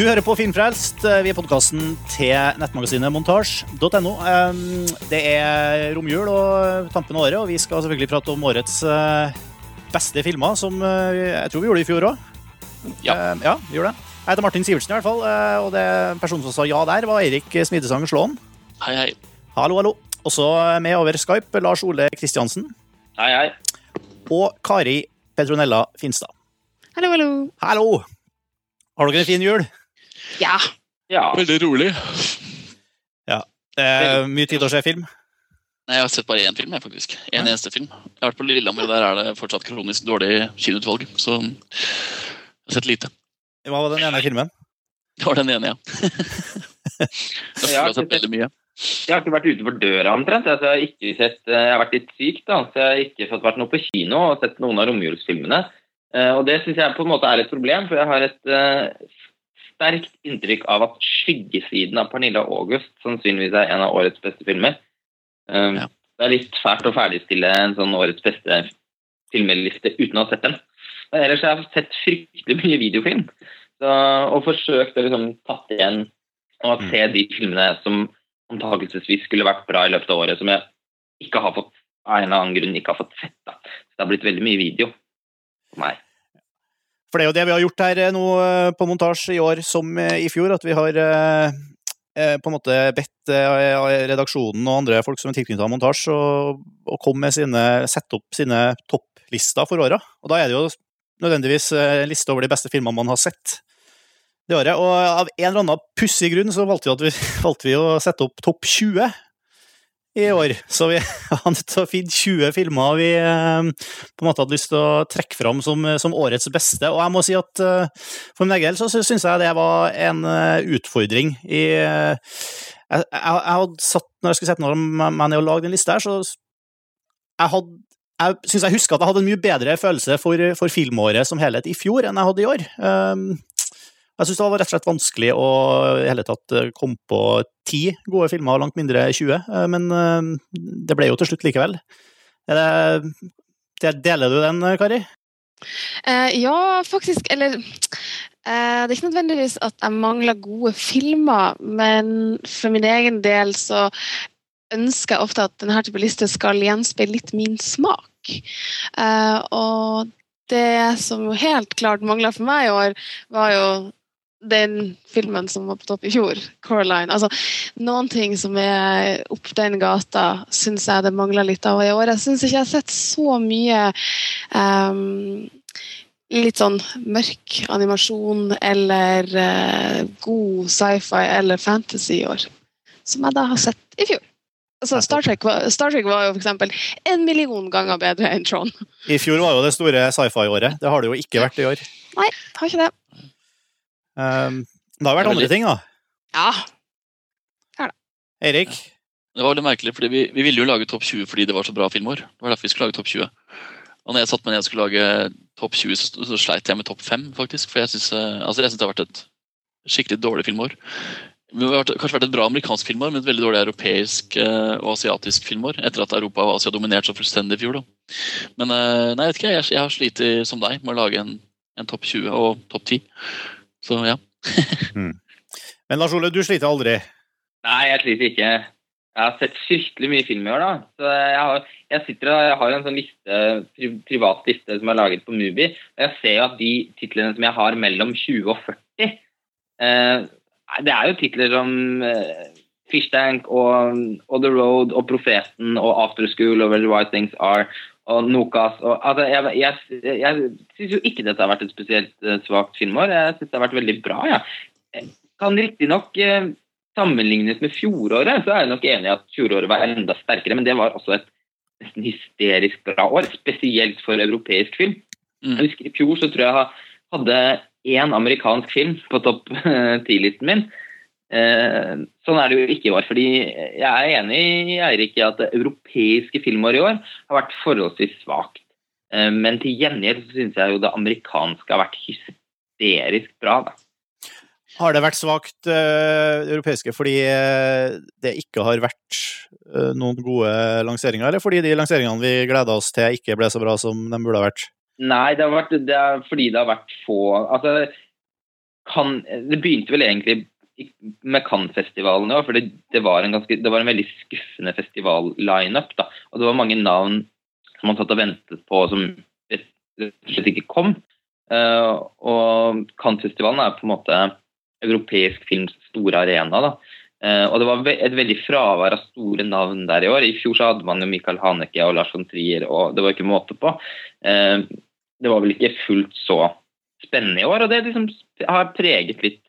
Du hører på Filmfrelst. Vi er podkasten til nettmagasinet montasj.no. Det er romjul og tampen av året, og vi skal selvfølgelig prate om årets eh, beste filmer, som eh, jeg tror vi gjorde i fjor òg. Ja. ja, vi gjorde det. Jeg heter Martin Sivertsen, i hvert fall, eh, og det personen som sa ja der, var Eirik Smidesang Slåen. Hei, hei. Hallo, hallo. Også med over Skype Lars Ole Kristiansen Hei, hei. og Kari Petronella Finstad. Hallo, hallo. Hallo! Har dere en fin jul? Ja. Ja. Veldig rolig. Eh, mye tid å se film? Nei, Jeg har sett bare én film, jeg, faktisk. En eneste film. Jeg har vært på Lillehammer, og der er det fortsatt kronisk dårlig kinoutvalg. Så jeg har sett lite. Hva var den ene filmen? Det var den ene, ja. Jeg har sett veldig mye. Jeg har ikke vært utenfor døra omtrent. Altså, jeg, har ikke sett, eh, jeg har vært litt syk, da, så jeg har ikke fått vært noe på kino og sett noen av romjulsfilmene. Eh, og det syns jeg på en måte er et problem, for jeg har et eh, sterkt inntrykk av at 'Skyggesiden' av Pernille August sannsynligvis er en av årets beste filmer. Um, Ja. Det er litt fælt å ferdigstille en sånn årets beste filmliste uten å ha sett den. Men ellers har jeg sett fryktelig mye videofilm, så, og forsøkt å liksom tatt igjen og se de filmene som antakelsesvis skulle vært bra i løpet av året, som jeg ikke har fått av en eller annen grunn ikke har fått sett. Da. Så det har blitt veldig mye video for meg. For det er jo det vi har gjort her eh, nå eh, på montasje i år som eh, i fjor, at vi har på en måte bedt redaksjonen og andre folk som er tilknyttet montasje, å, komme med sine, sette opp sine topplister for åra. Og da er det jo nødvendigvis en liste over de beste filmene man har sett det året. Og av en eller annen pussig grunn så valgte vi, vi, valgte vi å sette opp topp 20 i år. Så vi har nødt til å finne 20 filmer vi eh, på en måte hadde lyst til å trekke fram som, som årets beste. Og jeg må si at eh, for min egen del så syns jeg det var en eh, utfordring i eh, jeg, jeg, jeg hadde satt, Når jeg skulle sette meg ned og lage den lista her, så jeg hadde jeg syns jeg husker at jeg hadde en mye bedre følelse for, for filmåret som helhet i fjor enn jeg hadde i år. Um, jeg syns det var rett og slett vanskelig å i hele tatt eh, komme på ti gode filmer, langt mindre 20, eh, men eh, det ble jo til slutt likevel. Er deler du den, Kari? Eh, ja, faktisk. Eller eh, Det er ikke nødvendigvis at jeg mangler gode filmer, men for min egen del så ønsker jeg ofte at denne type liste skal gjenspeile litt min smak. Eh, og det som helt klart mangla for meg i år, var jo den filmen som var på topp i fjor, 'Coraline'. Altså, noen ting som er opp den gata, syns jeg det mangler litt av i år. Jeg syns ikke jeg har sett så mye um, litt sånn mørk animasjon eller uh, god sci-fi eller fantasy i år, som jeg da har sett i fjor. Altså, Star, Trek var, Star Trek var jo eksempel en million ganger bedre enn Tron. I fjor var jo det store sci-fi-året. Det har det jo ikke vært i år. Nei, har ikke det. Um, det har vært Det ting, andre Ja. ting, da. Ja. Eirik? Det var veldig merkelig, fordi vi, vi ville jo lage topp 20 fordi det var så bra filmår. Det var derfor vi skulle lage topp 20. Og når jeg satt meg ned og skulle lage topp 20, så, så sleit jeg med topp 5, faktisk. For jeg syns altså, synes det har vært et skikkelig dårlig filmår. Det har kanskje vært et bra amerikansk filmår, men et veldig dårlig europeisk eh, og asiatisk filmår. Etter at Europa og Asia dominerte så fullstendig i fjor. Da. Men eh, nei, jeg vet ikke, jeg, jeg har slitt som deg med å lage en, en topp 20 og topp 10. Så ja. Men Lars Ole, du sliter aldri. Nei, jeg sliter ikke. Jeg har sett fryktelig mye film i år, da. Så jeg, har, jeg sitter og jeg har en sånn liste, pri, privat liste som er laget på Mubi. Og jeg ser jo at de titlene som jeg har mellom 20 og 40 eh, Det er jo titler som eh, Fishtank og, og The Road og Profeten og After School og Where the White Things Are og Nokas og altså, Jeg, jeg, jeg syns jo ikke dette har vært et spesielt eh, svakt filmår. Jeg syns det har vært veldig bra, ja. Jeg kan riktignok eh, sammenlignes med fjoråret, så er jeg nok enig i at fjoråret var enda sterkere, men det var også et nesten hysterisk bra år, spesielt for europeisk film. Mm. Jeg husker I fjor så tror jeg jeg hadde én amerikansk film på topp ti-listen min. Eh, sånn er det jo ikke i år. fordi Jeg er enig i Eirik i at det europeiske filmåret i år har vært forholdsvis svakt. Eh, men til gjengjeld så syns jeg jo det amerikanske har vært hysterisk bra. da. Har det vært svakt uh, europeiske fordi det ikke har vært uh, noen gode lanseringer, eller fordi de lanseringene vi gleda oss til, ikke ble så bra som de burde ha vært? Nei, det, har vært, det er fordi det har vært få altså, kan, Det begynte vel egentlig med Cannes-festivalen òg, for det, det, var ganske, det var en veldig skuffende festival-lineup. Og det var mange navn som man satt og ventet på som rett og slett ikke kom. Uh, og Cannes-festivalen er på en måte europeisk films store arena. da. Uh, og det var et veldig fravær av store navn der i år. I fjor så hadde man jo Michael Haneke og Lars von Trier, og det var ikke måte på. Uh, det var vel ikke fullt så spennende i år, og det liksom har preget litt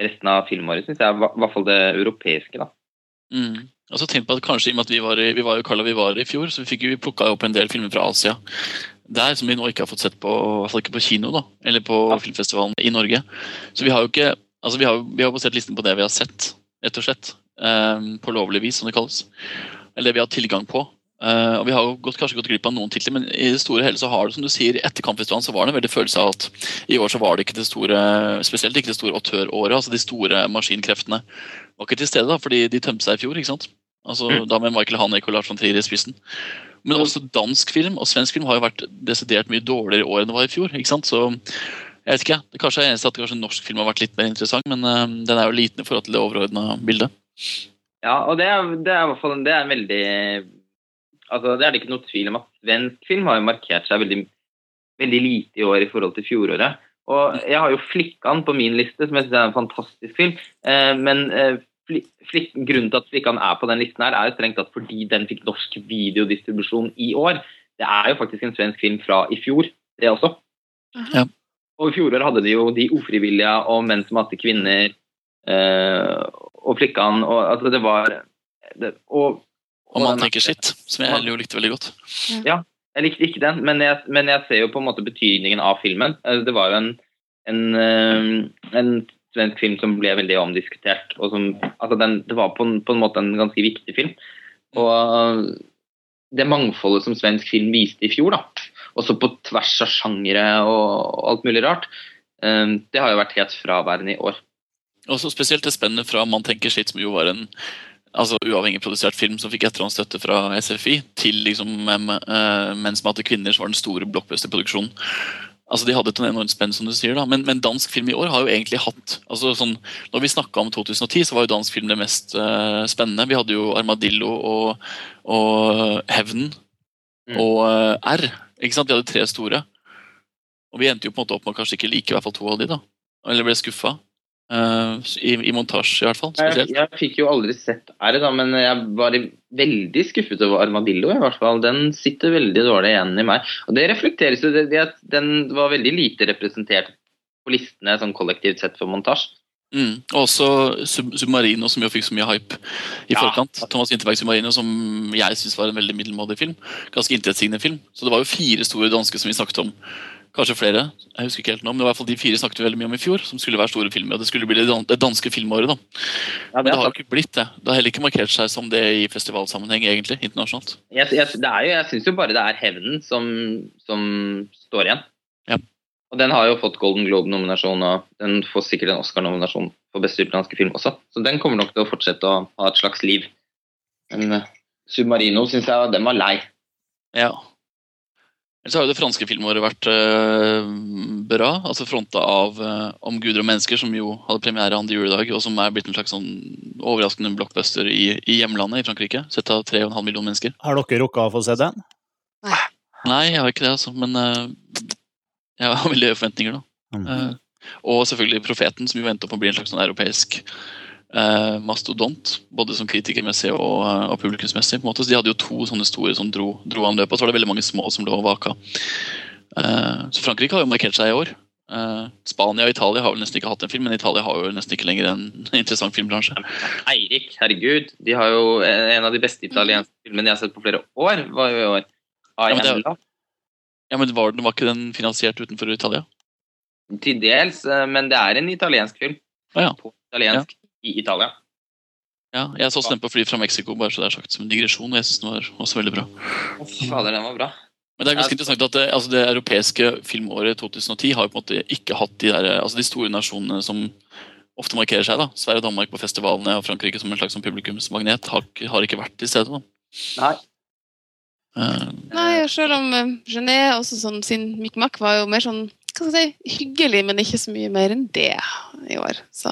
resten av filmåret, syns jeg. I hvert fall det europeiske, da. Mm. Altså, tenk på at kanskje i og med at Vi var i, vi var jo Carla, vi var i fjor, så vi fikk jo plukka opp en del filmer fra Asia. Der som vi nå ikke har fått sett på fall ikke på kino da, eller på ja. filmfestivalen i Norge. Så vi har jo ikke, altså vi har, vi har basert listen på det vi har sett, rett og slett. Um, på lovlig vis, som det kalles. Eller det vi har tilgang på. Uh, og Vi har jo gått, kanskje gått glipp av noen titler, men i det store hele så har det som du sier, etter kampfestivalen så var det en veldig følelse av at i år så var det ikke det store spesielt ikke det store autøråret. altså De store maskinkreftene var ikke til stede, da, fordi de tømte seg i fjor. ikke sant? Altså mm. Da med Michael Hanek og Lars von Trier i spissen. Men også dansk film og svensk film har jo vært desidert mye dårligere i år enn det var i fjor. ikke sant? Så jeg vet ikke, det kanskje er eneste at kanskje norsk film har vært litt mer interessant, men uh, den er jo liten i forhold til det overordna bildet. Ja, og det er, det er i hvert fall det er en veldig altså, Det er det ikke noe tvil om at svensk film har jo markert seg veldig, veldig lite i år i forhold til fjoråret. Og jeg har jo 'Flikkan' på min liste, som jeg synes er en fantastisk film. Eh, men eh, flik, grunnen til at 'Flikkan' er på den listen, her, er jo strengt tatt fordi den fikk norsk videodistribusjon i år. Det er jo faktisk en svensk film fra i fjor, det også. Ja. Og i fjoråret hadde de jo 'De ufrivillige' og 'Menn som hater kvinner' eh, og 'Flikkan' og altså det var det, og og man tenker sitt, som jeg jo likte veldig godt. Ja, jeg likte ikke den, men jeg, men jeg, ser jo på en måte betydningen av filmen. Eh, det var jo en, en, eh, en svensk film som ble veldig omdiskutert. og som, altså den, Det var på en, på en, måte en ganske viktig film. Og det mangfoldet som svensk film viste i fjor, da, også på tvers av sjangere og alt mulig rart, eh, det har jo vært helt fraværende i år. Også spesielt det spennet fra 'Man tenker sitt', som jo var en altså uavhengig produsert film som fikk etterhåndsstøtte fra SFI, til liksom Mens man hadde kvinner, som var den store blockbuster-produksjonen. Altså, De hadde et enormt spenn, som du sier, da. Men, men, dansk film i år har jo egentlig hatt altså sånn, Når vi snakka om 2010, så var jo dansk film det mest uh, spennende. Vi hadde jo Armadillo og, og Hevnen mm. og uh, R. ikke sant? Vi hadde tre store. Og vi endte jo på en måte opp med å kanskje ikke like i hvert fall to av de da. Eller ble skuffa. Uh, i, i, montasje, i hvert fall. Jeg, jeg, fikk jo aldri sett R, da, men jeg var veldig skuffet over Armadillo. i hvert fall. Den sitter veldig dårlig igjen i meg. Og det reflekteres jo det at den var veldig lite representert på listene sånn kollektivt sett for montasje. Mm. Og også Sub Submarino, som jo fikk så mye hype i ja. forkant. Thomas Winterberg Submarino, som jeg syns var en veldig middelmådig film. Ganske intetsigende film. Så det var jo fire store dansker som vi snakket om Kanskje flere. jeg husker ikke helt nå, men i hvert fall De fire snakket vi veldig mye om i fjor, som skulle være store filmer. og Det skulle bli det danske filmåret. da. Ja, det men det har jo ikke blitt det. Det har heller ikke markert seg som det i festivalsammenheng, egentlig, internasjonalt. Jeg, jeg, det jo, jeg syns jo bare det er Hevnen som, som står igjen. Ja. Og den har jo fått Golden Globe-nominasjon, og den får sikkert en Oscar-nominasjon for beste utenlandske film også. Så den kommer nok til å fortsette å ha et slags liv. Men uh, Submarino syns jeg den var lei. Ja, Ellers har jo det franske filmåret vært uh, bra. altså Fronta av uh, Om guder og mennesker, som jo hadde premiere andre juledag, og som er blitt en slags sånn overraskende blockbuster i, i hjemlandet i Frankrike. Sett av 3,5 millioner mennesker. Har dere rukka å få se den? Nei, jeg har ikke det, altså. Men uh, jeg har veldig forventninger, da. Mm. og selvfølgelig Profeten, som jo venter på å bli en slags sånn europeisk eh, mastodont, både som kritikermessig og, eh, og publikumsmessig. på en måte. Så De hadde jo to sånne store som dro, dro anløpet, og så var det veldig mange små som lå og vaka. Eh, så Frankrike har jo markert seg i år. Eh, Spania og Italia har vel nesten ikke hatt en film, men Italia har jo nesten ikke lenger en interessant filmbransje. Eirik, herregud. De har jo En av de beste italienske filmene jeg har sett på flere år, var jo i år. Ja, men, det, ja, men var, var ikke den finansiert utenfor Italia? Til dels, eh, men det er en italiensk film. Ah, ja. På italiensk i Italia. Ja, jeg så den på fly fra Mexico, bare så det er sagt som en digresjon. og jeg synes den var også veldig bra. Fader, den var bra. Men det er ganske interessant at det, altså det europeiske filmåret 2010 har på en måte ikke hatt de, der, altså de store nasjonene som ofte markerer seg. da. Sverige og Danmark på festivalene og Frankrike som en slags publikumsmagnet har, har, ikke vært til stede. da. Nei. Uh, Nei, selv om uh, Gené også sånn, sin Micmac var jo mer sånn hva skal jeg si, hyggelig, men ikke så mye mer enn det i år. Så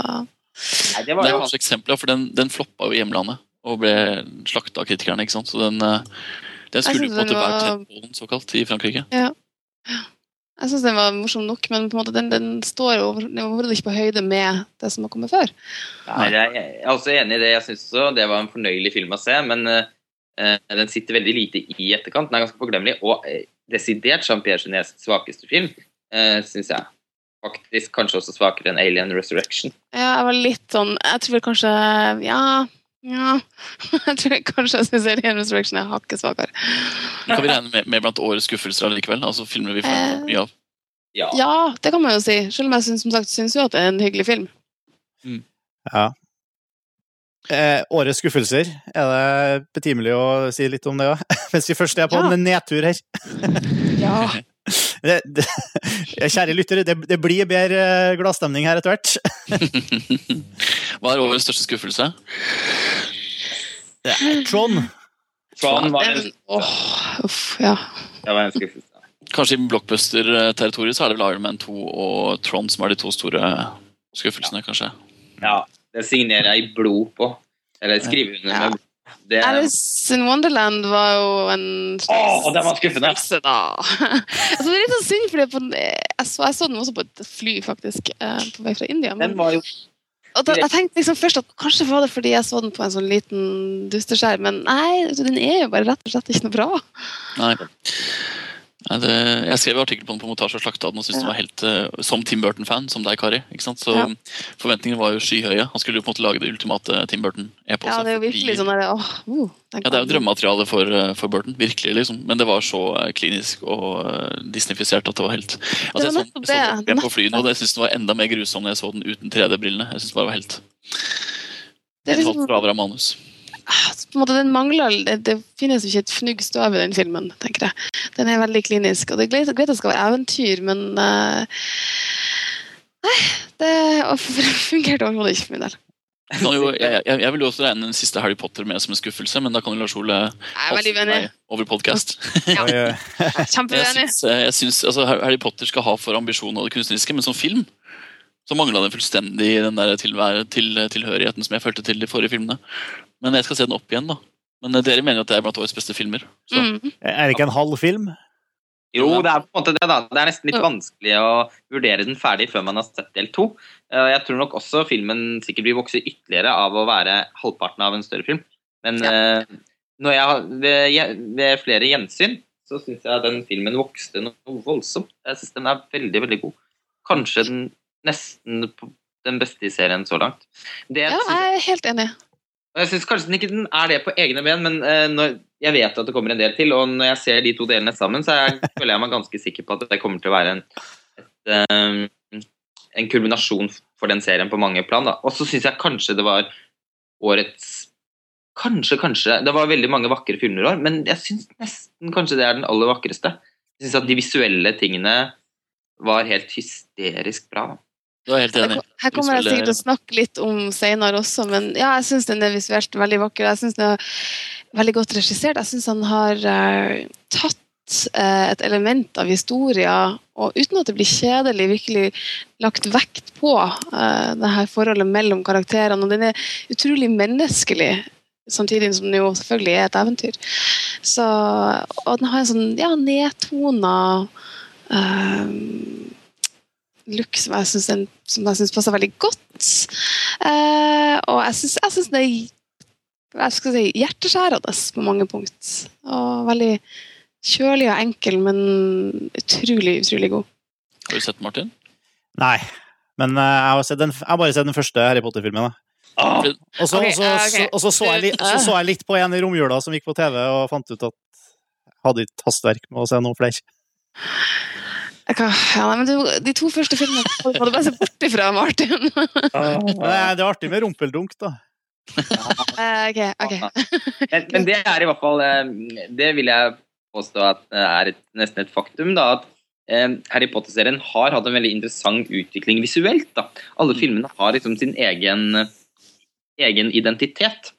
Nei, det Det er jo kanskje eksempelet, for den, den floppa jo i hjemlandet og ble slakta av kritikerne. ikke sant? Så den, eh, den skulle på en måte den være var- tentballen, såkalt, i Frankrike. jeg syns den var morsom nok, men på en måte den, den står over- den er overhodet ikke på høyde med det som har kommet før. Nei, jeg er også enig i det. Jeg syns også det var en fornøyelig film å se, men uh, den sitter veldig lite i etterkant. Den er ganske forglemmelig, og uh, desidert Jean-Pierre Genets svakeste film, uh, syns jeg. Faktisk kanskje også svakere enn Alien Resurrection. Ja, jeg var litt sånn Jeg tror kanskje Ja. ja. Jeg tror kanskje jeg syns Alien Resurrection er hakket svakere. Kan vi regne med, med blant årets skuffelser allikevel? Altså filmer vi får Eh. mye av. Ja. Ja, det kan man jo si. Selv om jeg synes, som sagt, syns jo at det er en hyggelig film. Ja. Eh, årets skuffelser, er det betimelig å si litt om det òg? Mens vi først er på Ja. en nedtur her. Ja. Det, det, kjære lyttere, det, det blir bedre gladstemning her etter hvert. Hva er årets største skuffelse? Trond. Tron var en, oh, uff, ja. det var en skuffelse. Kanskje i blockbuster-territoriet så er det vel Iron Man 2 og Tron som er de to store skuffelsene, kanskje. Ja, det signerer jeg i blod på. Eller skriver under Ja. med det, Alice in Wonderland var jo en Åh, den var skuffende. altså, det er litt sånn synd, for på, jeg, så, jeg så den også på et fly, faktisk, eh, på vei fra India. Men, Den var jo da, jeg tenkte liksom først at kanskje var det fordi jeg så den på en sånn liten dusteskjerm, men nei, altså, den er jo bare rett og slett ikke noe bra. Nei. Det, jeg skrev artikkel på den på montasje og slakta den og syntes Ja. den var helt eh, som Tim Burton-fan, som deg, Kari. ikke sant? Så Ja. forventningene var jo skyhøye. Han skulle jo på en måte lage det ultimate Tim Burton-eposet. Ja, det er jo virkelig sånn der, åh, uh, Ja, Det er jo drømmematerialet for, eh, for Burton, virkelig. liksom. Men det var så eh, klinisk og disnifisert at det var helt Altså, Jeg så, jeg så den det, på flyet og jeg synes den var enda mer grusom når jeg så den uten 3D-brillene. Jeg synes det var helt Det er helt liksom, av manus. På en måte, den mangler, det, det finnes jo ikke et fnugg støv i den filmen, tenker jeg. Den er veldig klinisk, og det er greit, at det skal være eventyr, men uh, Nei, det fungerte overhodet ikke for min del. Jo, jeg, jeg, jeg vil jo også regne den siste Harry Potter med som en skuffelse, men da kan jo Lars Ole uenig. meg over podkast. Ja. Eh, Jeg Kjempeuenig. syns, jeg syns altså, Harry Potter skal ha for ambisjon og det kunstneriske, men som film så mangla den fullstendig den der tilhørigheten som jeg følte til de forrige filmene. Men jeg skal se den opp igjen, da. Men eh, dere mener at det er blant årets beste filmer. Så Mm. er det ikke en halv film? Jo, det er på en måte det, da. Det er nesten litt vanskelig å vurdere den ferdig før man har sett del to. Eh, Jeg tror nok også filmen sikkert vil vokse ytterligere av å være halvparten av en større film. Men ja. når jeg har, ved, ved flere gjensyn så syns jeg den filmen vokste noe voldsomt. Jeg syns den er veldig, veldig god. Kanskje den nesten den beste i serien så langt. Det Ja, jeg er helt enig. Jeg synes kanskje den ikke den er det på egne ben, men uh, når, jeg vet at det kommer en del til, og når jeg ser de to delene sammen, så jeg, føler jeg meg ganske sikker på at det kommer til å være en, et, um, en kulminasjon for den serien på mange plan. Og så syns jeg kanskje det var årets Kanskje, kanskje Det var veldig mange vakre filmer i år, men jeg syns nesten kanskje det er den aller vakreste. Jeg syns at de visuelle tingene var helt hysterisk bra. Da. Du er helt enig. Her kommer jeg sikkert til å snakke litt om senere også, men ja, jeg syns den er visuelt veldig vakker. Jeg syns den er veldig godt regissert. Jeg syns han har eh, tatt eh, et element av historia, og uten at det blir kjedelig, virkelig lagt vekt på uh, det her forholdet mellom karakterene. Og den er utrolig menneskelig, samtidig som den jo selvfølgelig er et eventyr. Så, og den har en sånn ja, nedtona eh, look som jeg syns, den, som jeg syns passer veldig godt. Eh, og jeg syns, jeg syns det er jeg skal si, hjerteskjærende på mange punkt. Og veldig kjølig og enkel, men utrolig, utrolig god. Har du sett Martin? Nei. Men eh, jeg har, sett den, jeg har bare sett den første Harry Potter-filmen. Ah, Og så, Ok, og så, eh, så, så, så, jeg så jeg litt på en i romjula som gikk på TV, og fant ut at jeg hadde ikke hastverk med å se noen flere. Kan, ja, nei, men du, de to første filmene må du bare se bort ifra, Martin. Ja, det er, det er artig med rumpeldunk, da. Eh, ok, ok. Men, men det er i hvert fall eh, Det vil jeg påstå at eh, er et, nesten et faktum. da, at Harry Potter-serien har hatt en veldig interessant utvikling visuelt. da. Alle filmene har liksom sin egen, egen identitet.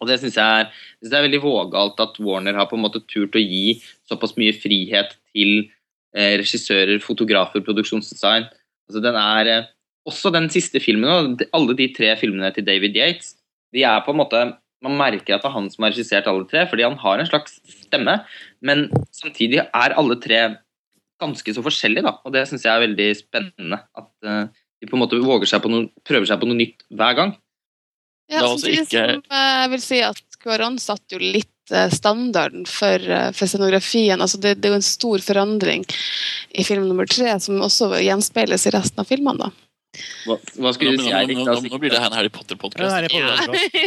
Og det syns jeg, jeg er veldig vågalt at Warner har på en måte turt å gi såpass mye frihet til regissører, fotografer, produksjonsdesign. Altså, den er eh, også den siste filmen, og alle de tre filmene til David Yates, de er på en måte Man merker at det er han som har regissert alle tre, fordi han har en slags stemme, men samtidig er alle tre ganske så forskjellige, da, og det syns jeg er veldig spennende. At eh, de på en måte våger seg på noe, prøver seg på noe nytt hver gang. Ja, Det er altså samtidig ikke- som eh, jeg vil si at Kvaran satt jo litt eh, standarden for, eh, for scenografien. Altså det, det er jo en stor forandring i film nummer tre, som også gjenspeiles i resten av filmene. da. Hva, hva Nå, du nå, si, nå, Eirik? nå, nå, nå blir det her en Harry Potter-podkast. Ja, Det,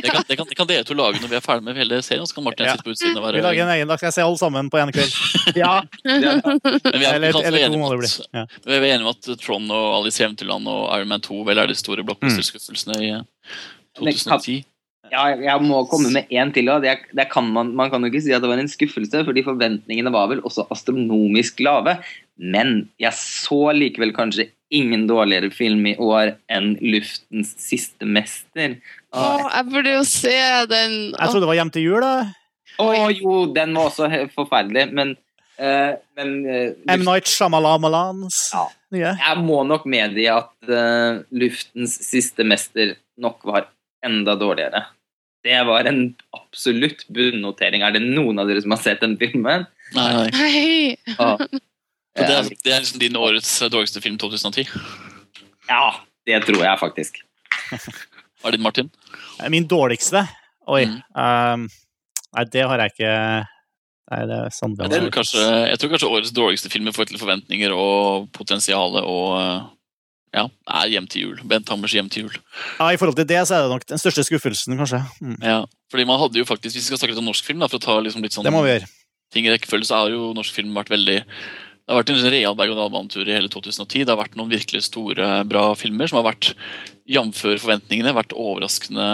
kan- det, det kan dere to lage når vi er ferdig med hele serien. Så kan Martin Ja. sitte på utsiden og Vi lager en egen, da skal jeg se alle sammen på en kveld. Ja, ja. Men vi er, Eller, vi eller to enige må det bli. at- Ja. vi er enige om at Trond og Alice i Eventyrland og Iron Man 2 vel er de store blockbuster-skuffelsene i eh, 2010. Ja, jeg må komme med én til. det, det kan man, man kan jo ikke si at det var en skuffelse, fordi forventningene var vel også astronomisk lave. Men jeg så likevel kanskje ingen dårligere film i år enn 'Luftens siste mester'. Å, Å jeg burde jo se den. Jeg trodde det var Hjem til jul, da. å, jo, den var også forferdelig, men, Uh, men eh, M. Night Shyamalan's Ja. nye. jeg må nok medgi at uh, 'Luftens siste mester' nok var enda dårligere. Det var en absolutt bunnotering. Er det noen av dere som har sett den filmen? Nei, nei. nei. Ja, det, er, det er liksom din årets dårligste film 2010. ja det tror jeg faktisk. Hva er din, Martin? Min dårligste Oi. Mm. Um, nei, det har jeg ikke Nei, det er sant. Jeg tror kanskje, jeg tror kanskje årets dårligste film i forhold til forventninger og potensial og eh, ja, er Hjem til jul. Bent Hammers Hjem til jul. Ja, I forhold til det så er det nok den største skuffelsen, kanskje. Mm. Ja, fordi man hadde jo faktisk, Hvis vi skal snakke litt om norsk film, da, for å ta liksom litt sånn Det må vi gjøre. ting i rekkefølge, så har jo norsk film vært veldig Det har vært en real berg-og-dal-banetur i hele 2010. Det har vært noen virkelig store, bra filmer som har vært jf. forventningene, vært overraskende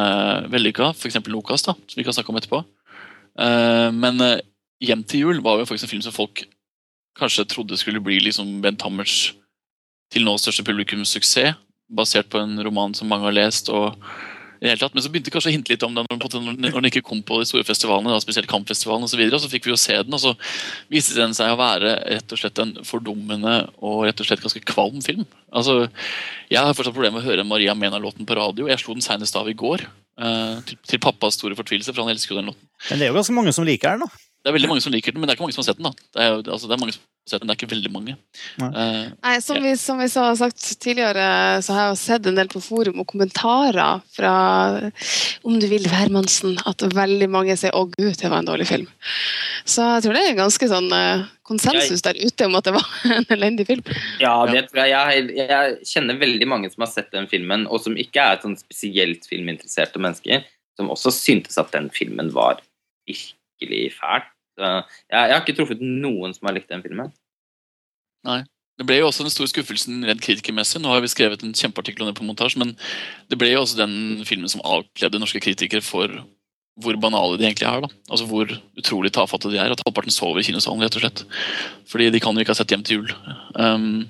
vellykka. F.eks. Lokas, da, som vi kan snakke om etterpå. Eh, men eh, Hjem til jul var jo faktisk en film som folk kanskje trodde skulle bli liksom Bent Hammers til nå største publikumssuksess, basert på en roman som mange har lest. og i hele tatt, Men så begynte kanskje å hinte litt om den- når den ikke kom på de store festivalene, da, spesielt Kampfestivalen osv. Så, videre, og så fikk vi jo se den, og så viste den seg å være rett og slett en fordummende og rett og slett ganske kvalm film. Altså, Jeg har fortsatt problemer med å høre Maria Mena-låten på radio. Jeg slo den senest av i går. eh, til, til pappas store fortvilelse, for han elsker jo den låten. Men det er jo ganske mange som liker den, da. Det er veldig mange som liker den, men det er ikke mange som har sett den. da. Det er, altså, det er mange som har sett den, det er ikke veldig mange. Nei. Eh, Nei, som vi, som vi så har sagt tidligere, så har jeg jo sett en del på forum og kommentarer fra Om du vil Værmannsen, at veldig mange sier 'Å, gud, det var en dårlig film'. Så jeg tror det er en ganske sånn eh, konsensus der ute om at det var en elendig film. Ja, det tror jeg. jeg. Jeg kjenner veldig mange som har sett den filmen, og som ikke er sånn spesielt filminteresserte mennesker, som også syntes at den filmen var virkelig fæl. Så jeg, jeg har ikke truffet noen som har likt den filmen. Nei. Det ble jo også den store skuffelsen redd kritikermessig. Nå har vi skrevet en kjempeartikkel om det på montasje, men det ble jo også den filmen som avkledde norske kritikere for hvor banale de egentlig er. da. Altså Hvor utrolig tafatte de er. At halvparten sover i kinosalen, rett og slett. Fordi de kan jo ikke ha sett Hjem til jul. Um,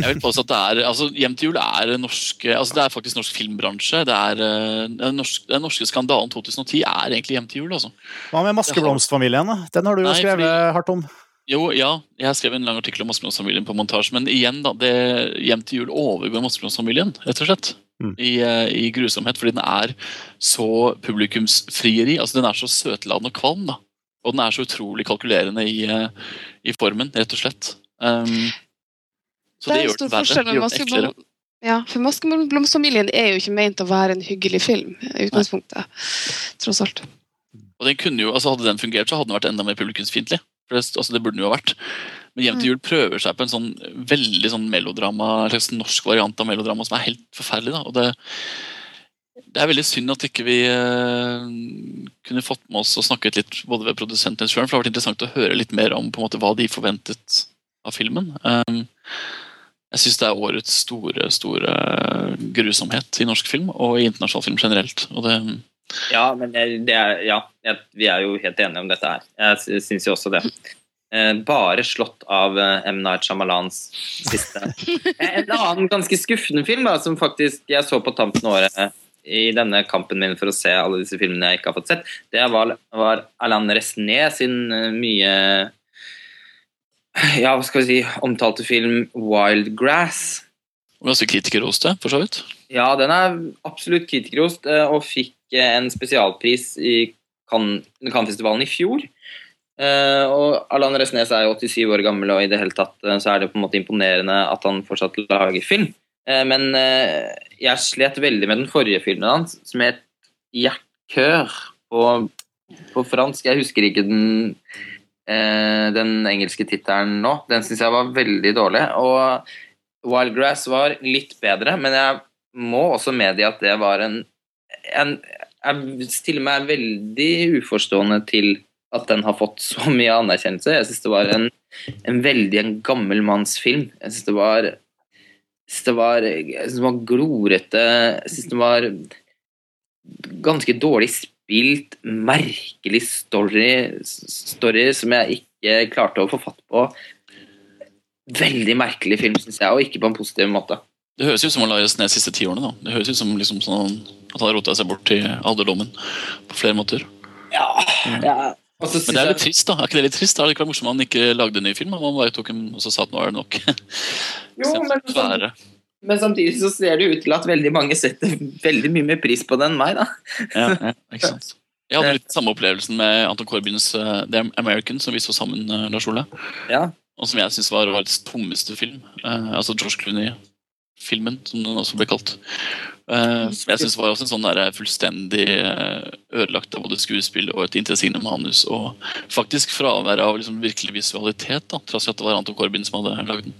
jeg vil påstå at det er, altså Hjem til jul er norske, altså det er faktisk norsk filmbransje. Det er, eh, Den norske, den norske skandalen 2010 er egentlig Hjem til jul. altså. Hva med Maskeblomstfamilien? da? Den har du jo skrevet fordi- hardt om. Jo, ja, jeg skrev en lang artikkel om Maskeblomstfamilien på montasje, men igjen, da, det Hjem til jul overgår Maskeblomstfamilien, rett og slett. Mm. I, eh, I grusomhet, fordi den er så publikumsfrieri. altså Den er så søtladen og kvalm, da. Og den er så utrolig kalkulerende i, eh, i formen, rett og slett. Um, så det, en gjør stor den verre. Det gjør den eklere. Ja, for Maskeblomstfamilien er jo ikke ment å være en hyggelig film i utgangspunktet. Tross alt. Og den kunne jo, altså Hadde den fungert, så hadde den vært enda mer publikumsfiendtlig. Det, altså det burde den jo ha vært. Men Hjem til jul prøver seg på en sånn veldig sånn melodrama, en slags norsk variant av melodrama som er helt forferdelig. da, og det det er veldig synd at ikke vi eh, kunne fått med oss og snakket litt både ved produsenten selv, for det har vært interessant å høre litt mer om på en måte hva de forventet av filmen. Um, jeg syns det er årets store store grusomhet i norsk film og i internasjonal film generelt. og det Ja, men det er, ja, vi er jo helt enige om dette her. Jeg sy- syns jo også det. Eh, bare slått av eh, M. Night Shyamalans siste. Eh, En annen ganske skuffende film da, som faktisk jeg så på tampen av året i denne kampen min for å se alle disse filmene jeg ikke har fått sett, det var, var Alain Resné sin mye ja, hva skal vi si, omtalte film Wild Grass. Ganske kritikerrost, det, for så vidt. Ja, den er absolutt kritikerrost, og fikk eh, en spesialpris i Cannes-festivalen i fjor. Uh, og Allan Resnes er jo 87 år gammel, og i det hele tatt uh, så er det på en måte imponerende at han fortsatt lager film. Uh, men jeg slet veldig med den forrige filmen hans, som het 'Hjertkør' på, på fransk. Jeg husker ikke den, den engelske tittelen nå. Den syns jeg var veldig dårlig. Og Wildgrass var litt bedre, men jeg må også medgi at det var en Jeg stiller meg veldig uforstående til at den har fått så mye anerkjennelse. Jeg syns det var en, en veldig en gammel manns film. Jeg syns det var synes det var, jeg synes det var glorete Jeg syns det var ganske dårlig spilt, merkelig story, story som jeg ikke klarte å få fatt på. Veldig merkelig film, syns jeg, og ikke på en positiv måte. Det høres ut som han la ned de siste ti årene. da. Det høres ut som liksom sånn at han har rota seg bort til alderdommen på flere måter. Ja, ja. Men det er litt trist, da. Er ikke det litt trist? Det hadde ikke vært morsomt han ikke lagde en ny film. Han bare tok en, og så sa at nå er det nok. jo, men, samtidig, men samtidig så ser det ut til at veldig mange setter veldig mye mer pris på det enn meg, da. ja, ja, ikke sant. Jeg hadde litt samme opplevelsen med Anton Corbyns uh, The American, som vi så sammen, uh, Lars Ole. Ja. Og som jeg syns var årets tommeste film. Uh, altså George Clooney-filmen, som den også ble kalt. Som jeg syns var også en sånn der fullstendig uh, ødelagt av både skuespill og et interessant manus. Og faktisk fravær av liksom virkelig visualitet, da, trass i at det var Anton Corbin som hadde lagd den.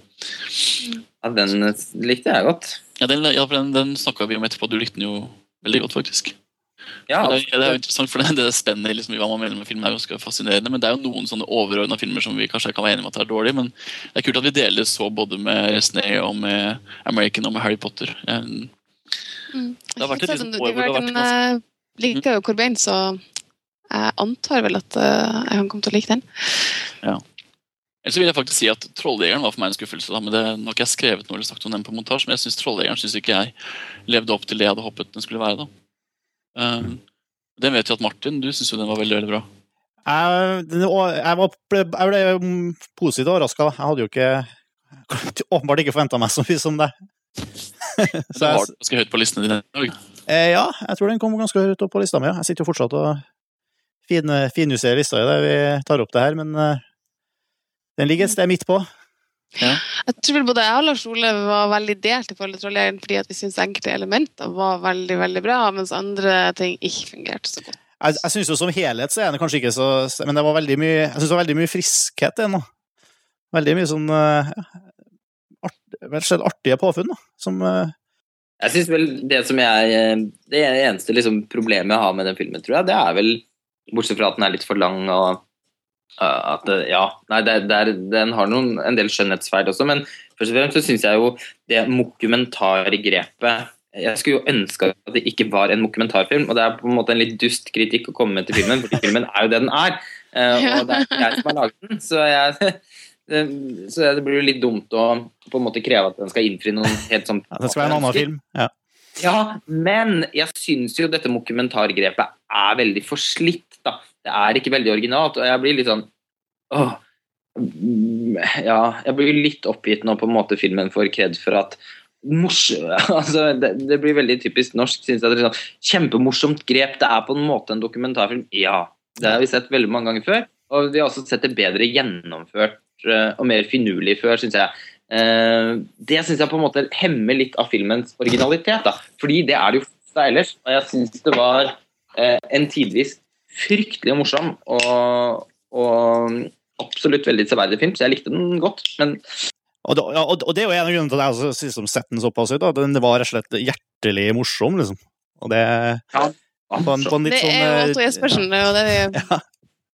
Ja, Den likte jeg godt. Ja, Den, ja, den, den snakka vi om etterpå. Du likte den jo veldig godt, faktisk. Ja, det, er, det, er jo interessant, for det, det spennet liksom, hva man mener med film er ganske fascinerende. Men det er jo noen sånne overordna filmer som vi kanskje kan være enige om at det er dårlig. Men det er kult at vi deler så både med Resnay og med American og med Harry Potter. Jeg, Mm. Det har vært et liksom, år hvor det har vært ganske Jeg liker jo Corbain, så jeg antar vel at jeg kan komme til å like den. Ja. Ellers vil jeg faktisk si at 'Trolljegeren' var for meg en skuffelse. Da, men det Nå har ikke jeg skrevet noe eller sagt om den på montasje, men jeg syns 'Trolljegeren' synes ikke jeg levde opp til det jeg hadde håpet den skulle være. da. Um, den vet jo at Martin, du syns jo den var veldig veldig bra. Jeg, jeg, var, jeg ble positivt overraska. Jeg hadde jo ikke åpenbart ikke forventa meg så mye som det. så jeg, var ganske høyt på listene dine? Eh, ja, jeg tror den kom ganske høyt opp på lista mi. Jeg sitter jo fortsatt og fin, finjusterer lista i det vi tar opp det her, men uh, den ligger et sted midt på. Ja. Jeg tror både jeg og Lars Ole var veldig delt i forhold til Trollejegeren fordi at vi syns enkelte elementer var veldig veldig bra, mens andre ting ikke fungerte så godt. Jeg, jeg synes jo Som helhet så er det kanskje ikke så Men det var veldig mye, jeg synes det var veldig mye friskhet i den. Veldig mye sånn uh, skjedd artige påfunn. da, som uh... Jeg synes vel Det som jeg, det eneste liksom, problemet jeg har med den filmen, tror jeg, det er vel Bortsett fra at den er litt for lang og uh, at Ja, nei, det, det er, den har noen, en del skjønnhetsfeil også, men først og fremst så syns jeg jo det mokumentargrepet jeg skulle jo ønske at det ikke var en dokumentarfilm, og det er på en måte en litt dust kritikk å komme med til filmen, fordi filmen er jo det den er. Uh, og det er jeg som har laget den, så jeg, så det blir jo litt dumt å på en måte kreve at den skal innfri noen helt sånn ja, Det skal være en annen film, ja. Ja, men jeg syns jo dette dokumentargrepet er veldig forslitt, da. Det er ikke veldig originalt, og jeg blir litt sånn åh, Ja, jeg blir litt oppgitt nå på en måte filmen får kred for at morsom, altså, det, det, blir veldig typisk norsk. Synes jeg det er sånn, Kjempemorsomt grep. Det er på en måte en dokumentarfilm. Ja, det har vi sett veldig mange ganger før. Og vi har også sett det bedre gjennomført Eh, og mer finurlig før, syns jeg. Eh, det syns jeg på en måte hemmer litt av filmens originalitet. Da. Fordi det er det jo ellers. Og jeg syns det var eh, en tidvis fryktelig morsom og, og absolutt veldig severdig film, så jeg likte den godt. Men og det, og det, er jo en av grunnene til at jeg synes som setter den såpass ut. Den var rett og slett hjertelig morsom, liksom. Og det ja, på en, på en Det er jo Otto Jespersen, det er jo det vi ja.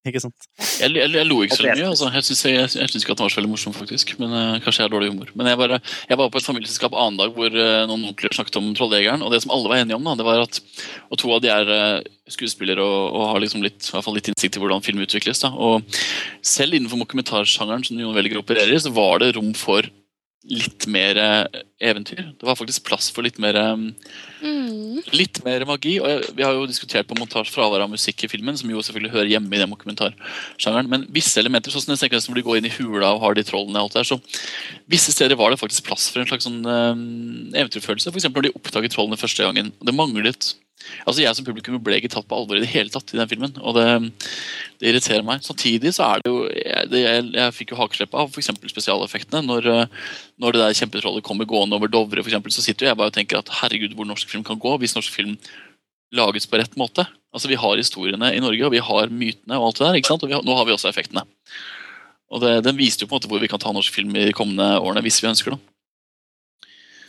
Ikke sant? Jeg, jeg, jeg lo ikke så mye. Altså. Jeg syns ikke at den var så veldig morsom, faktisk. Men uh, Kanskje jeg har dårlig humor. Men jeg, bare, jeg var på et familieselskap annen dag hvor uh, noen onkler snakket om Trolljegeren. Og det som alle var enige om, da, det var at Og to av de er uh, skuespillere og, og, har liksom litt, i hvert fall litt innsikt i hvordan film utvikles. Da. Og selv innenfor dokumentarsjangeren som Jon velger opererer operere i, så var det rom for litt mer eh, eventyr. Det var faktisk plass for litt mer eh, Mm. Litt mer magi. og jeg, Vi har jo diskutert på montasje fravær av musikk i filmen, som jo selvfølgelig hører hjemme i den dokumentarsjangeren. Men visse elementer, sånn som den sekvensen hvor de går inn i hula og har de trollene, og alt der, så visse steder var det faktisk plass for en slags sånn um, eventyrfølelse. F.eks. når de oppdaget trollene første gangen. Det manglet Altså Jeg som publikum ble ikke tatt på alvor i det hele tatt i den filmen. Og det, det irriterer meg. Samtidig så er det jo Jeg, det, jeg, jeg fikk jo hakeslepp av f.eks. spesialeffektene. Når, eh, når det der kjempetrollet kommer gående over Dovre, for eksempel, så sitter jo jeg bare og tenker at herregud, hvor norsk film kan gå hvis norsk film lages på rett måte. Altså Vi har historiene i Norge, og vi har mytene og alt det der. ikke sant? Og vi har, nå har vi også effektene. Og det, Den viste jo på en måte hvor vi kan ta norsk film i de kommende årene, hvis vi ønsker det.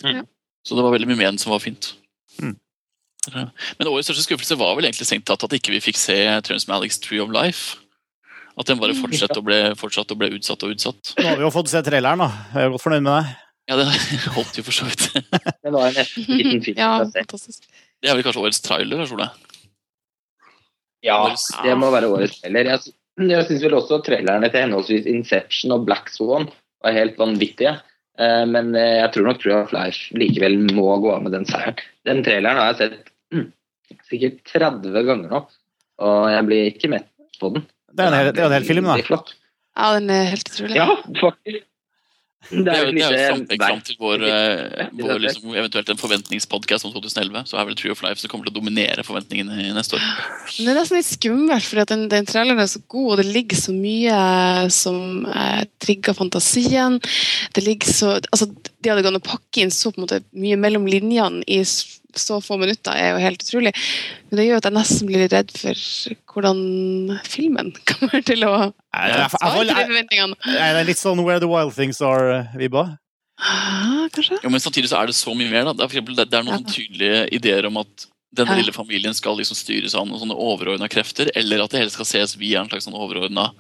Mm. Så det var veldig mye med den som var fint. Mm. Men årets største skuffelse var vel egentlig strengt tatt at ikke vi fikk se Terence Malicks Tree of Life. At den bare fortsatte og ble, fortsatt å ble utsatt og utsatt. Nå har vi jo fått se traileren, da. Jeg er godt fornøyd med det. Ja, det holdt jo for så vidt. Det var en liten film. Ja, fantastisk. Det er vel kanskje årets trailer? tror jeg. ja, det må være årets trailer. Jeg, jeg syns vel også trailerne til henholdsvis Inception og Black Swan var helt vanvittige. Eh, Men eh, jeg tror nok True of Life likevel må gå av med den seieren. Den traileren har jeg sett sikkert 30 ganger nå, og jeg blir ikke mett på den. Det er en hel, det er en hel film, da. Flott. Ja, den er helt utrolig. Ja, faktisk. Det er jo, det er jo et fram, til vår, eh, vår liksom, eventuelt en forventningspodkast om 2011, så er vel Tree of Life som kommer til å dominere forventningene i neste år. Det er nesten litt skummelt, for den, den traileren er så god, og det ligger så mye som eh, trigger fantasien. Det ligger så, altså, De hadde gått og pakke inn så på en måte mye mellom linjene i så få minutter, er jo helt utrolig. Men det gjør at jeg nesten blir redd for hvordan filmen kommer til å svare til de forventningene. Er det litt sånn Where the Wild Things Are-vibba. Ah, kanskje? Jo, men samtidig så er det så mye mer. da. Det er, for eksempel, det, er noen Ja. tydelige ideer om at denne Ja. lille familien skal liksom styres av noen sånne overordna krefter, eller at det hele skal ses via en slags sånn overordna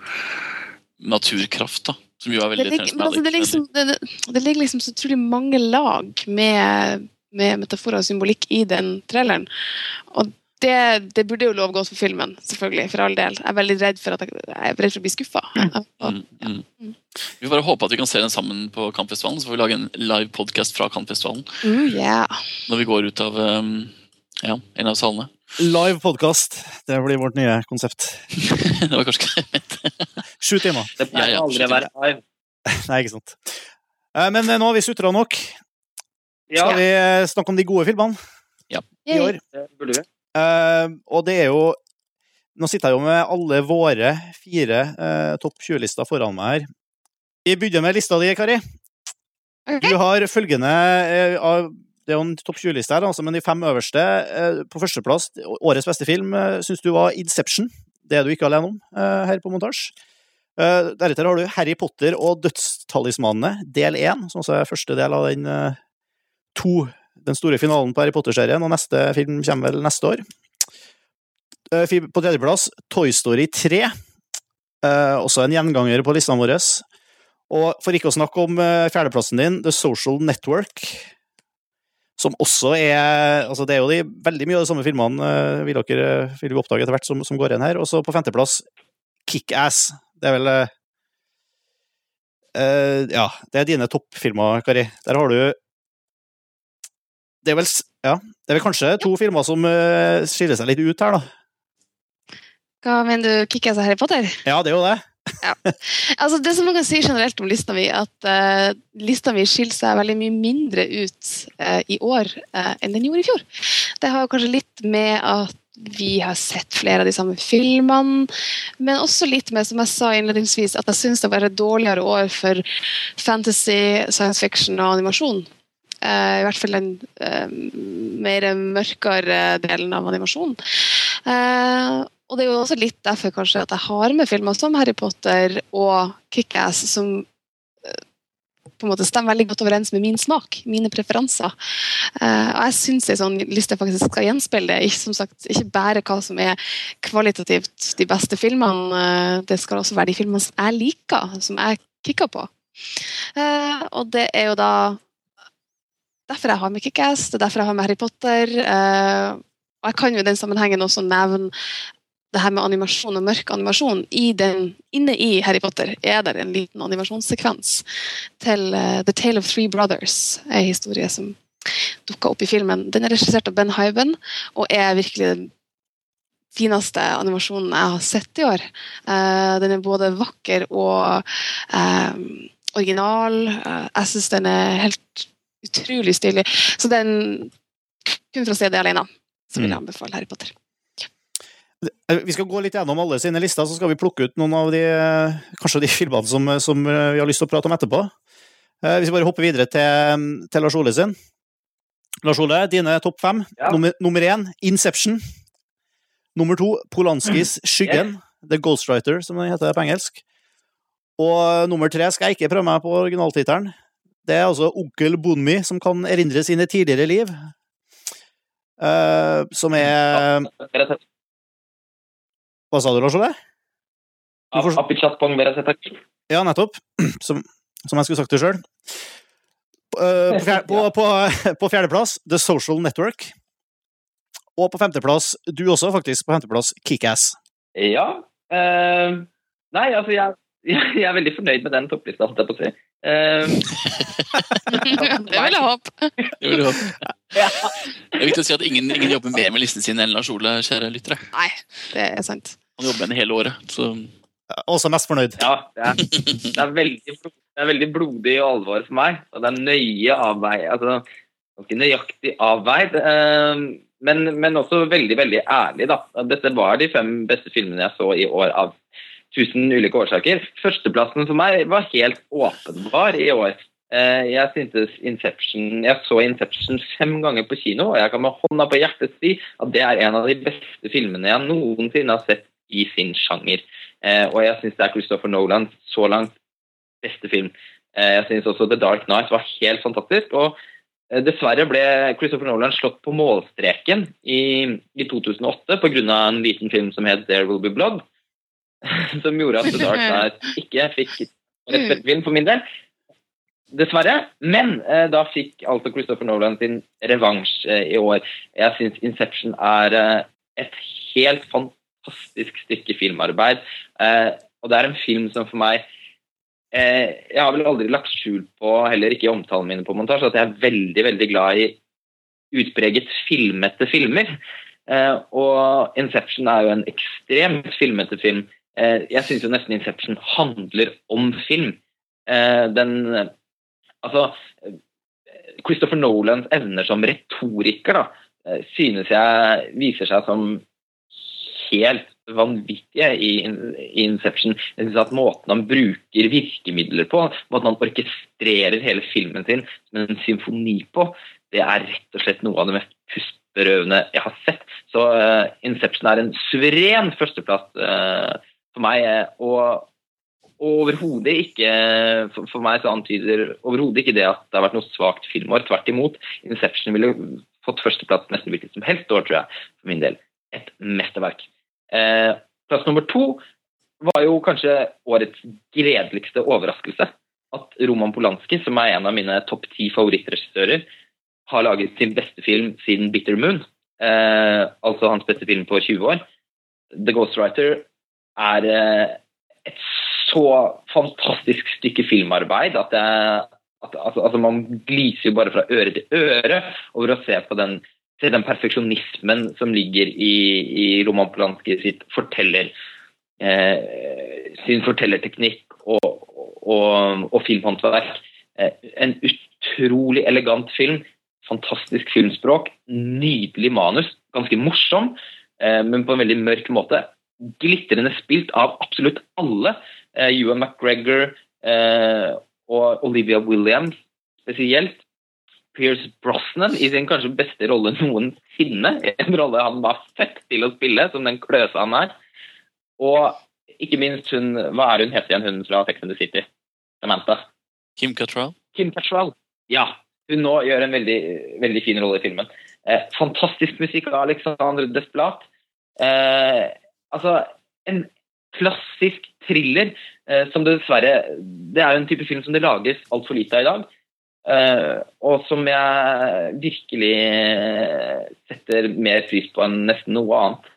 naturkraft. da, Som jo er Det veldig ligger, altså, det, liksom, det ligger liksom så utrolig mange lag med, med metaforer og symbolikk i den traileren. Og det, det burde jo lovgås godt for filmen, selvfølgelig, for all del. Jeg er veldig redd for, at jeg, jeg er redd for å bli skuffa. Mm, mm. Vi får bare håpe at vi kan se den sammen på Kampfestivalen, så får vi lage en live podcast fra Kampfestivalen Mm, yeah. når vi går ut av um, ja, en av salene. Live podkast. Det blir vårt nye konsept. det var kanskje ikke det. Sju timer. Det pleier Ja, ja, aldri å være live. Nei, ikke sant. Eh, Men nå har vi sutra nok. Ja, Skal vi eh, snakke om de gode filmene i år? det. Eh, og det er jo Nå sitter jeg jo med alle våre fire uh, topp 20-lister foran meg her. Vi begynner med lista di, Kari. Okay. Du har følgende uh, av Det er jo en topp 20-liste her, altså, men de fem øverste På førsteplass, årets beste film, uh, syns du var Inception. Det er du ikke alene om her på montasje. Eh, deretter har du Harry Potter og Dødstalismanene, del én, som også er første del av den to den store finalen på Harry Potter-serien, og neste film kommer vel neste år. Eh, På tredjeplass Toy Story 3. Eh, også en gjenganger på listene våre. Og for ikke å snakke om eh, fjerdeplassen din, The Social Network. Som også er Altså, det er jo de, veldig mye av de samme filmene vil dere vil vi oppdage etter hvert som, som går igjen her. Og så på femteplass Kickass. Det er vel eh, Ja, det er dine toppfilmer, Kari. Der har du det er vel ja, det er vel kanskje to filmer som uh, skiller seg litt ut her, da. Hva mener du, Kickass og Harry Potter? Ja, det er jo det. Altså, det som man kan si generelt om lista mi, at uh, lista mi skiller seg veldig mye mindre ut uh, i år enn den gjorde i fjor. Det har kanskje litt med at vi har sett flere av de samme filmene, men også litt med, som jeg sa innledningsvis, at jeg syns det var et dårligere år for fantasy, science fiction og animasjon. Eh, I hvert fall den eh, mer mørkere delen av animasjonen. Eh, og det er jo også litt derfor kanskje at jeg har med filmer som Harry Potter og Kickass, som på en måte stemmer veldig godt overens med min smak, mine preferanser. Og jeg syns en sånn liste faktisk skal gjenspeile det. Ikke, som sagt, ikke bare hva som er kvalitativt de beste filmene, det skal også være de filmene som jeg liker, som jeg kikker på. Og det er jo da derfor jeg har med Kickass, det er derfor jeg har med Harry Potter. eh, og jeg kan jo i den sammenhengen også nevne det her med animasjon og mørk animasjon i den, Inne i Harry Potter er det en liten animasjonssekvens til uh, The Tale of Three Brothers, en historie som dukka opp i filmen. Den er regissert av Ben Hyben og er virkelig den fineste animasjonen jeg har sett i år. Uh, den er både vakker og uh, original. jeg syns den er helt utrolig stilig. Så den kun for å se det alene, så vil jeg mm. anbefale Harry Potter. Vi skal gå litt gjennom alle sine lister, så skal vi plukke ut noen av de kanskje de filmene som, som vi har lyst til å prate om etterpå. Hvis Vi bare hopper videre til, til Lars Ole sin. Lars Ole, dine topp fem. Ja. Nummer, nummer én, Inception. Nummer to, Polanskis Skyggen. Yeah. The Ghostwriter, som den heter på engelsk. Og nummer tre skal jeg ikke prøve meg på originaltittelen. Det er altså onkel Bonmi som kan erindre sine tidligere liv. Uh, som er Hva sa du, Lars Ole? Ja, nettopp. Som, som jeg skulle sagt det sjøl. Uh, på, på, på, på fjerdeplass The Social Network. Og på femteplass, du også faktisk, på femteplass Kickass. Ja. Uh, nei, altså jeg, jeg, er veldig fornøyd med den topplista, holdt jeg på å si. Uh, det vil jeg håpe. Det vil jeg håpe. Ja. Det er viktig å si at ingen, ingen, jobber mer med listen sin enn Lars Ole, kjære lyttere. Nei, det er sant. Han jobber med den hele året, så Også mest fornøyd. Ja, det er, det er, veldig, det er veldig blodig og alvor for meg, og det er nøye avveid. Altså, ikke nøyaktig avveid. Uh, men, men, også veldig veldig ærlig. da. Dette var de fem beste filmene jeg så i år av tusen ulike årsaker. Førsteplassen for meg var helt åpenbar i år. Eh, jeg syntes Inception, jeg så Inception fem ganger på kino, og jeg kan med hånda på hjertet si at det er en av de beste filmene jeg noensinne har sett i sin sjanger. Eh, og jeg syns det er Christopher Nolan så langt beste film. Eh, jeg syns også The Dark Night var helt fantastisk. og dessverre ble Christopher Nolan slått på målstreken i, i 2008 pga. en liten film som het 'There Will Be Blood', som gjorde at The Dark Knight ikke fikk rett film for min del. Dessverre. Men eh, da fikk altså Christopher Nolan sin revansj eh, i år. Jeg syns 'Inception' er eh, et helt fantastisk stykke filmarbeid. Eh, og det er en film som for meg Eh, jeg har vel aldri lagt skjul på, heller ikke i omtalen mine på montasje, at jeg er veldig veldig glad i utpreget filmete filmer. Eh, og 'Inception' er jo en ekstremt filmete film. Eh, jeg syns jo nesten 'Inception' handler om film. Den Altså Christopher Nolans evner som retoriker da, synes jeg viser seg som helt vanvittige i, Inception. Jeg synes at Måten han bruker virkemidler på, måten han orkestrerer hele filmen sin som en symfoni på, det er rett og slett noe av det mest pustberøvende jeg har sett. Så uh, Inception er en suveren førsteplass uh, for meg. og og overhodet ikke for, for meg så antyder overhodet ikke det at det har vært noe svakt filmår. Tvert imot. Inception ville fått førsteplass nesten hvilket som helst år, tror jeg, for min del. Et mesterverk. Eh, plass nummer to var jo kanskje årets gledeligste overraskelse. At Roman Polanski, som er en av mine topp ti favorittregissører, har laget sin beste film siden 'Bitter Moon', eh, altså hans beste film på 20 år. 'The Ghostwriter' er eh, et så fantastisk stykke filmarbeid at, jeg, at altså, altså man gliser jo bare fra øre til øre over å se på den se den perfeksjonismen som ligger i, i Roman Polanski sitt forteller, eh, sin fortellerteknikk og, og, og filmhåndverk. Eh, en utrolig elegant film. Fantastisk filmspråk. Nydelig manus. Ganske morsom, eh, men på en veldig mørk måte. Glitrende spilt av absolutt alle. Eh, Ewan McGregor eh, og Olivia Williams spesielt. Pierce Brosnan i sin kanskje beste rolle noensinne. En rolle han var fett til å spille, som den kløsa han er. Og ikke minst hun Hva er hun heter igjen, hun fra Sex and the City? Samantha. Kim Cattrall? Kim Cattrall, ja. Hun nå gjør en veldig, veldig fin rolle i filmen. Eh, fantastisk musikk av Alexandre Desplat. Eh, altså, en klassisk thriller eh, som dessverre Det er jo en type film som det lages altfor lite av i dag. Eh, og som jeg virkelig setter mer pris på enn nesten noe annet.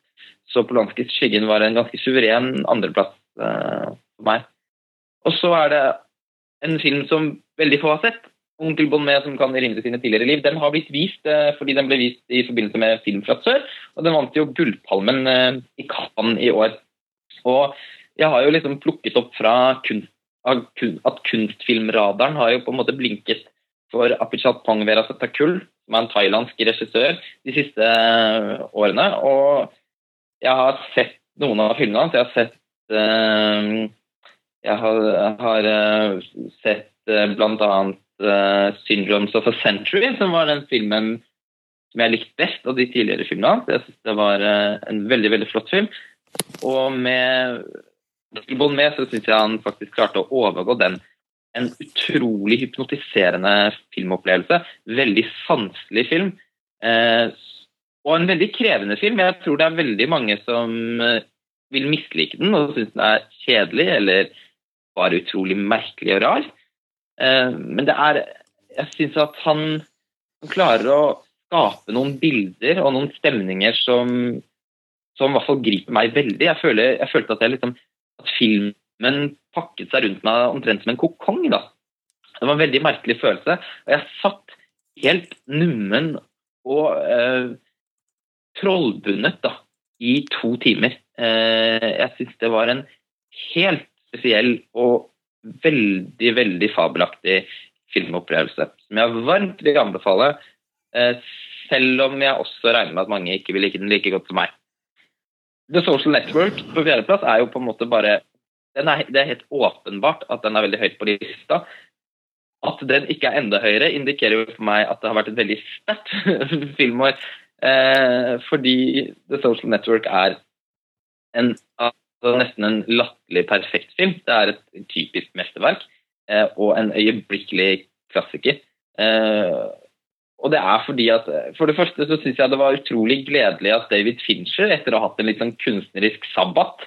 så Polanskis 'Skyggen' var en ganske suveren andreplass eh, for meg. Og så er det en film som veldig få har sett. 'Onkel Bonnet som kan erindre sine tidligere liv'. Den har blitt vist uh, fordi den ble vist i forbindelse med Film fra sør. Og den vant jo Gullpalmen uh, i Cannes i år. Og jeg har jo liksom plukket opp fra kunst, at kunstfilmradaren har jo på en måte blinket for Apichat Pongvera Verasatakul, som er en thailandsk regissør, de siste årene. Og jeg har sett noen av filmene hans. Jeg har sett Jeg har, har sett blant bl.a. Uh, 'Syndromes of a Century', som var den filmen som jeg likte best av de tidligere filmene. Jeg synes det var uh, en veldig, veldig flott film. Og med Bond med så syns jeg han faktisk klarte å overgå den. En utrolig hypnotiserende filmopplevelse. Veldig sanselig film. Uh, og en veldig krevende film. Jeg tror det er veldig mange som vil mislike den og synes den er kjedelig eller bare utrolig merkelig og rar. Eh, men det er Jeg syns at han, han, klarer å skape noen bilder og noen stemninger som, som i hvert fall griper meg veldig. Jeg, føler, jeg følte at, jeg liksom, at filmen pakket seg rundt meg omtrent som en kokong. da. Det var en veldig merkelig følelse. Og jeg satt helt nummen og eh, trollbundet da, i to timer. Eh, jeg syns det var en helt spesiell og veldig, veldig fabelaktig filmopplevelse. Som jeg varmt vil anbefale, eh, selv om jeg også regner med at mange ikke vil like den like godt som meg. The Social Network på fjerdeplass er jo på en måte bare er, Det er helt åpenbart at den er veldig høyt på lista. At den ikke er enda høyere, indikerer jo for meg at det har vært et veldig sterkt filmår. Eh, fordi The Social Network er en, altså nesten en latterlig perfekt film. Det er et typisk mesterverk eh, og en øyeblikkelig klassiker. Eh, og det er fordi at For det første så syns jeg det var utrolig gledelig at David Fincher, etter å ha hatt en litt sånn kunstnerisk sabbat,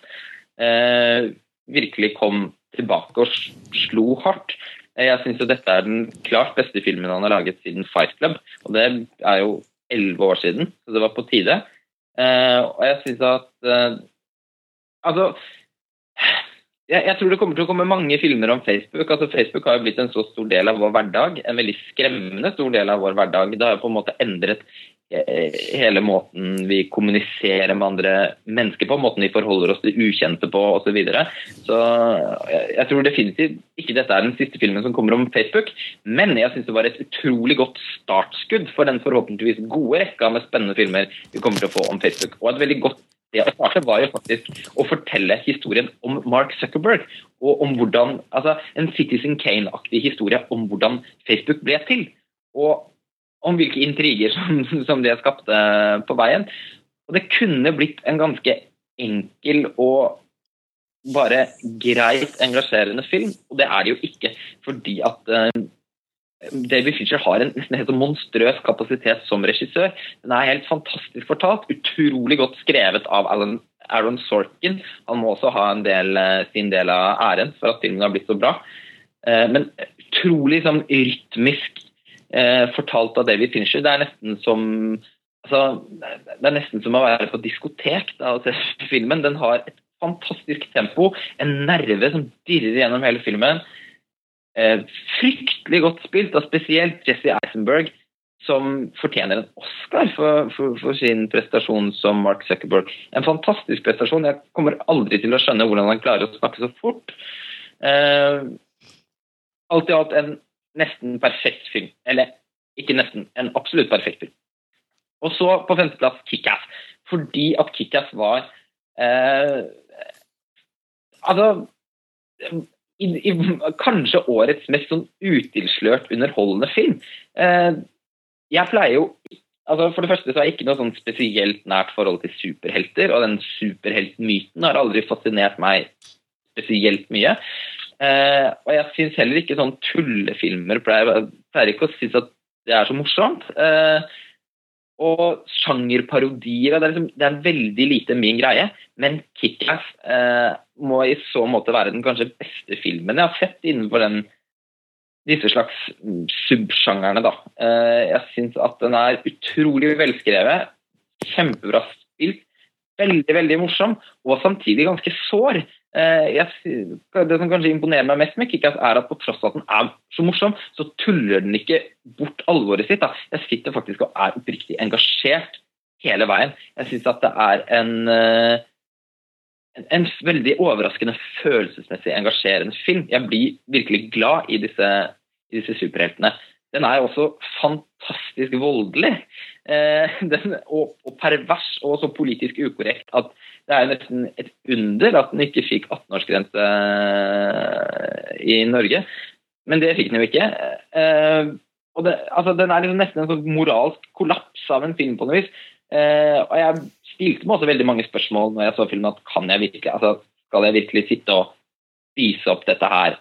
eh, virkelig kom tilbake og slo hardt. Jeg syns dette er den klart beste filmen han har laget siden Fight Club. Og det er jo elleve år siden, så det var på tide. Eh, og jeg syns at eh, Altså jeg, jeg, tror det kommer til å komme mange filmer om Facebook. altså Facebook har jo blitt en så stor del av vår hverdag. En veldig skremmende stor del av vår hverdag. Det har på en måte endret eh, hele måten vi kommuniserer med andre mennesker på, måten vi forholder oss til ukjente på osv. Så, videre. så jeg, jeg tror definitivt ikke dette er den siste filmen som kommer om Facebook, men jeg syns det var et utrolig godt startskudd for den forhåpentligvis gode rekka med spennende filmer vi kommer til å få om Facebook. Og et veldig godt det å starte var jo faktisk å fortelle historien om Mark Zuckerberg. Og om hvordan, altså En Citizen Kane-aktig historie om hvordan Facebook ble til. Og om hvilke intriger som, som det skapte på veien. Og det kunne blitt en ganske enkel og bare greit engasjerende film, og det er det jo ikke. Fordi at uh, David Fincher har en nesten helt monstrøs kapasitet som regissør. Den er helt fantastisk fortalt, utrolig godt skrevet av Alan, Aaron Sorkin. Han må også ha del, eh, sin del av æren for at filmen har blitt så bra. Eh, men utrolig sånn, rytmisk eh, fortalt av David Fincher. Det er nesten som altså, det er nesten som å være på diskotek da, og se filmen. Den har et fantastisk tempo, en nerve som dirrer gjennom hele filmen. Eh, fryktelig godt spilt, og spesielt Jesse Eisenberg, som fortjener en Oscar for, for, for, sin prestasjon som Mark Zuckerberg. En fantastisk prestasjon. Jeg kommer aldri til å skjønne hvordan han klarer å snakke så fort. Eh, alt i alt en nesten perfekt film. Eller ikke nesten, en absolutt perfekt film. Og så på femteplass Kickass. Fordi at Kickass var eh, Altså i, i, kanskje årets mest sånn utilslørt underholdende film. Eh, jeg pleier jo altså For det første så har jeg ikke noe sånn spesielt nært forhold til superhelter, og den superheltmyten har aldri fascinert meg spesielt mye. Eh, og jeg syns heller ikke sånn tullefilmer pleier, pleier ikke å synes at det er så morsomt. Eh, og sjangerparodier. Det liksom, det er veldig lite min greie. Men Kickass eh, må i så måte være den kanskje beste filmen jeg har sett innenfor den, disse slags subsjangerne. Da. Eh, jeg syns at den er utrolig velskrevet, kjempebra spilt, veldig, veldig morsom, og samtidig ganske sår. Eh, jeg, det som kanskje imponerer meg mest med Kickass, er at på tross av at den er så morsom, så tuller den ikke bort alvoret sitt. Da. Jeg sitter faktisk og er oppriktig engasjert hele veien. Jeg syns at det er en, eh, en, en veldig overraskende følelsesmessig engasjerende film. Jeg blir virkelig glad i disse, i disse superheltene. Den er også fantastisk voldelig. Eh, den, og, og, pervers og så politisk ukorrekt at det er nesten et under at den ikke fikk 18-årsgrense eh, i Norge. Men det fikk den jo ikke. Eh, og det, altså, Den er liksom nesten en sånn moralsk kollaps av en film på noe vis. Og jeg stilte meg også veldig mange spørsmål når jeg så filmen. at kan jeg virkelig, altså, Skal jeg virkelig sitte og spise opp dette her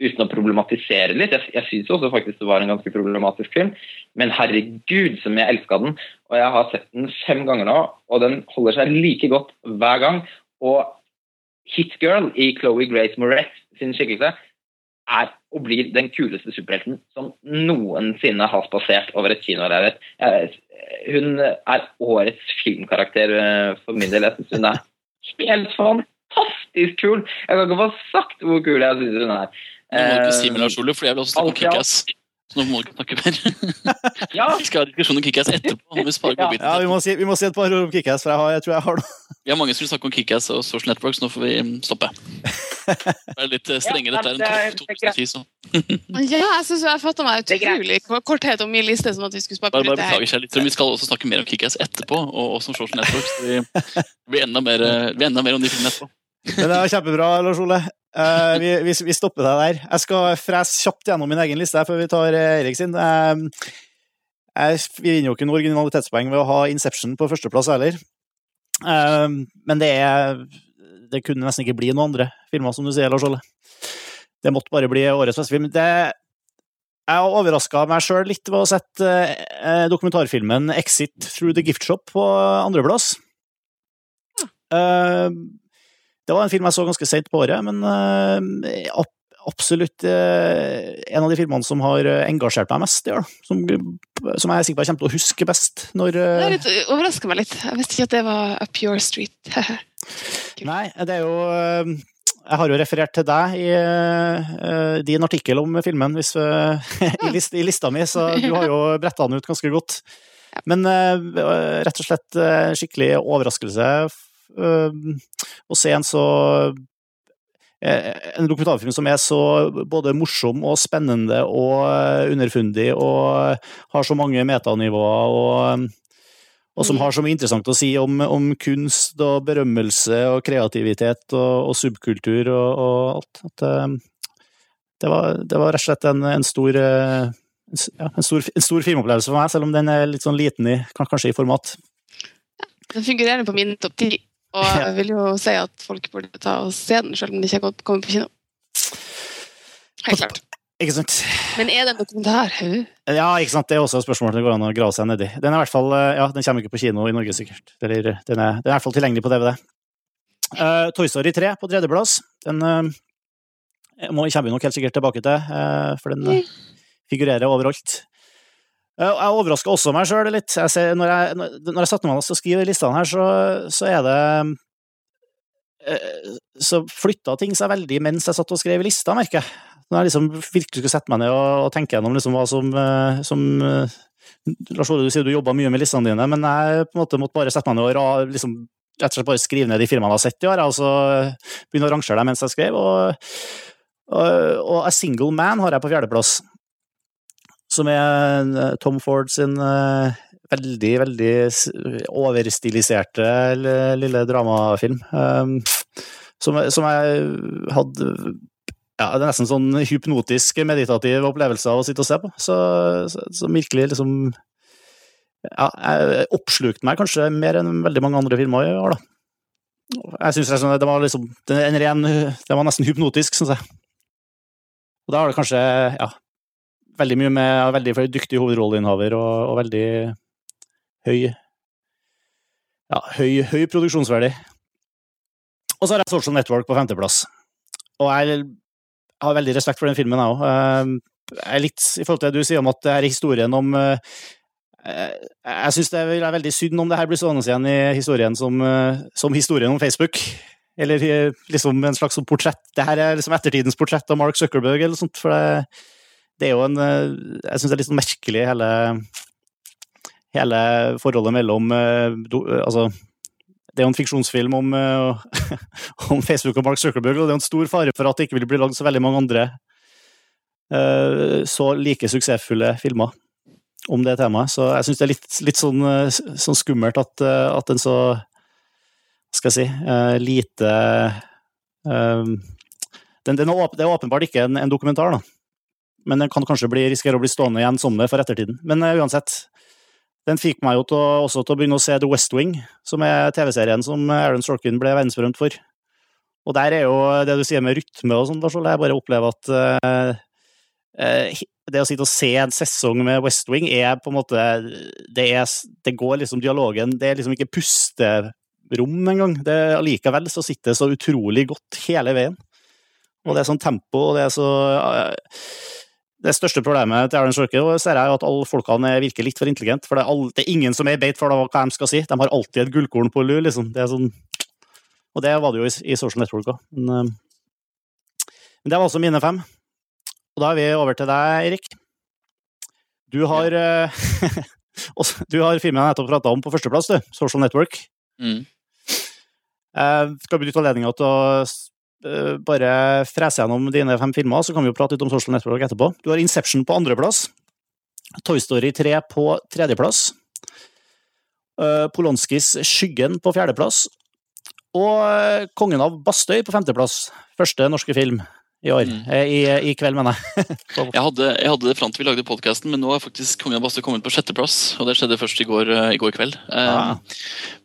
uten å problematisere litt. Jeg, jeg syns også faktisk det var en ganske problematisk film, men herregud som jeg elska den. Og jeg har sett den fem ganger nå, og den holder seg like godt hver gang. Og Hit Girl i Chloé Grace Moretz sin skikkelse er og blir den kuleste superhelten som noensinne har spasert over et kinolerret. Hun er årets filmkarakter eh, for min del. Jeg syns hun er helt fantastisk kul! Jeg kan ikke få sagt hvor kul jeg syns hun er. Nå må du ikke si Lars Ole, for jeg vil også snakke om Kickass. Så nå må du ikke snakke mer. ja. Vi skal ha diskusjon om Kickass etterpå. Vi, ja, vi, må si, vi må si et par ord om Kickass, for jeg, har, jeg, tror jeg har noe. Vi har mange som vil snakke om Kickass og Social Network, så nå får vi mm, stoppe. Det er litt eh, strengere. Dette er en 2010, så. ja, jeg syns jeg fatta meg utrolig korthet om min liste. sånn at Vi skulle spare bare, bare beklager seg litt. Vi skal også snakke mer om Kickass etterpå, og også om Social Network. Så vi, vi blir enda mer, vi enda mer om de filmene etterpå. Men det var kjempebra, Lars Ole. Uh, vi, vi, vi, stopper deg der. Jeg skal frese kjapt gjennom min egen liste før vi tar eh, Erik sin. Uh, jeg vinner jo ikke noe originalitetspoeng ved å ha Inception på førsteplass heller. Uh, men det er Det kunne nesten ikke bli noen andre filmer, som du sier, Lars Ole. Det måtte bare bli årets beste film. Det, jeg overraska meg sjøl litt ved å sette dokumentarfilmen 'Exit Through the Gift Shop' på andreplass. Uh, det var en film jeg så ganske sent på året, men uh, absolutt uh, en av de filmene som har engasjert meg mest i år. Som, som, jeg er sikker på jeg kommer til å huske best når uh, Det litt, overrasker meg litt. Jeg visste ikke at det var Up Your Street. Nei, det er jo Jeg har jo referert til deg i din artikkel om filmen hvis, i, list, i, lista mi, så du har jo bretta den ut ganske godt. Men rett og slett skikkelig overraskelse å se en så eh, en dokumentarfilm som er så både morsom og spennende og eh, underfundig og har så mange metanivåer og, og som mm. har så mye interessant å si om, om kunst og berømmelse og kreativitet og, og subkultur og, og alt. At, eh, det, var, det, var, rett og slett en, en stor ja, en stor, en stor filmopplevelse for meg, selv om den er litt sånn liten i, kanskje i format. Den fungerer på min topp ti og jeg vil jo si at folk burde ta og se den, selv om den ikke har kommet på kino. Helt klart. Ikke sant. Men er det en dokumentar? Ja, ikke sant. Det er også et spørsmål det går an å grave seg nedi. Den er i hvert fall, eh, ja, den kommer ikke på kino i Norge, sikkert. Eller, den, er, den er i hvert fall tilgjengelig på DVD. Uh, eh, Toy Story 3 på tredjeplass. Den uh, må, kommer vi nok helt sikkert tilbake til, uh, for den figurerer overalt. Jeg overraska også meg sjøl litt. Jeg ser, når, jeg, når jeg satte meg ned og skrev listene her, så, så er det eh, Så flytta ting seg veldig mens jeg satt og skrev lista, merker jeg. Når jeg liksom virkelig skulle sette meg ned og, og tenke gjennom liksom hva som, eh, som eh, Lars Ole, du sier du jobba mye med listene dine, men jeg på en måte måtte bare sette meg ned og liksom, rett og slett bare skrive ned de firmaene jeg har sett i år, og så begynne å rangere dem mens jeg skrev. Og, og, og A Single Man har jeg på fjerdeplass som er eh, Tom Ford sin eh, veldig, veldig overstiliserte lille dramafilm. Um, som, som jeg hadde ja, Det er nesten sånn hypnotisk, meditativ opplevelse av å sitte og se på. Så, som virkelig liksom Ja, jeg oppslukte meg kanskje mer enn veldig mange andre filmer i år, da. Jeg syns det var liksom en ren Det var nesten hypnotisk, syns jeg. Og da har det kanskje ja, veldig mye med veldig dyktig hovedrolleinnehaver og, og, veldig høy ja, høy, høy produksjonsverdi. Og så har jeg Social Network på femteplass. Og jeg har veldig respekt for den filmen, jeg òg. Eh, jeg er litt i forhold til det du sier om at det er historien om eh, Jeg, jeg syns det er veldig synd om det her blir stående igjen i historien som, eh, som historien om Facebook. Eller eh, liksom en slags portrett. Det her er liksom ettertidens portrett av Mark Zuckerberg eller sånt. For det, det er jo en eh, Jeg syns det er litt sånn merkelig, hele, hele forholdet mellom Altså, det er jo en fiksjonsfilm om, om, Facebook og Mark Zuckerberg, og det er en stor fare for at det ikke vil bli lagd så veldig mange andre så like suksessfulle filmer om det temaet. Så jeg syns det er litt, litt sånn, sånn, skummelt at, at en så skal jeg si, lite uh, den, den er Det er åpenbart ikke en, en, dokumentar, da. Men den kan kanskje bli, risikere å bli stående igjen som det for ettertiden. Men uh, uansett, den fikk meg jo til også til å begynne å se The West Wing, som er TV-serien som Aaron Sorkin ble verdensberømt for. Og der er jo det du sier med rytme og sånn, jeg bare opplever at det å sitte og se en sesong med West Wing er på en måte Det, er, det går liksom dialogen Det er liksom ikke puste rom engang. Allikevel så sitter det så utrolig godt hele veien. Og det er sånn tempo, og det er så eh, Det største problemet til Aaron Sorkin ser jeg at alle folkene virker litt for intelligente. For det er, all, det er ingen som er beit for hva de skal si. De har alltid et gullkorn på lur, liksom. Det er sånn Og det var det jo i, i Social Network òg. Men, eh, men, det var altså mine fem. Og da er vi over til deg, Erik. Du har ja. Du har filmen jeg nettopp prata om på førsteplass, du. Social Network. Mm. Uh, skal benytte anledninga til å eh, bare frese gjennom dine fem filmer, så kan vi jo prate litt om Social Network etterpå. Du har Inception på andreplass. Toy Story 3 på tredjeplass. Eh, Polonskis Skyggen på fjerdeplass. Og eh, Kongen av Bastøy på femteplass. Første norske film i år. Mm. I, I, kveld, mener jeg. jeg, hadde, jeg hadde det fram til vi lagde podkasten, men nå er faktisk Kongen av Bastø kommet på sjetteplass. Og det skjedde først i går, eh, i går kveld. Ah.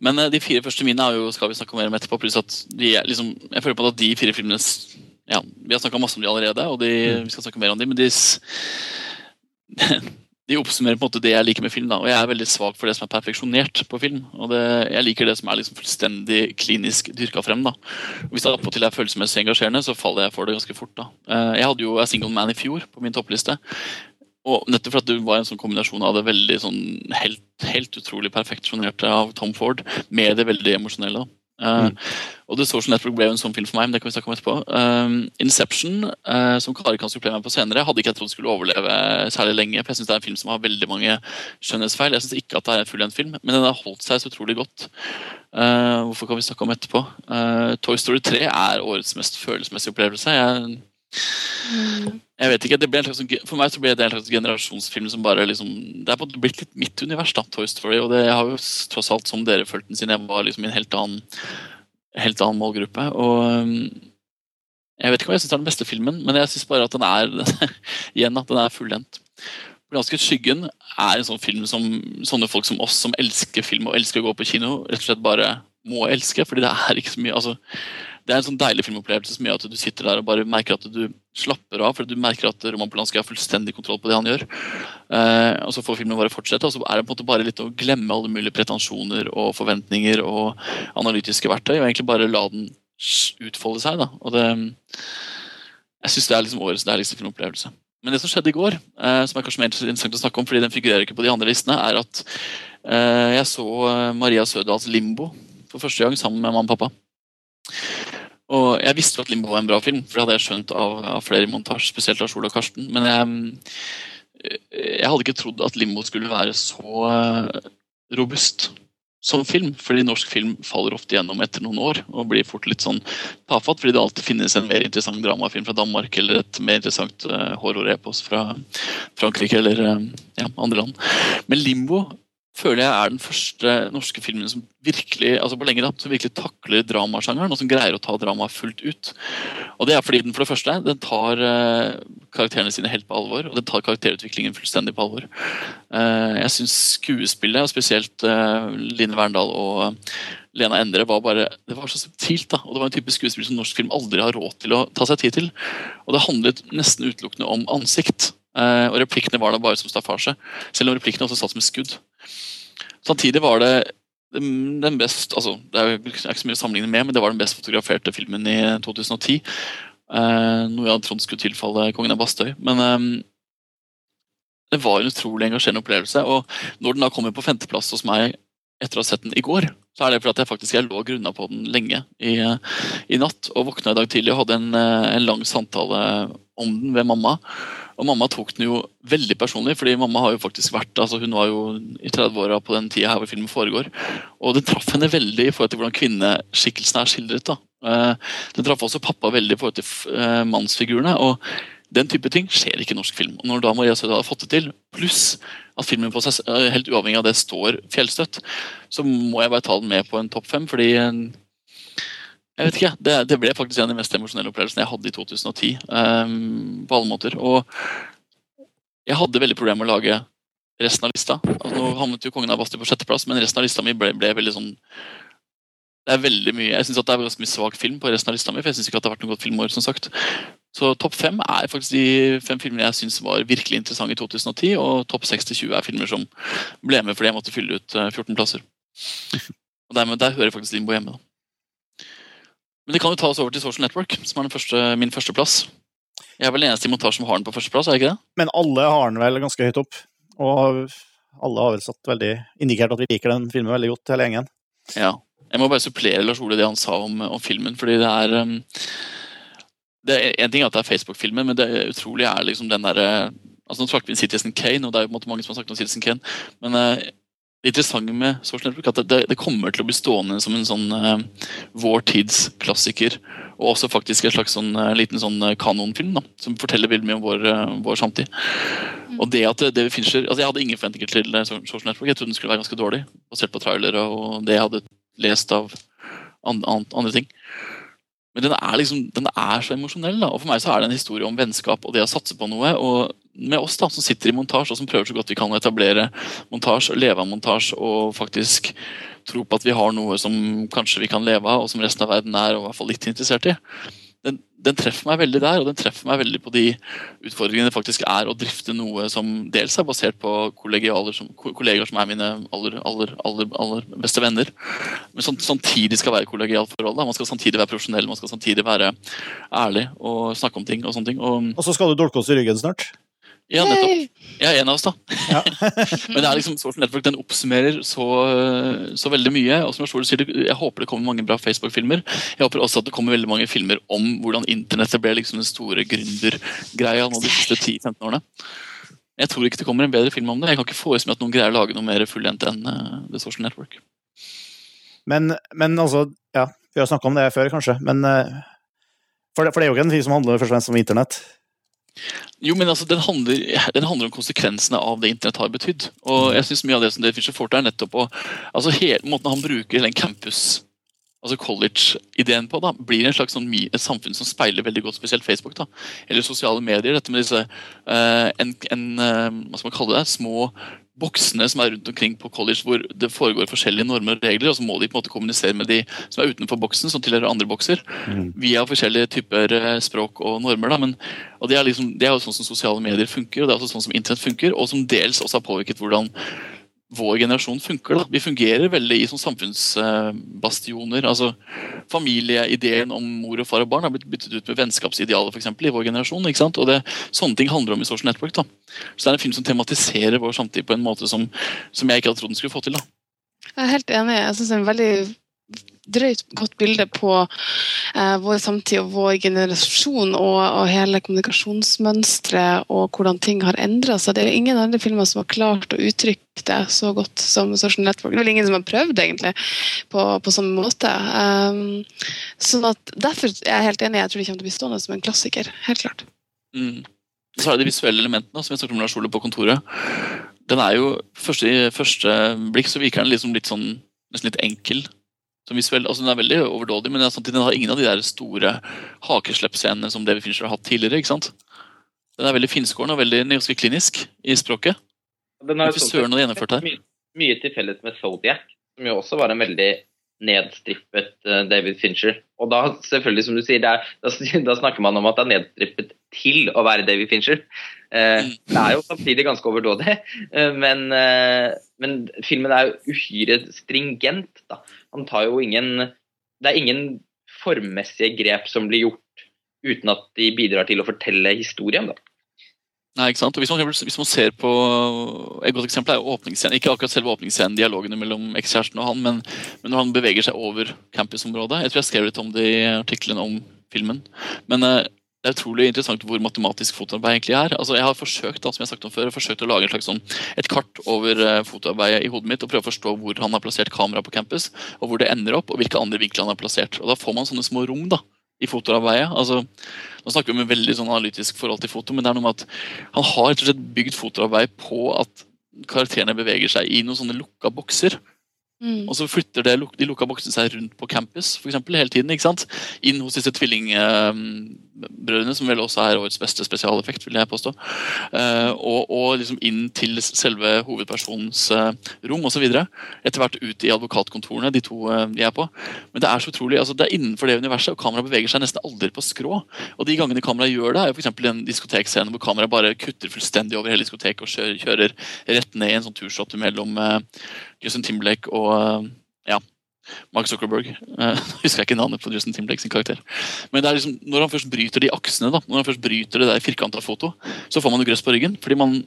Men eh, de fire første mine er jo, skal vi snakke mer om etterpå. Pluss at de, liksom, jeg føler på at de fire filmene ja, Vi har snakka masse om de allerede, og de, mm. vi skal snakke mer om de, men de de oppsummerer på en måte det jeg liker med film. da, og Jeg er veldig svak for det som er perfeksjonert på film. og det, Jeg liker det som er liksom fullstendig klinisk dyrka frem. da. Og Hvis det attpåtil er følelsesmessig engasjerende, så faller jeg for det ganske fort. da. Eh, jeg hadde jo A Single Man i fjor på min toppliste. Og nettopp for at det var en sånn kombinasjon av det veldig sånn helt, helt utrolig perfeksjonerte av Tom Ford med det veldig emosjonelle. da. Uh, mm. Og The Social Network ble jo en sånn film for meg, men det kan vi snakke om etterpå. Uh, Inception, uh, som Kari kan supplere meg på senere, hadde ikke jeg trodd skulle overleve særlig lenge. for Jeg syns det er en film som har veldig mange skjønnhetsfeil. Jeg syns ikke at det er en fullendt film, men den har holdt seg så utrolig godt. hvorfor kan vi snakke om etterpå? Toy Story 3 er årets mest følelsesmessige opplevelse. Jeg mm. Jeg vet ikke, slags, For meg så ble det en slags generasjonsfilm som bare liksom Det er blitt litt mitt univers, da, Toy Story. Og det har jo tross alt, som dere følte den siden jeg var liksom i en helt annen, helt annen målgruppe. Og um, jeg vet ikke om jeg syns er den beste filmen, men jeg syns bare at den er igjen at den er fullendt. 'Blanske Skyggen er en sånn film som sånne folk som oss, som elsker film og elsker å gå på kino, rett og slett bare må elske. fordi det er ikke så mye altså det er en sånn deilig filmopplevelse som gjør at du sitter der og bare merker at du slapper av. for Du merker at Roman Polanski har fullstendig kontroll på det han gjør. Eh, og Så får filmen bare fortsette. og Så er det på en måte bare litt å glemme alle mulige pretensjoner og forventninger og analytiske verktøy, og egentlig bare la den utfolde seg. da, og det Jeg syns det er liksom årets deiligste filmopplevelse. Men det som skjedde i går, eh, som er kanskje mer interessant å snakke om, fordi den figurerer ikke på de andre listene, er at eh, jeg så eh, Maria Sødals 'Limbo' for første gang sammen med mamma og pappa. Og Jeg visste jo at Limbo var en bra film, for det hadde jeg skjønt av, av flere i montasje, spesielt av Sol og Karsten. Men jeg, jeg, hadde ikke trodd at Limbo skulle være så eh, robust som film. Fordi norsk film faller ofte gjennom etter noen år og blir fort litt sånn tafatt. Fordi det alltid finnes en mer interessant dramafilm fra Danmark eller et mer interessant uh, horror-epos fra Frankrike eller uh, ja, andre land. Men Limbo føler jeg er den første norske filmen som virkelig altså på lengre som virkelig takler dramasjangeren, og som greier å ta dramaet fullt ut. Og Det er fordi den for det første den tar uh, karakterene sine helt på alvor, og den tar karakterutviklingen fullstendig på alvor. Uh, jeg syns skuespillet, og spesielt uh, Line Verndal og Lena Endre, var bare, det var så subtilt. da, og Det var en type skuespill som norsk film aldri har råd til å ta seg tid til. Og Det handlet nesten utelukkende om ansikt. Og replikkene var da bare som staffasje. Selv om replikkene også satt som et skudd. Samtidig var det den best altså, Det er ikke så mye å sammenligne med, men det var den best fotograferte filmen i 2010. Uh, eh, noe jeg hadde trodd skulle tilfalle Kongen av Bastøy. Men um, det var en utrolig engasjerende opplevelse. Og når den da kommer på femteplass hos meg etter å ha sett den i går, så er det fordi jeg faktisk jeg lå grunna på den lenge i, i, natt. Og våkna i dag tidlig og hadde en, en, lang samtale om den ved mamma. Og mamma tok den jo veldig personlig, fordi mamma har jo faktisk vært altså hun var jo i 30-åra på den tida her hvor filmen foregår. Og den traff henne veldig i forhold til hvordan kvinneskikkelsen er skildret. da. Eh, den traff også pappa veldig i forhold til eh, mannsfigurene. og den type ting skjer ikke i norsk film. Og når da Maria Sødal har fått det til, pluss at filmen på seg, eh, helt uavhengig av det står fjellstøtt, så må jeg bare ta den med på en topp fem, fordi jeg vet ikke, det, det, ble faktisk en av de mest emosjonelle opplevelsene jeg hadde i 2010. Um, eh, på alle måter. Og jeg hadde veldig problemer med å lage resten av lista. Altså, nå havnet jo 'Kongen av Bastøy' på sjetteplass, men resten av lista mi ble, ble veldig sånn det er veldig mye, Jeg syns det er ganske mye svak film på resten av lista mi. for jeg synes ikke at det har vært noe godt filmår, som sagt. Så topp fem er faktisk de fem filmene jeg syns var virkelig interessante i 2010. Og topp 6 til 20 er filmer som ble med fordi jeg måtte fylle ut 14 eh, plasser. Og dermed, Der hører faktisk Limbo hjemme. da. Men det kan jo ta oss over til Social Network, som er første, min førsteplass. Jeg er vel den eneste i montasjen som har den på førsteplass, er jeg ikke det? Men alle har den vel ganske høyt opp. Og alle har vel satt veldig, indikert at vi liker den filmen veldig godt, hele gjengen. Ja. Jeg må bare supplere Lars Ole det han sa om, om filmen, fordi det er um, det er En ting er at det er Facebook-filmen, men det utrolige er liksom den derre altså Nå snakker vi Citizen Kane, og det er jo på en måte mange som har snakket om Citizen Kane, men uh, det interessante med Social Network at det, det, kommer til å bli stående som en sånn uh, vår tids klassiker. Og også faktisk en slags sånn, uh, liten sånn kanonfilm da, som forteller veldig mye om vår, vår samtid. Mm. Og det at det Fincher, altså Jeg hadde ingen forventninger til Social Network. Jeg trodde den skulle være ganske dårlig, basert på trailere og det jeg hadde lest av andre, andre ting. Men den er, liksom, den er så emosjonell. da, og For meg så er det en historie om vennskap og det å satse på noe. og Med oss da, som sitter i montasje og som prøver så godt vi kan å etablere montasje, leve av montasje og faktisk tro på at vi har noe som kanskje vi kan leve av, og som resten av verden er og i hvert fall litt interessert i den, den, treffer meg veldig der, og den treffer meg veldig på de utfordringene det faktisk er å drifte noe som dels er basert på som, kollegaer som er mine aller, aller, aller, aller beste venner, men som samtidig skal være kollegialt forhold. Man skal samtidig være profesjonell, man skal samtidig være ærlig og snakke om ting. Og sånne ting. Og, og så skal du dolke oss i ryggen snart? Ja, nettopp. Jeg er en av oss, da. Ja. Men det er liksom, Social Network den oppsummerer så, så veldig mye. og som Jeg sier, jeg håper det kommer mange bra Facebook-filmer. Jeg håper også at det kommer veldig mange filmer om hvordan internettet ble liksom den store gründergreia nå de siste 10-15 årene. Jeg tror ikke det kommer en bedre film om det. Jeg kan ikke forestille meg at noen greier å lage noe mer fullendt enn uh, The Social Network. Men, men, altså, ja, vi har snakka om det før, kanskje. Men uh, for, det, for det er jo ikke en film som handler først og fremst om internett. Jo, men altså, den handler, den handler, om konsekvensene av det internett har betydd. Og jeg synes Mye av det som David Fischer får til, er nettopp å altså hele Måten han bruker den campus, altså college-ideen på, da, blir en slags sånn, et samfunn som speiler veldig godt spesielt Facebook. da, Eller sosiale medier. Dette med disse uh, en, en, uh, hva skal man kalle det, små boksene som er rundt omkring på college hvor det foregår forskjellige normer og regler, og så må de på en måte kommunisere med de som er utenfor boksen, som tilhører andre bokser, mm. via forskjellige typer eh, språk og normer. Da. Men, og det er, liksom, det er jo sånn som sosiale medier funker, og det er også sånn som internett funker, og som dels også har påvirket hvordan vår generasjon funker. Da. Vi fungerer veldig i sånn samfunnsbastioner. altså Familieideen om mor og far og barn har blitt byttet ut med vennskapsidealer for eksempel, i vår generasjon. ikke sant? Og det, Sånne ting handler om i Social Network. da. Så det er en film som tematiserer vår samtid på en måte som, som jeg ikke hadde trodd den skulle få til. da. Jeg er helt enig. Jeg synes det er en veldig drøyt godt bilde på eh, vår samtid og vår generasjon og, og hele kommunikasjonsmønsteret og hvordan ting har endra seg. Det er ingen andre filmer som har klart å uttrykke det så godt som Social Network. Det er vel ingen som har prøvd egentlig på, på samme måte. Um, sånn at Derfor er jeg helt enig. Jeg tror det kommer til å bli stående som en klassiker. Helt klart. Mm. Så er det de visuelle elementene som jeg snakket om Lars Ole på kontoret. Den er jo, første, første blikk så virker den liksom litt sånn nesten litt enkel som visuell, altså Den er veldig overdådig, men samtidig den har ingen av de der store hakesleppscenene som David Fincher har hatt tidligere. ikke sant? Den er veldig finskårende og veldig ganske klinisk i språket. Den har sånn, mye, mye til felles med Zodiac, som jo også var en veldig nedstrippet uh, David Fincher. Og da selvfølgelig, som du sier, er, da, da, snakker man om at det er nedstrippet til å være David Fincher. Eh, det er jo samtidig ganske overdådig, eh, men, men, filmen er jo uhyre stringent. da. Han tar jo ingen Det er ingen formmessige grep som blir gjort uten at de bidrar til å fortelle historien. da. Nei, ikke sant? Og hvis man, hvis man ser på Et godt eksempel er åpningsscenen. Ikke akkurat selve åpningsscenen, dialogene mellom ekskjæresten og han, men, men, når han beveger seg over campusområdet. Jeg tror jeg skrev litt om det i artikkelen om filmen. Men uh, det er utrolig interessant hvor matematisk fotoarbeid egentlig er. Altså, jeg har forsøkt da, som jeg har sagt om før, forsøkt å lage slags sånn, et kart over uh, fotoarbeidet i hodet mitt og prøve å forstå hvor han har plassert kamera på campus, og hvor det ender opp, og hvilke andre vinkler han har plassert. Og Da får man sånne små rom da, i fotoarbeidet. Altså, nå snakker vi om en veldig sånn analytisk forhold til foto, men det er noe med at han har rett og slett bygd fotoarbeid på at karakterene beveger seg i noen sånne lukka bokser. Mm. Og så flytter det, de lukka boksene seg rundt på campus for eksempel, hele tiden. ikke sant? Inn hos disse tvillingbrødrene, som vel også er årets beste spesialeffekt. vil jeg påstå. Uh, og, og, liksom inn til selve hovedpersonens uh, rom osv. Etter hvert ut i advokatkontorene, de to de er på. Men det er så utrolig, altså det er innenfor det universet, og kameraet beveger seg nesten aldri på skrå. Og de gangene kameraet gjør det, er jo f.eks. en diskotekscene hvor kameraet bare kutter fullstendig over hele diskoteket og kjører, kjører rett ned i en sånn turshot mellom Justin Timberlake og eh, ja, Mark Zuckerberg. Uh, husker jeg ikke navnet på Justin Timberlake sin karakter. Men det er liksom, når han først bryter de aksene, da, når han først bryter det der firkanta foto, så får man jo grøss på ryggen. Fordi man,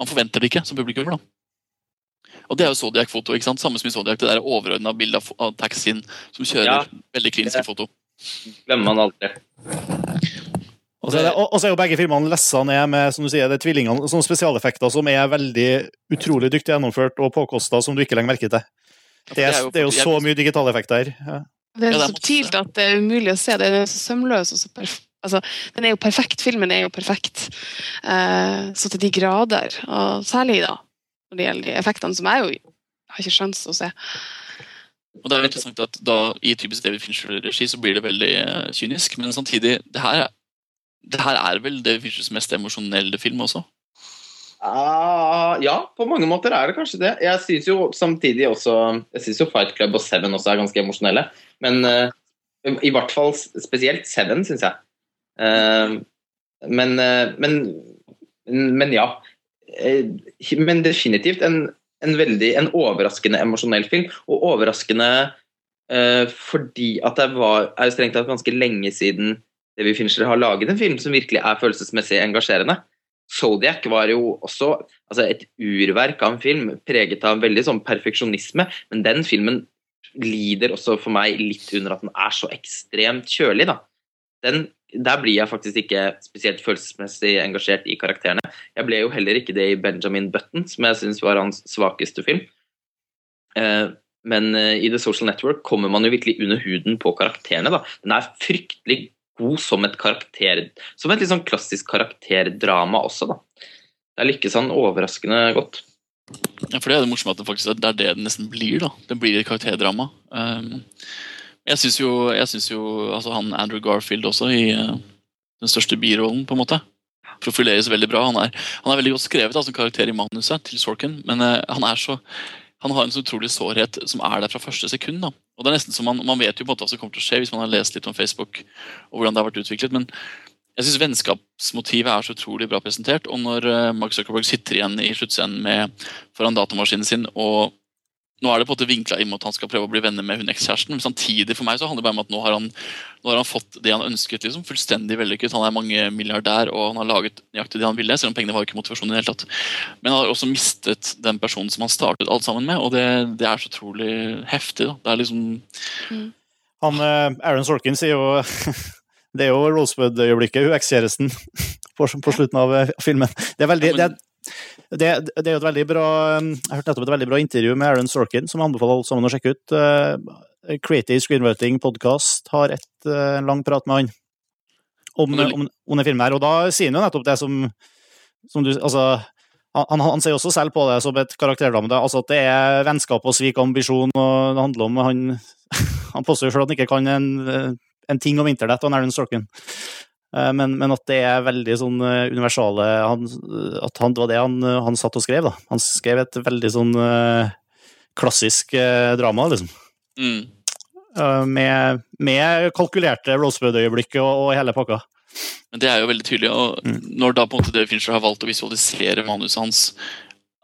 man, forventer det ikke som publikummer. da. Og det er jo Zodiac-foto. ikke sant? Samme som i Zodiac, det der overordna bildet av, av taxien som kjører ja. veldig kliniske foto. Glemmer man aldri. Og så, er det, og så er jo begge filmene lessa ned med som du sier, det tvillingene, sånne spesialeffekter som er veldig utrolig dyktig gjennomført og påkosta, som du ikke legger merke til. Det er, det er jo så mye digitale effekter. Ja. Det er så subtilt at det er umulig å se. Den er så sømløs. og så altså, Den er jo perfekt. Filmen er jo perfekt. Uh, så til de grader. Og særlig da, når det gjelder de effektene, som jeg jo har ikke sjans å se. Og det er interessant at da I typisk David Fincher-regi så blir det veldig uh, kynisk, men samtidig det her, det her er vel David Finchers mest emosjonelle film også? Uh, ja, på mange måter er det kanskje det. Jeg syns jo samtidig også Jeg syns jo Fight Club og Seven også er ganske emosjonelle. Men uh, i hvert fall spesielt Seven, syns jeg. Uh, men, men, men, ja. men definitivt en, en, veldig en overraskende emosjonell film. Og overraskende fordi at det var, er jo strengt tatt ganske lenge siden David Fincher har laget en film som virkelig er følelsesmessig engasjerende. Zodiac var jo også altså et urverk av en film, preget av en veldig sånn perfeksjonisme. Men den filmen lider også for meg litt under at den er så ekstremt kjølig. da. Den, der blir jeg faktisk ikke spesielt følelsesmessig engasjert i karakterene. Jeg ble jo heller ikke det i Benjamin Button, som jeg syns var hans svakeste film. Eh, men eh, i The Social Network kommer man jo virkelig under huden på karakterene. da. Den er fryktelig god som et karakter Som et litt sånn klassisk karakterdrama også, da. Det lykkes han overraskende godt. Ja, for det er det morsomme at det faktisk det er det det nesten blir. da. Det blir et karakterdrama. Um, jeg syns jo, jeg synes jo altså han Andrew Garfield også, i uh, den største birollen, på en måte, profileres veldig bra. Han er, han er veldig godt skrevet da, som karakter i manuset til Sorkin, men uh, han er så han har en så utrolig sårhet som er der fra første sekund. Da. Og det er nesten som man, man vet jo på en måte hva som kommer til å skje hvis man har lest litt om Facebook. og hvordan det har vært utviklet, men jeg synes Vennskapsmotivet er så utrolig bra presentert. Og når uh, Mark Zuckerberg sitter igjen i sluttscenen foran datamaskinen sin og nå er det på en måte vinkla inn mot at han skal prøve å bli venner med hun ekskjæresten. Men samtidig for meg så handler det bare om at nå har han, nå har han fått det han ønsket. liksom, Fullstendig vellykket. Han er mange milliardær og han har laget nøyaktig det han ville. Selv om pengene var ikke motivasjonen i det hele tatt. Men han har også mistet den personen som han startet alt sammen med. Og det, det er så utrolig heftig. da. Det er liksom mm. Han, eh, Aaron Sorkin sier jo Det er jo Rosebud-øyeblikket, hun ekskjæresten, på, på, slutten av eh, filmen. Det er veldig, det er, det, det, er jo et veldig bra Jeg hørte nettopp et veldig bra intervju med Aaron Sorkin, som jeg anbefaler alle sammen å sjekke ut. Uh, Creative Screenwriting Podcast har et, uh, en lang prat med han om, om, om den filmen her, og da sier han jo nettopp det som, som du Altså, han, han, ser også selv på det som et karakterdrama, altså at det er vennskap og svik og ambisjon, og det handler om Han, han påstår jo selv at han ikke kan en, en ting om internett, og Aaron Sorkin. Eh, men, men, at det er veldig sånn eh, universale han, At han, det var det han, eh, han satt og skrev, da. Han skrev et veldig sånn klassisk drama, liksom. Mm. Med, med, kalkulerte Rosebud-øyeblikk og, og, hele pakka. Men Det er jo veldig tydelig. og mm. Når da på en måte David Fincher har valgt å visualisere manuset hans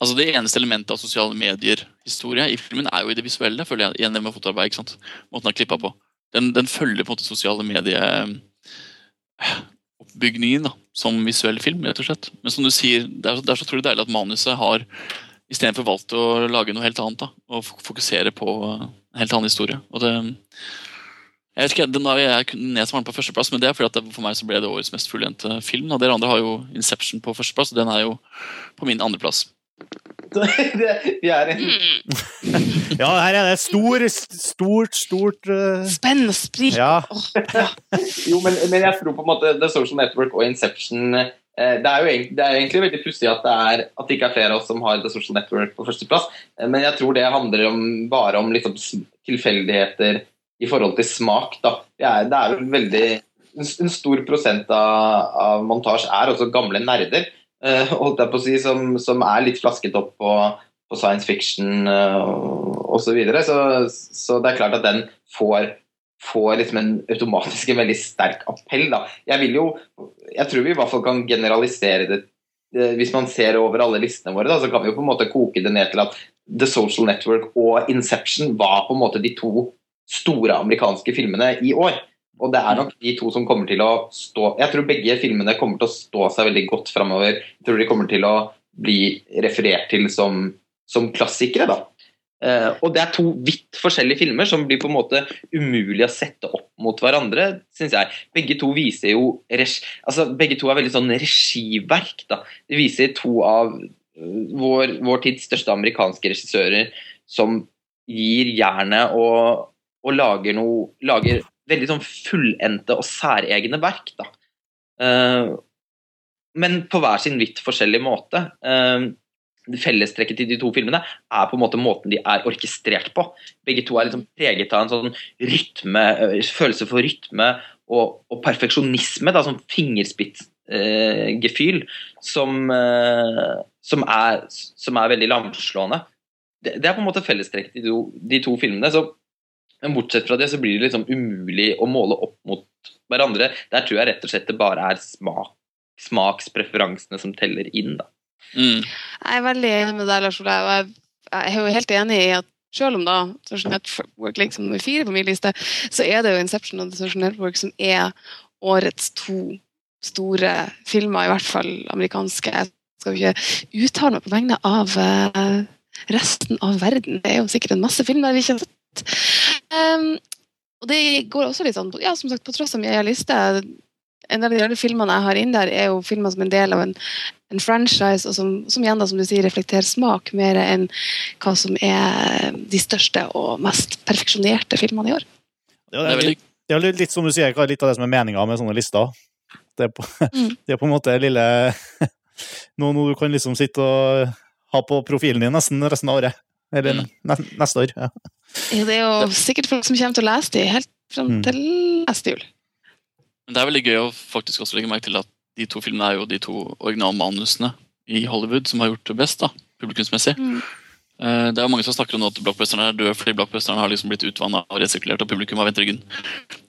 altså Det eneste elementet av sosiale medier-historie i filmen er jo i det visuelle, føler jeg, igjen det med fotoarbeid. ikke sant? Måten han har klippa på. Den, den, følger på en måte sosiale medier oppbygningen. da. som visuell film, rett og slett. Men som du sier, det er, det er så utrolig deilig at manuset har istedenfor valgt å lage noe helt annet. da, Og fokusere på en helt annen historie. Og det, jeg vet ikke, den er jeg jeg som på førsteplass, men det er fordi at for meg så ble det årets mest fullendte film. Og dere andre har jo Inception på førsteplass, og den er jo på min andreplass. Vi er en Ja, her er det stor, stort, stort uh... Spenn og sprik. Ja. Jo, men, men jeg tror på en måte The Social Network og Inception eh, det, er jo egentlig, det er egentlig veldig pussig at, det er- at det ikke er flere av oss som har The Social Network på førsteplass, eh, men jeg tror det handler om, bare om liksom, tilfeldigheter i forhold til smak. Da. Det, er, det er jo veldig en, en stor prosent av, av montasje er også gamle nerder, eh, holdt jeg på å si, som, som er litt flasket opp på, på science fiction uh, osv. Så, videre. så Så det er klart at den får får liksom en automatisk en veldig sterk appell. Da. Jeg vil jo, jeg tror vi i hvert fall kan generalisere det eh, Hvis man ser over alle listene våre, da, så kan vi jo på en måte koke det ned til at The Social Network og Inception var på en måte de to store amerikanske filmene i år. Og det er nok de to som kommer til å stå Jeg tror begge filmene kommer til å stå seg veldig godt framover. Jeg tror de kommer til å bli referert til som, som klassikere, da. Eh, og det er to vidt forskjellige filmer som blir på en måte umulig å sette opp mot hverandre, syns jeg. Begge to viser jo altså Begge to er veldig sånn regiverk. da. De viser to av øh, vår, vår tids største amerikanske regissører som gir jernet og, og lager noe Lager veldig sånn fullendte og særegne verk. da. Uh, men på hver sin vidt forskjellig måte. Uh, fellestrekket til de to filmene er på en måte måten de er orkestrert på. Begge to er liksom preget av en sånn rytme, øh, følelse for rytme og, og perfeksjonisme, da, sånn fingerspitzgefühl, som, øh, som, er, som er veldig lamslående. Det, det er på en måte fellestrekket til de, de to filmene. så men bortsett fra det så blir det liksom umulig å måle opp mot hverandre. Der tror jeg rett og slett det bare er smak, smakspreferansene som teller inn. da. Mm. Jeg er veldig enig med deg, Lars Ole. Jeg, jeg er jo helt enig i at selv om da Social Network ligger som nummer fire på min liste, så er det jo Inception og The Social Network som er årets to store filmer, i hvert fall amerikanske. Jeg skal jo ikke uttale meg på vegne av eh, resten av verden. Det er jo sikkert en masse filmer vi ikke har sett. Um, og det går også litt sånn, ja, som sagt, på tross av jeg har liste, en av de andre filmene jeg har inn der, er jo filmer som en del av en en franchise, og som, som igjen da, som du sier, reflekterer smak mer enn hva som er de største og mest perfeksjonerte filmene i år. Det er, veldig det er litt, litt som du sier, er litt av det som er meninga med sånne lister. Det er på, Mm. det er på en måte lille noe, noe du kan liksom sitte og ha på profilen din nesten resten av året. Eller Mm. neste år. Ja. Ja, Det er jo sikkert folk som kommer til å lese de helt fram Mm. til neste jul. Men det er veldig gøy å faktisk også legge merke til at de to filmene er jo de to originalmanusene i Hollywood som har gjort det best, da, publikumsmessig. Mm. Eh, Det er jo mange som snakker om nå at blockbusterne er døde fordi blockbusterne har liksom blitt utvanna og resirkulert, og publikum har vendt ryggen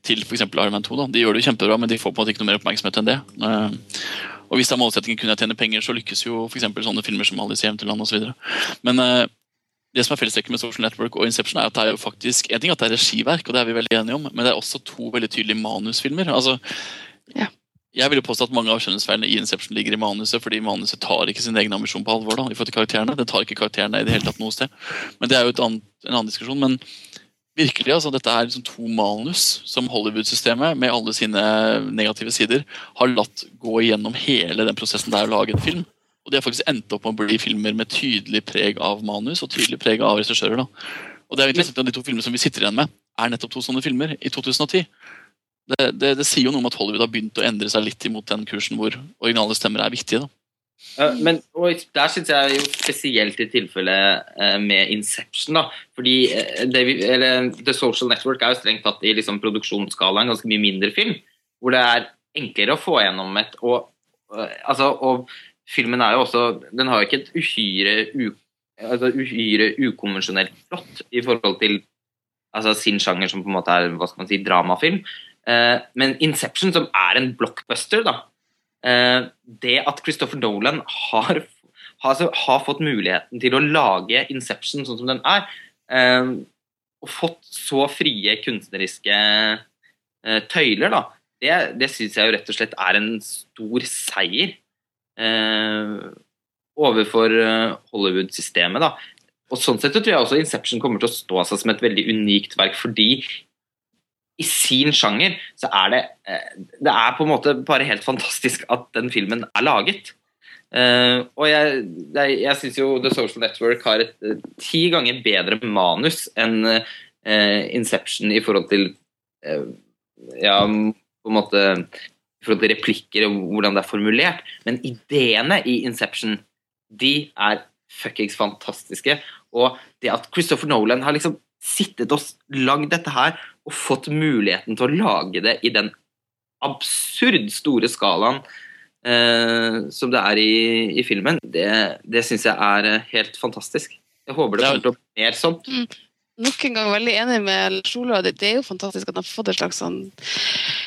til f.eks. Iron Man 2. Da. De gjør det jo kjempebra, men de får på en måte ikke noe mer oppmerksomhet enn det. Eh, Og hvis det er målsettingen kun er å tjene penger, så lykkes jo f.eks. sånne filmer som Alice i Eventyrland osv. Men det som er fellestrekket med Social Network og Inception, er at det er jo faktisk en ting at det er regiverk, og det er vi veldig enige om, men det er også to veldig tydelige manusfilmer. altså Ja. jeg vil jo påstå at mange av skjønnhetsfeilene i Inception ligger i manuset, fordi manuset tar ikke sin egen ambisjon på alvor. da, i forhold til karakterene. Det tar ikke karakterene i det hele tatt noe sted. Men det er jo et annet, en annen diskusjon. Men virkelig, altså, dette er liksom to manus som Hollywood-systemet, med alle sine negative sider, har latt gå igjennom hele den prosessen det er å lage en film. Og de har faktisk endt opp med å bli filmer med tydelig preg av manus og tydelig preg av regissører. Og det er interessant at De to filmene som vi sitter igjen med, er nettopp to sånne filmer i 2010 det, det, det sier jo noe om at Hollywood har begynt å endre seg litt imot den kursen hvor originale stemmer er viktige. da. Men og der syns jeg jo spesielt i tilfellet eh, med Inception, da. Fordi eh, det, eller, The Social Network er jo strengt tatt i liksom, produksjonsskalaen ganske mye mindre film. Hvor det er enklere å få gjennom et og, eh, altså, og filmen er jo også Den har jo ikke et uhyre, u, altså, uhyre ukonvensjonelt flott i forhold til altså, sin sjanger, som på en måte er hva skal man si, dramafilm. Eh, men Inception, som er en blockbuster, da, Eh, det at Christopher Nolan har, har, altså, har fått muligheten til å lage Inception sånn som den er, eh, og fått så frie kunstneriske eh, tøyler, da, det, det syns jeg jo rett og slett er en stor seier overfor eh, Hollywood-systemet. da. Og Sånn sett så tror jeg også Inception kommer til å stå seg som et veldig unikt verk, fordi i sin sjanger så er det eh, Det er på en måte bare helt fantastisk at den filmen er laget. Eh, og jeg, jeg, jeg syns jo The Social Network har et eh, ti ganger bedre manus enn eh, Inception i forhold til eh, Ja, på en måte forhold til replikker og hvordan det er formulert. Men ideene i Inception, de er fuckings fantastiske. Og det at Christopher Nolan har liksom sittet og lagd dette her og fått muligheten til å lage det i den absurd store skalaen eh, som det er i, i filmen, det, det syns jeg er eh, helt fantastisk. Jeg håper det kommer til å bli mer sånt. Nok en gang veldig enig med Sola. Det, det er jo fantastisk at han har fått et slags sånn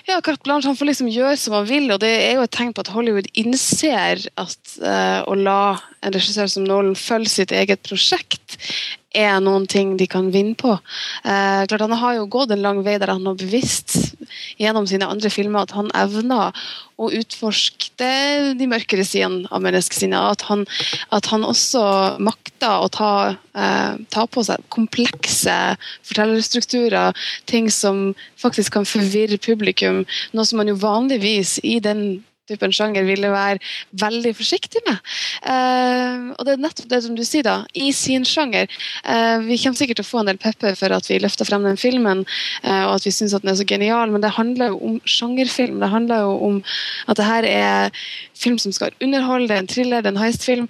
ja, carte blanche. Han får liksom gjøre som han vil, og det er jo et tegn på at Hollywood innser at uh, å la en regissør som Nolan følge sitt eget prosjekt er noen ting de kan vinne på. Eh, klart Han har jo gått en lang vei der han har bevisst gjennom sine andre filmer at han evner å utforske de mørkere sidene av menneskesinnet. At, han, at han også makter å ta, eh, ta på seg komplekse fortellerstrukturer. Ting som faktisk kan forvirre publikum. Noe som man jo vanligvis i den typen sjanger ville være veldig forsiktig med. Uh, og det er nettopp det som du sier, da. I sin sjanger. Uh, vi kommer sikkert til å få en del pepper for at vi løfter frem den filmen, uh, og at vi syns den er så genial, men det handler jo om sjangerfilm. Det handler jo om at det her er film som skal underholde, det er en thriller, det er en heistfilm.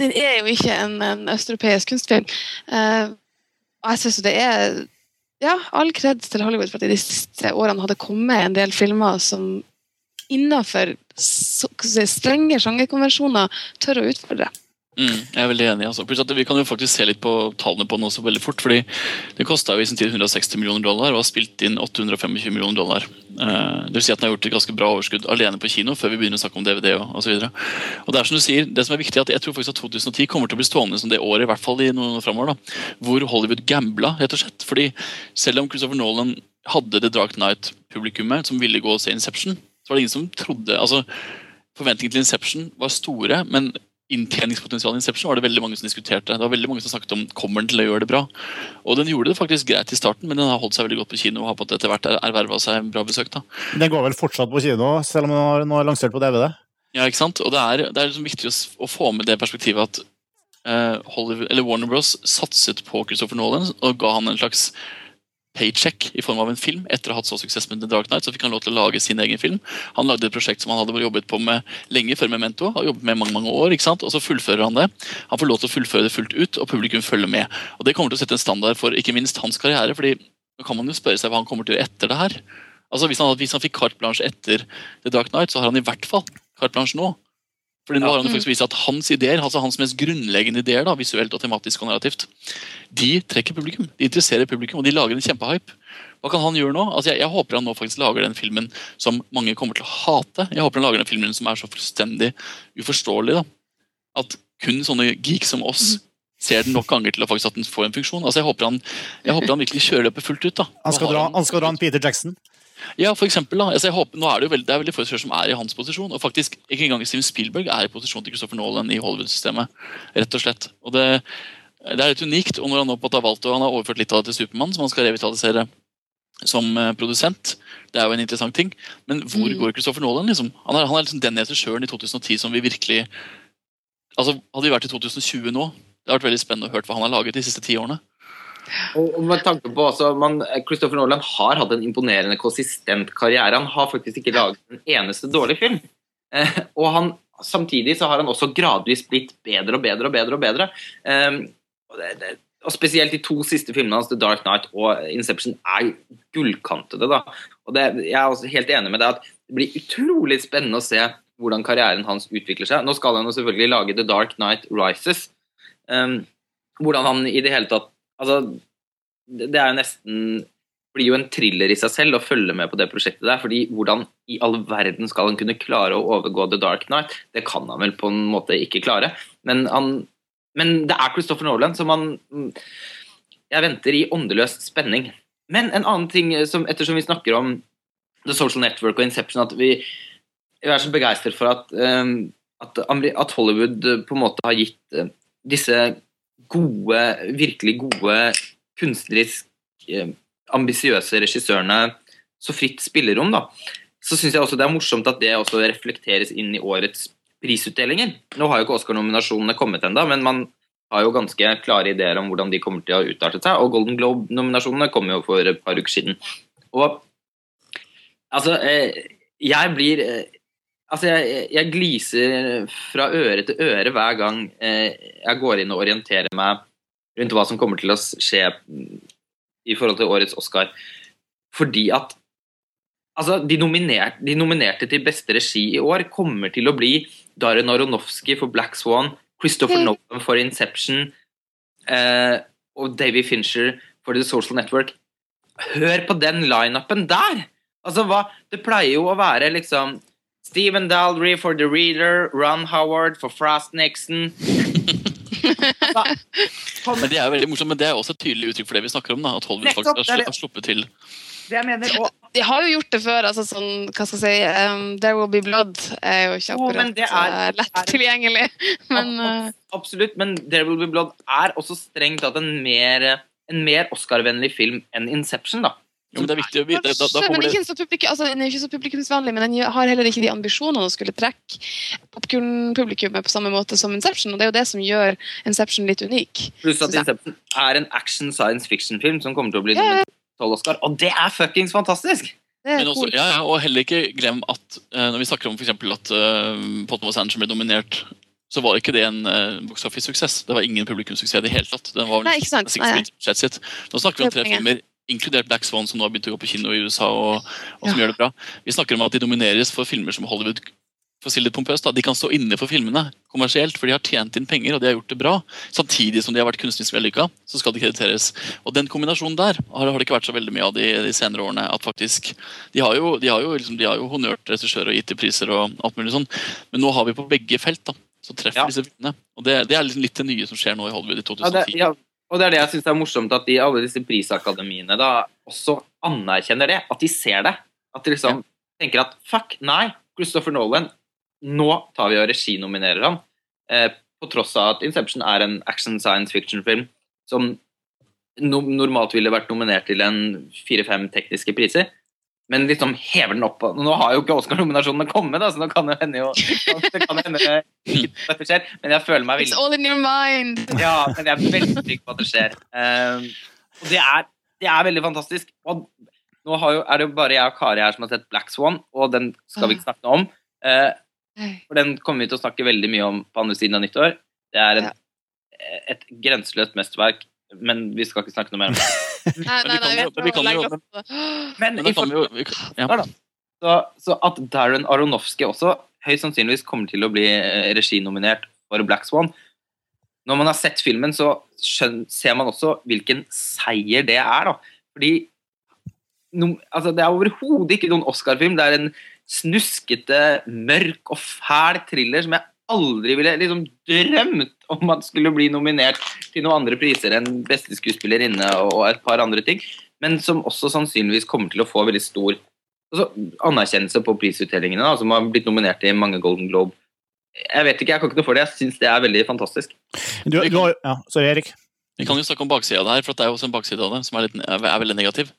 den er jo ikke en, en østeuropeisk kunstfilm. og jeg syns det er ja, all kred til Hollywood for at de siste årene hadde kommet en del filmer som innenfor strenge sjangerkonvensjoner tør å utfordre. Mm, jeg er veldig enig. Altså. Vi kan jo faktisk se litt på tallene på den også veldig fort. fordi Det kosta i sin tid 160 millioner dollar og har spilt inn 825 millioner dollar. Uh, det vil si at den har gjort et ganske bra overskudd alene på kino før vi begynner å snakke om DVD. og, osv. Og det er som du sier, det som er viktig er at Jeg tror faktisk at 2010 kommer til å bli stående som det året i hvert fall i noen fremover, da, hvor Hollywood gambla. rett og slett. Fordi Selv om Christopher Nolan hadde The Dark Night-publikummet som ville gå og se Inception, så var det ingen som trodde altså Forventningene til Inception var store, men inntjeningspotensialet i Inception var det veldig mange som diskuterte. Det var veldig mange som snakket om kommer den til å gjøre det bra. Og den gjorde det faktisk greit i starten, men den har holdt seg veldig godt på kino og har på etter hvert erverva seg en bra besøk. da. Den går vel fortsatt på kino, selv om den har, er lansert på DVD? Ja, ikke sant? Og det er, det er liksom viktig å, å, få med det perspektivet at uh, eller Warner Bros satset på Christopher Nolan og ga han en slags paycheck i form av en film. Etter å ha hatt så suksess med The Dark Knight, så fikk han lov til å lage sin egen film. Han lagde et prosjekt som han hadde jobbet på med lenge før Memento. har jobbet med mange mange år, ikke sant? Og så fullfører han det. Han får lov til å fullføre det fullt ut, og publikum følger med. Og Det kommer til å sette en standard for ikke minst hans karriere. fordi nå kan man jo spørre seg hva han kommer til å gjøre etter det her. Altså Hvis han, hvis han fikk carte blanche etter The Dark Knight, så har han i hvert fall carte blanche nå. Fordi nå har han faktisk vist at Hans ideer, altså hans mest grunnleggende ideer, da, visuelt og tematisk og narrativt, de trekker publikum. De interesserer publikum, og de lager en kjempehype. Hva kan han gjøre nå? Altså, jeg, jeg, håper han nå faktisk lager den filmen som mange kommer til å hate. Jeg håper han lager den filmen som er så fullstendig uforståelig. da. At kun sånne geeks som oss ser den nok ganger til å faktisk at den får en funksjon. Altså, jeg, håper han, jeg håper han virkelig kjører løpet fullt ut. da. Han skal, dra, han skal dra en Peter Jackson? Ja, for eksempel, da. Altså, håper, nå er Det jo veldig, det er veldig få som er i hans posisjon. og faktisk Ikke engang Steven Spielberg er i posisjon til Christopher Nolan i Hollywood-systemet. rett og slett. Og det, det er litt unikt. og når Han nå på har og han har overført litt av det til Supermann, som han skal revitalisere som eh, produsent. Det er jo en interessant ting. Men hvor mm. går Christopher Nolan? liksom? Han er, han er liksom den regissøren i 2010 som vi virkelig Altså, Hadde vi vært i 2020 nå, det hadde vært veldig spennende å høre hva han har laget de siste ti årene. Og med tanke på også, man, Christopher Nolan har hatt en imponerende konsistent karriere. Han har faktisk ikke laget en eneste dårlig film. Eh, og han, samtidig så har han også gradvis blitt bedre og bedre og bedre. og bedre. Eh, og det, det, og Spesielt de to siste filmene hans, The Dark Knight og Inception, er gullkantede. da. Og det, Jeg er også helt enig med deg at det blir utrolig spennende å se hvordan karrieren hans utvikler seg. Nå skal han jo selvfølgelig lage The Dark Knight Rises. Um, hvordan han i det hele tatt Altså, det er jo nesten blir jo en thriller i seg selv å følge med på det prosjektet der. fordi hvordan i all verden skal han kunne klare å overgå The Dark Knight? Det kan han vel på en måte ikke klare. Men han men det er Christopher Nolan, så han Jeg venter i åndeløs spenning. men en annen ting som, ettersom vi snakker om The Social Network og Inception, at vi, vi er så begeistret for at, um, at, Hollywood på en måte har gitt uh, disse gode, virkelig gode, kunstnerisk eh, ambisiøse regissørene så fritt spillerom, da. Så syns jeg også det er morsomt at det også reflekteres inn i årets prisutdelinger. Nå har jo ikke Oscar-nominasjonene kommet ennå, men man har jo ganske klare ideer om hvordan de kommer til å utarte seg. Og Golden Globe-nominasjonene kom jo for et par uker siden. Og altså eh, Jeg blir eh, Altså, jeg, jeg, gliser fra øre til øre hver gang eh, jeg går inn og orienterer meg rundt hva som kommer til å skje i forhold til årets Oscar. Fordi at altså, de, nominerte, de nominerte til beste regi i år kommer til å bli Darren Aronofsky for Black Swan, Christopher. Nolan for Inception eh, og Davy Fincher for The Social Network. Hør på den lineupen der! Altså, hva, Det pleier jo å være liksom Stephen Daldry for The Reader, Ron Howard for Frost Nixon altså, Men Det er jo veldig morsomt, men det er også et tydelig uttrykk for det vi snakker om. da, At Hollywood faktisk har, har sluppet til det jeg mener. Og, de har jo gjort det før. altså sånn, hva skal jeg si, um, There Will Be Blood er jo ikke akkurat oh, er, uh, lett er, tilgjengelig. men, uh, absolutt, men There Will Be Blood er også strengt tatt en mer, en mer Oscar-vennlig film enn Inception. da. Jo, men det er viktig å vite. Da, da men ikke så publikum, altså, Den er ikke så publikumsvennlig, men den har heller ikke de ambisjonene å skulle trekke popkornpublikummet på samme måte som Inception. og Det er jo det som gjør Inception litt unik. Pluss at Inception er en action science fiction-film som kommer til å bli yeah. Oscar, og det er fuckings fantastisk! Men også, ja, ja, og heller ikke glem at uh, når vi snakker om for at uh, Potten was Anderson ble nominert, så var ikke det en uh, box office-suksess. Det var ingen publikumssuksess i det hele tatt. Den var Nei, ikke sant. Nei. Sitt. Nå snakker vi om tre filmer, inkludert Black Swan, som nå har begynt å gå på kino i USA. og, og som ja. gjør det bra. Vi snakker om at de nomineres for filmer som Hollywood for å si litt pompøst, da, de kan stå inne for filmene kommersielt, for de har tjent inn penger og de har gjort det bra. Samtidig som de har vært kunstnerisk vellykka, så skal de krediteres. Og den kombinasjonen der har, det ikke vært så veldig mye av de, de senere årene. at faktisk, De har jo, de har jo, liksom, de har jo honørt regissører og gitt priser og alt mulig sånn, men nå har vi på begge felt da, så treffer ja. disse filmene. Og det, det, er liksom litt det nye som skjer nå i Hollywood i 2010. Ja, det, ja. Og det er det jeg syns er morsomt, at de, alle disse prisakademiene da også anerkjenner det. At de ser det. At de liksom tenker at fuck, nei, Christopher Nolan nå tar vi og reginominerer han. Eh, på tross av at Inception er en action science fiction-film som no normalt ville vært nominert til en fire-fem tekniske priser. Men liksom hever den opp. Nå har jo ikke Oscar-nominasjonene kommet, da, så nå kan det hende jo det kan hende dette skjer. Men jeg føler meg veldig It's all in your mind. Ja, men jeg er veldig trygg på at det skjer. Um, og det er, det er, veldig fantastisk. Og nå jo, er det jo bare jeg og Kari her som har sett Black Swan, og den skal vi ikke snakke om. Uh, for den kommer vi til å snakke veldig mye om på andre siden av nyttår. Det er en, et grenseløst mesterverk, men vi skal ikke snakke noe mer om det. nei, nei, nei, vi kan jo Men i forhold så, så at Darren Aronofsky også høyst sannsynligvis kommer til å bli eh, reginominert for Black Swan. Når man har sett filmen, så skjøn, ser man også hvilken seier det er. da. Fordi no, altså, Det er overhodet ikke noen Oscar-film. Det er en snuskete, mørk og fæl thriller som jeg aldri ville liksom drømt om at skulle bli nominert til noen andre priser enn beste skuespillerinne og et par andre ting, men som også sannsynligvis kommer til å få veldig stor altså, anerkjennelse på prisutdelingene, da, som har blitt nominert i mange Golden Globe. Jeg vet ikke, jeg kan ikke noe for det. Jeg syns det er veldig fantastisk. Du, du ja, sorry, Erik. Vi kan jo snakke om baksida av det her, for det er jo også en bakside av det som er, litt, er veldig negativ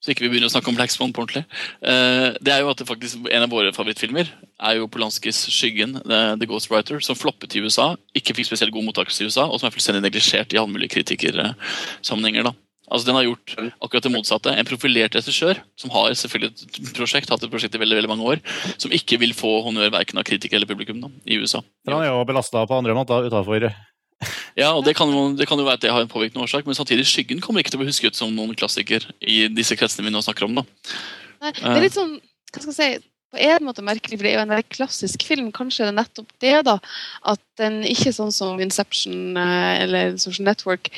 så ikke vi begynner å snakke om Black Swan på ordentlig. Uh, det er jo at det faktisk En av våre favorittfilmer er jo Polanskis 'Skyggen', The 'The Ghostwriter', som floppet i USA, ikke fikk spesielt god mottakelse i USA, og som er fullstendig neglisjert i alle mulige kritikersammenhenger. Altså Den har gjort akkurat det motsatte. En profilert regissør som har selvfølgelig et prosjekt, hatt et prosjekt i veldig veldig mange år, som ikke vil få honnør verken av kritikere eller publikum da, i USA. Den er jo belasta på andre måter utenfor ja, og det kan, jo, det kan, jo, være at det har en påvirkende årsak, men samtidig Skyggen kommer ikke til å bli husket som noen klassiker i disse kretsene vi nå snakker om. da. Nei, det er litt sånn, hva skal jeg si, på en måte merkelig, for det er jo en veldig klassisk film. Kanskje det er nettopp det, da. At den ikke sånn som Inception eh, eller Social Network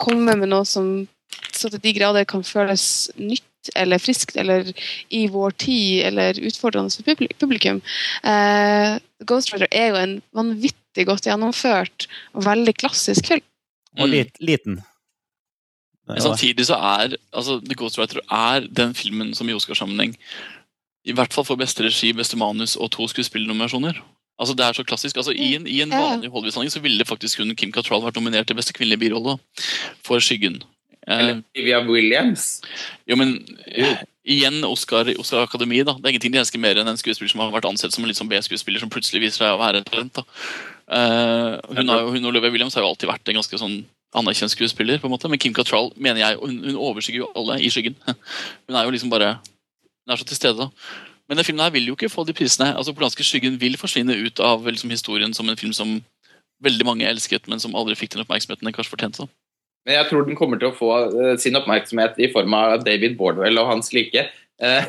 kommer med noe som så til de grader kan føles nytt eller friskt eller i vår tid eller utfordrende for publikum. Uh, Ghost Rider er jo en vanvittig vanvittig godt gjennomført og veldig klassisk film. Og mm. lit, liten. Men samtidig så er altså, The Ghostwriter er den filmen som i Oscarsammenheng i hvert fall får beste regi, beste manus og to skuespillernominasjoner. Altså Det er så klassisk. altså I en, i en vanlig Hollywood-sammenheng så ville faktisk hun Kim Cattrall vært nominert til beste kvinnelige birolle for 'Skyggen'. Eh, Eller Olivia Williams. jo, men igjen Oscar, Oscar Akademi. da. Det er ingenting de elsker mer enn en skuespiller som har vært ansett som en litt sånn B-skuespiller som plutselig viser seg å være et talent. da. Eh, hun, har, hun Olivia Williams har jo alltid vært en ganske sånn anerkjent skuespiller, på en måte, men Kim Cattrall mener jeg, hun, hun overskygger jo alle i skyggen. Hun er jo liksom bare Hun er så til stede. da. Men den filmen her vil jo ikke få de prisene. altså Polanske skyggen vil forsvinne ut av liksom, historien som en film som veldig mange elsket, men som aldri fikk den oppmerksomheten den kanskje fortjente. da. Men jeg tror den kommer til å få uh, sin oppmerksomhet i form av David Bordwell og hans like. Uh,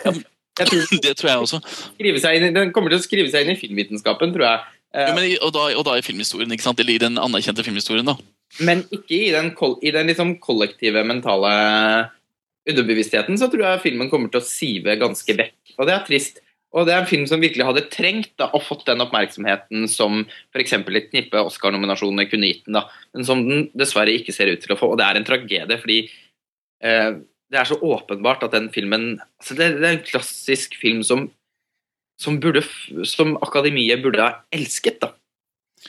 tror Det tror jeg også. den kommer til å skrive seg inn i filmvitenskapen, tror jeg. Eh, Jo, men, og, da, og da i filmhistorien, ikke sant? eller i den anerkjente filmhistorien. da. Men ikke i den, i den liksom kollektive mentale underbevisstheten, så tror jeg filmen kommer til å sive ganske vekk. Og det er trist. Og det er en film som virkelig hadde trengt da, og fått den oppmerksomheten som f.eks. et knippe Oscar-nominasjoner kunne gitt den, da, men som den dessverre ikke ser ut til å få. Og det er en tragedie, fordi eh, det er så åpenbart at den filmen altså det, det er en klassisk film som, som, burde, som akademiet burde ha elsket. da.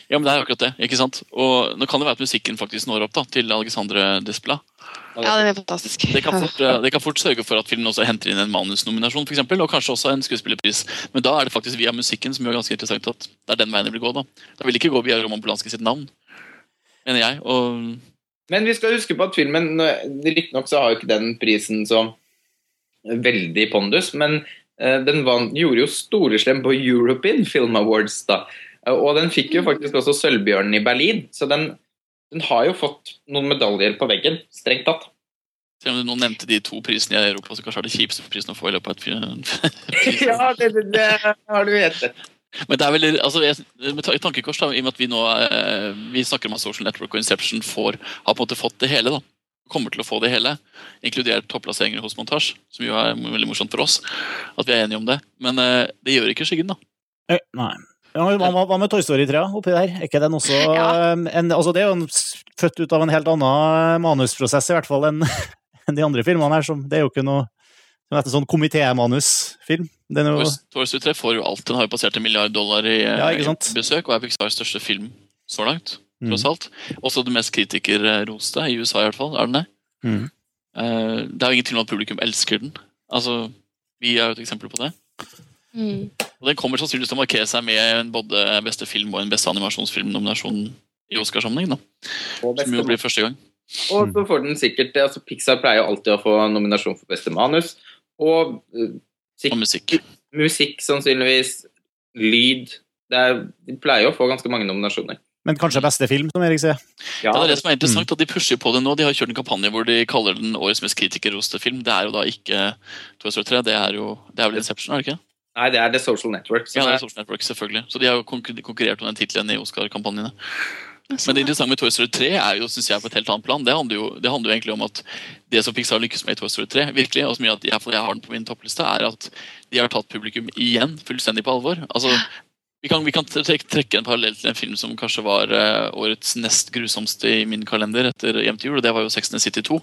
Ja, men det er akkurat det. ikke sant? Og Nå kan det være at musikken faktisk når opp da, til Alexandre Despla. Ja, den er fantastisk. Det kan, fort, eh, det kan fort sørge for at filmen også henter inn en manusnominasjon, for eksempel, og kanskje også en skuespillerpris. Men da er det faktisk via musikken som gjør ganske interessant at det er den veien det vil gå. Da Da vil det ikke gå via Roman Polanski sitt navn, mener jeg. og Men vi skal huske på at filmen Riktignok så har jo ikke den prisen så veldig pondus, men den vant, gjorde jo storeslem på European Film Awards, da. Eh, Og den fikk jo faktisk også Sølvbjørnen i Berlin, så den, den har jo fått noen medaljer på veggen, strengt tatt. Selv om du nå nevnte de to prisene i Europa, så kanskje er det kjipeste prisen å få i løpet av et ja, det, det, det har du rett Men det er vel, altså, jeg, med tankekors, da, i og med at vi nå eh, vi snakker om at Social Network og Inception får, har på en måte fått det hele. da, Kommer til å få det hele, inkludert topplasseringer hos montasje, som jo er veldig morsomt for oss. At vi er enige om det. Men eh, det gjør ikke Skyggen, da. Eh, Nei. Hva, med Toy Story 3 oppi der? Er ikke den også Ja. eh, en, altså Det er jo en, født ut av en helt annen manusprosess, i hvert fall, enn en de andre filmene her. Som, det er jo ikke noe som heter sånn komitémanusfilm. Jo Toy Story 3 får jo alt. Den har jo passert en milliard dollar i, Ja, i besøk, og er Pixars største film så langt. Mm. tross alt. Også det mest kritikerroste, i USA i hvert fall. Er den det? Mm. uh, det er jo ingen tvil om at publikum elsker den. Altså, Vi er jo et eksempel på det. Mm. Og Den kommer sannsynligvis til å markere seg med en både beste film og en beste animasjonsfilmnominasjon i Oscarsammenheng. Som jo blir første gang. og så får den sikkert altså Pixar pleier jo alltid å få nominasjon for beste manus. Og sikkert, Og musikk. musikk, sannsynligvis. Lyd. Det er, de pleier jo å få ganske mange nominasjoner. Men kanskje beste film, som Erik sier. Ja, det er det som er interessant, at De pusher på det nå. De har kjørt en kampanje hvor de kaller den årets mest kritikerroste film. Det er jo da ikke Toy Story 3, det er jo det er vel Inception, er det ikke? Nei, det er The Social Network. Ja, det er Social Network, selvfølgelig. Så de har jo konkurrert om den tittelen i Oscar-kampanjene. Men det interessante med Toy Story 3 er jo, synes jeg, på et helt annet plan. Det handler, jo, det handler jo egentlig om at det som Pixar lykkes med i Toy Story 3, virkelig, og som gjør at jeg, jeg har den på min toppliste, er at de har tatt publikum igjen fullstendig på alvor. Altså, vi kan, vi kan trekke, en parallell til en film som kanskje var eh, årets nest grusomste i min kalender etter Hjem til jul, og det var jo Sex and the City 2.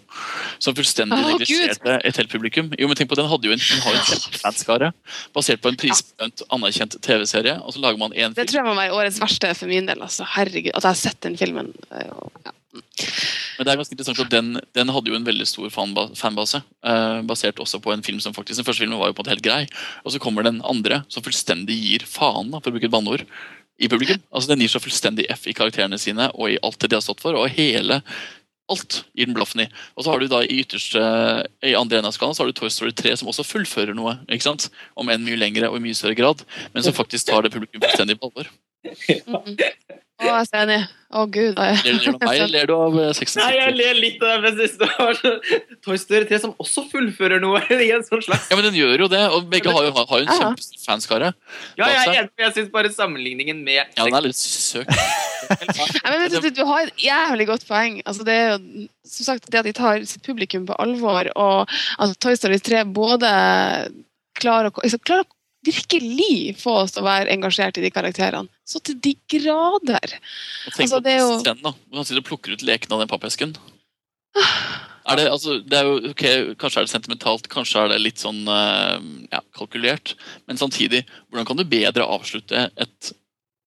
Som fullstendig Å, neglisjerte et helt publikum. Jo, men tenk på, Den hadde jo en, den har jo en kjempefanskare basert på en prisbelønt, anerkjent TV-serie, og så lager man én Det tror jeg var meg årets verste for min del. Altså. Herregud, At jeg har sett den filmen. er Ja. Men det er ganske interessant at den, den hadde jo en veldig stor fanbase. Eh, basert også på en film som faktisk Den første filmen var jo på en måte helt grei. Og så kommer den andre som fullstendig gir faen, da, for å bruke et banneord, i publikum. Altså Den gir så fullstendig F i karakterene sine og i alt det de har stått for. Og hele Alt gir den blaffen i. Og så har du da i ytterste i andre enden av skalaen så har du Toy Story 3, som også fullfører noe. ikke sant? Om enn mye lengre og i mye større grad, men som faktisk tar det publikum fullstendig på alvor. Mm. Å, jeg er enig. Å, gud. Ler, du av meg, eller ler du av eh, Sex and Nei, jeg ler litt av det, siste. Toy Story 3 som også fullfører noe i en sånn slags Ja, men den gjør jo det, og begge har jo, har jo en kjempefanskare kjempestor fanskare. Ja, jeg er enig, jeg syns bare sammenligningen med Ja, den er litt søk. Nei, men vet du, du har et jævlig godt poeng. Altså, det er jo som sagt det at de tar sitt publikum på alvor, og at Toy Story 3 både klarer å, altså, klarer å virkelig få oss til å være engasjert i de karakterene. Så til de grader. Og tenk Altså, på det er jo- scenen, da. Hvor han sitter og plukker ut lekene av den pappesken. Er det, altså, det er jo, okay, Kanskje er det sentimentalt, kanskje er det litt sånn eh, ja, kalkulert. Men samtidig, hvordan kan du bedre avslutte et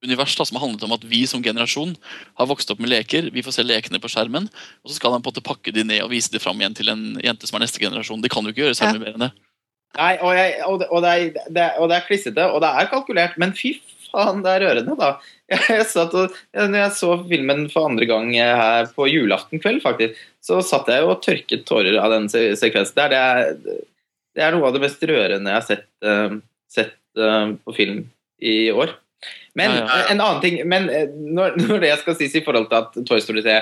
univers da, som har handlet om at vi som generasjon har vokst opp med leker, vi får se lekene på skjermen, og så skal han på en måte pakke de ned og vise de fram igjen til en jente som er neste generasjon. Det kan jo ikke gjøre særlig mer enn det. Nei, og, jeg, og, det, og, det er, det, og det er klissete, og det er kalkulert, men fy faen, det er rørende, da. Jeg satt og, når jeg så filmen for andre gang her på julaften kveld, faktisk, så satt jeg og tørket tårer av den sekvensen der. Det er, det er noe av det mest rørende jeg har sett, uh, sett uh, på film i år. Men Ja, ja, en annen ting men eh, når, når det skal sies i forhold til at Toy Story 3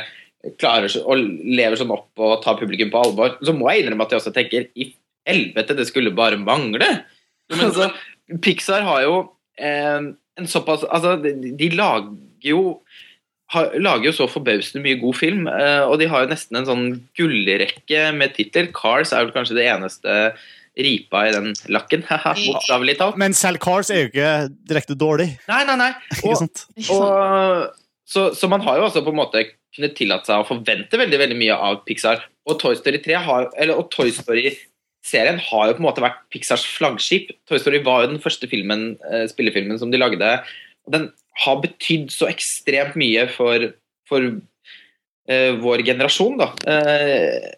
klarer og lever sånn opp og tar publikum på alvor, så må jeg innrømme at jeg også tenker i helvete, det skulle bare mangle. men- altså, Pixar har jo eh, en såpass Altså, de, de lager jo har, lager jo så forbausende mye god film, eh, og de har jo nesten en sånn gullrekke med titler. Cars er vel kanskje det eneste ripa i den lakken, bokstavelig talt. Men selv Cars er jo ikke direkte dårlig. Nei, nei, nei. Og, og, så, så man har jo også på en måte kunnet tillate seg å forvente veldig veldig mye av Pixar. Og Toy Story 3 har, eller, og Toy Story-serien har jo på en måte vært Pixars flaggskip. Toy Story var jo den første filmen, eh, spillefilmen som de lagde. Og den har betydd så ekstremt mye for, for uh, vår generasjon, da. Uh,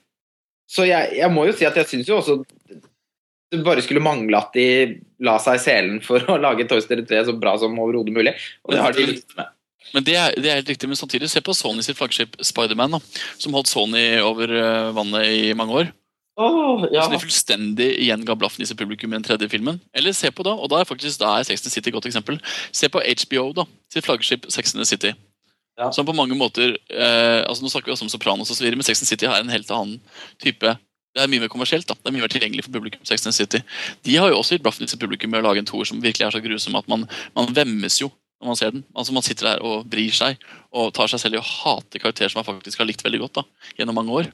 så jeg, jeg må jo si at jeg syns jo også det bare skulle mangle at de la seg i selen for å lage Toy Story 3 så bra som overhodet mulig. Og det har de lykkes med. Men det er, det er helt riktig, men samtidig, se på Sony sitt flaggskip Spiderman, som holdt Sony over vannet i mange år. Åh, ja. Så de fullstendig igjen ga blaffen i sitt publikum i den tredje filmen. Eller se på da, og da er faktisk da er Sex and City et godt eksempel. Se på HBO, da, sitt flaggskip Sex and City. Ja. Som på mange måter eh, altså Nå snakker vi også om Sopranos og så videre, men Sex and City har en helt annen type Det er mye mer kommersielt. da, Det er mye mer tilgjengelig for publikum. Sex and City. De har jo også gitt blaffen i sitt publikum med å lage en toer som virkelig er så grusom at man, man vemmes jo når man ser den. Altså Man sitter der og bryr seg og tar seg selv i å hate karakterer som man faktisk har likt veldig godt da, gjennom mange år.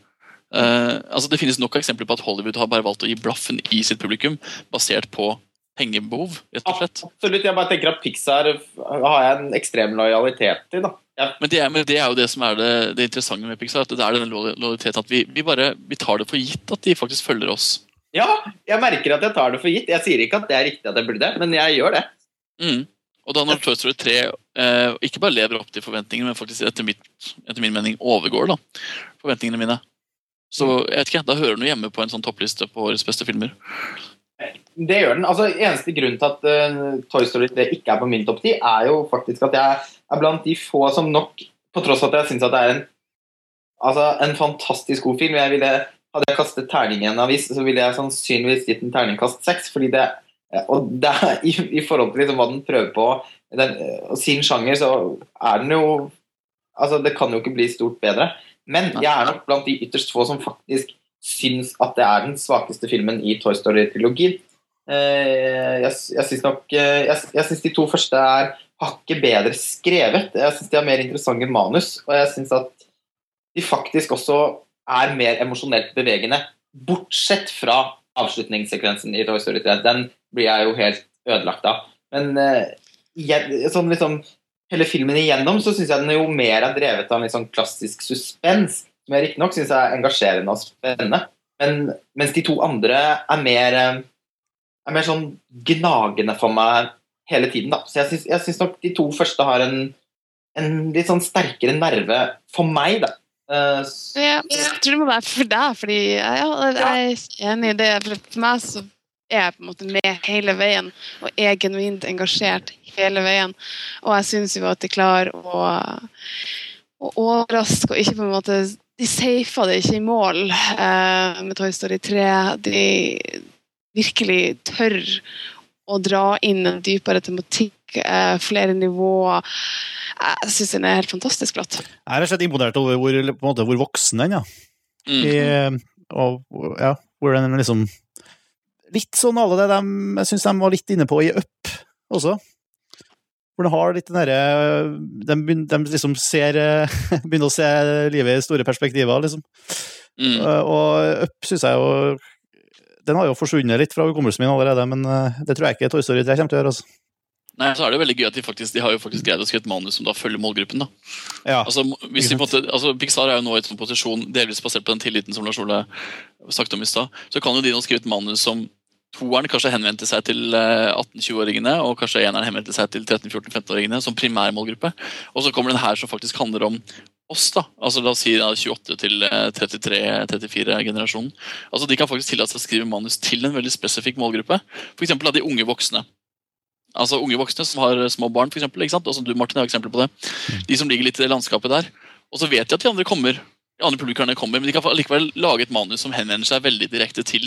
Eh, altså Det finnes nok eksempler på at Hollywood har bare valgt å gi blaffen i sitt publikum basert på pengebehov, rett og slett. Absolutt. Jeg bare tenker at Pixar har jeg en ekstrem lojalitet til. da. Ja. Men det, er, men det er jo det som er det, det interessante med Pixar. at Det er den lojaliteten at vi, vi bare vi tar det for gitt at de faktisk følger oss. ja, jeg merker at jeg tar det for gitt. Jeg sier ikke at det er riktig at jeg burde, men jeg gjør det. Mm. Og da når Toy Story 3 eh, ikke bare lever opp til forventningene, men faktisk etter, mitt, etter min mening overgår da, forventningene mine, så jeg vet ikke, da hører den hjemme på en sånn toppliste på årets beste filmer. Det gjør den. altså Eneste grunn til at uh, Toy Story 3 ikke er på min topp 10, er jo faktisk at jeg er blant de få som nok, på tross av at jeg syns det er en, altså, en fantastisk god film jeg ville, Hadde jeg kastet terning i en avis, så ville jeg sannsynligvis gitt en terningkast seks. fordi det og det i, I forhold til liksom hva den prøver på, den, og sin sjanger, så er den jo altså Det kan jo ikke bli stort bedre. Men jeg er nok blant de ytterst få som faktisk syns at det er den svakeste filmen i Toy Story-trilogien. Eh, jeg jeg syns nok eh, Jeg, jeg synes de to første er hakket bedre skrevet. Jeg syns de har mer interessante manus, og jeg syns at de faktisk også er mer emosjonelt bevegende. Bortsett fra avslutningssekvensen i Toy Story 3. Den blir jeg jo helt ødelagt av. Men jeg, sånn liksom hele filmen igjennom så syns jeg den jo mer er drevet av en litt sånn klassisk suspens, som jeg riktignok syns er engasjerende og spennende. Men, mens de to andre er mer eh, er mer sånn gnagende for meg hele tiden. da. Så jeg syns, nok de to første har en, en litt sånn sterkere nerve for meg, da. Uh, Ja, jeg tror det må være for deg, fordi ja, jeg er enig i det. For meg så er jeg på en måte med hele veien, og er genuint engasjert hele veien. Og jeg syns jo at de klarer å, å overraske og ikke på en måte De safer det ikke i mål eh, med Toy Story 3. De virkelig tør å dra inn en dypere tematikk, eh, flere nivåer. Jeg syns den er helt fantastisk flott. Jeg er rett og slett imponert over hvor, på en måte, hvor voksen den er. Mm. I, og, ja, hvor den liksom Litt sånn alle det de, jeg syns de var litt inne på i Up også. Hvor den har litt den derre de, de liksom ser eh, Begynner å se livet i store perspektiver, liksom. Mm. Eh, Og Up syns jeg jo Den har jo forsvunnet litt fra hukommelsen min allerede, men eh, det tror jeg ikke Toy Story 3 kommer til å gjøre. Altså. Nei, så er det veldig gøy at de faktisk de har jo faktisk greid å skrive et manus som da følger målgruppen. da. Ja. Altså, hvis de på en måte, altså Pixar er jo nå i en sånn posisjon, delvis basert på den tilliten som Lars Ole snakket om i stad. Så kan jo de nå skrive et manus som toeren kanskje henvendte seg til eh, 18-20-åringene, og kanskje eneren henvendte seg til 13-14-15-åringene som primærmålgruppe. Og så kommer den her som faktisk handler om oss, da. Altså La oss si 28 til eh, 33-34-generasjonen. Altså De kan faktisk tillate seg å skrive manus til en veldig spesifikk målgruppe. F.eks. av de unge voksne. Altså Unge voksne som har små barn, for eksempel, ikke sant? Altså, du Martin, har eksempler på det. De som ligger litt i det landskapet der. Og så vet de at de andre kommer, de andre publikummerne kommer, men de kan likevel lage et manus som henvender seg veldig direkte til,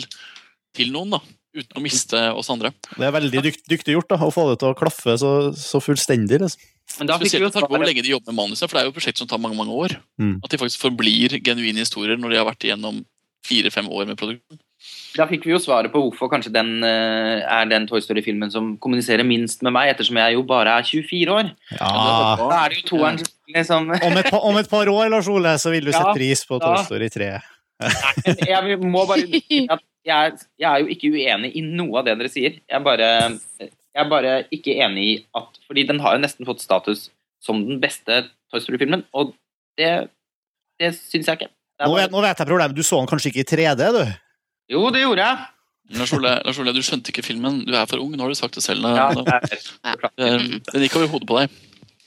til noen. da uten å miste oss andre. Det er veldig dykt, dyktig gjort da, å få det til å klaffe så, så fullstendig. Liksom. Men da fikk vi Spesielt jo med tanke på hvor lenge de jobber med manuset, for det er jo et prosjekt som tar mange mange år. Mm. At de faktisk forblir genuine historier når de har vært igjennom fire-fem år med produksjon. Da fikk vi jo svaret på hvorfor kanskje den eh, er den Toy Story-filmen som kommuniserer minst med meg, ettersom jeg jo bare er 24 år. Ja. Da er det jo toeren liksom Om, et, om et par år Lars Ole, så vil du Ja, sette pris på Toy. Story 3. Jeg må bare understreke at jeg, jeg er jo ikke uenig i noe av det dere sier. Jeg er bare, jeg er bare ikke enig i at Fordi den har jo nesten fått status som den beste Toy Story-filmen, og det, det syns jeg ikke. Nå vet, nå vet jeg problemet. Du så den kanskje ikke i 3D, du? jo, det gjorde jeg. Lars Ole, Lars Ole, du skjønte ikke filmen. Du er for ung. Nå har du sagt det selv. Ja, det er- Den gikk over hodet på deg.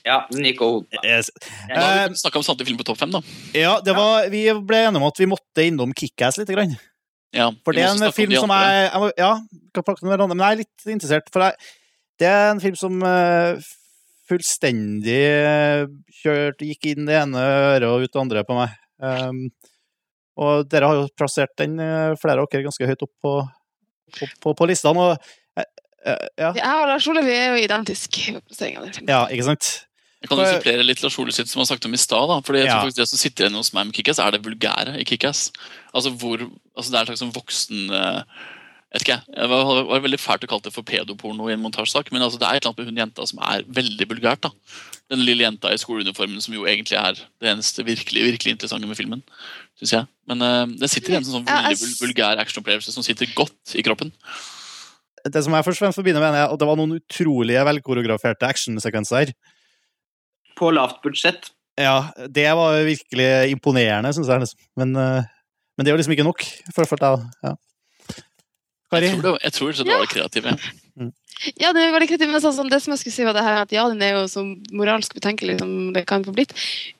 ja den gikk over hodet. Yes. Da har Eh, vi snakka om samtlige film på topp fem, da. Ja, det var, vi ble enige om at vi måtte innom Kickass litt. Grann. Ja, For det er en film som er jeg, jeg må, Ja, hverandre, men jeg er litt interessert. For jeg, det er en film som eh, fullstendig eh, kjørte, gikk inn det ene øret og ut det andre på meg. Um, og dere har jo plassert den, eh, flere av dere, ganske høyt opp på, på, på, på listene. Og, ja. Jeg og Lars Olav er jo identiske i plasseringen av den filmen. ja, ikke sant? Jeg kan jo supplere litt Lars Ole sitt som han sagt om i stad. fordi jeg Ja. tror faktisk Det som sitter igjen hos meg med Kickass, er det vulgære i Kickass. Altså hvor, altså det er et slags sånn voksen eh, vet ikke, jeg. Det var, var veldig fælt å kalle det for pedoporno i en montasjesak, men altså det er et eller annet med hun jenta som er veldig vulgært. da. Den lille jenta i skoleuniformen som jo egentlig er det eneste virkelig virkelig interessante med filmen. Synes jeg. Men uh, det sitter igjen som en sånn veldig vul- vulgær actionopplevelse som sitter godt i kroppen. Det som jeg først og fremst forbinder med er at det var noen utrolige velkoreograferte actionsekvenser. På lavt budsjett. Ja, det var virkelig imponerende, syns jeg. Liksom. Men, eh, men det var liksom ikke nok. For, for deg, ja. Kari? Jeg tror det, jeg tror det var kreativ, kreative. Ja, det er veldig kreativt, men sånn, det som jeg skulle si var det her, at ja, den er jo så moralsk betenkelig som det kan få blitt.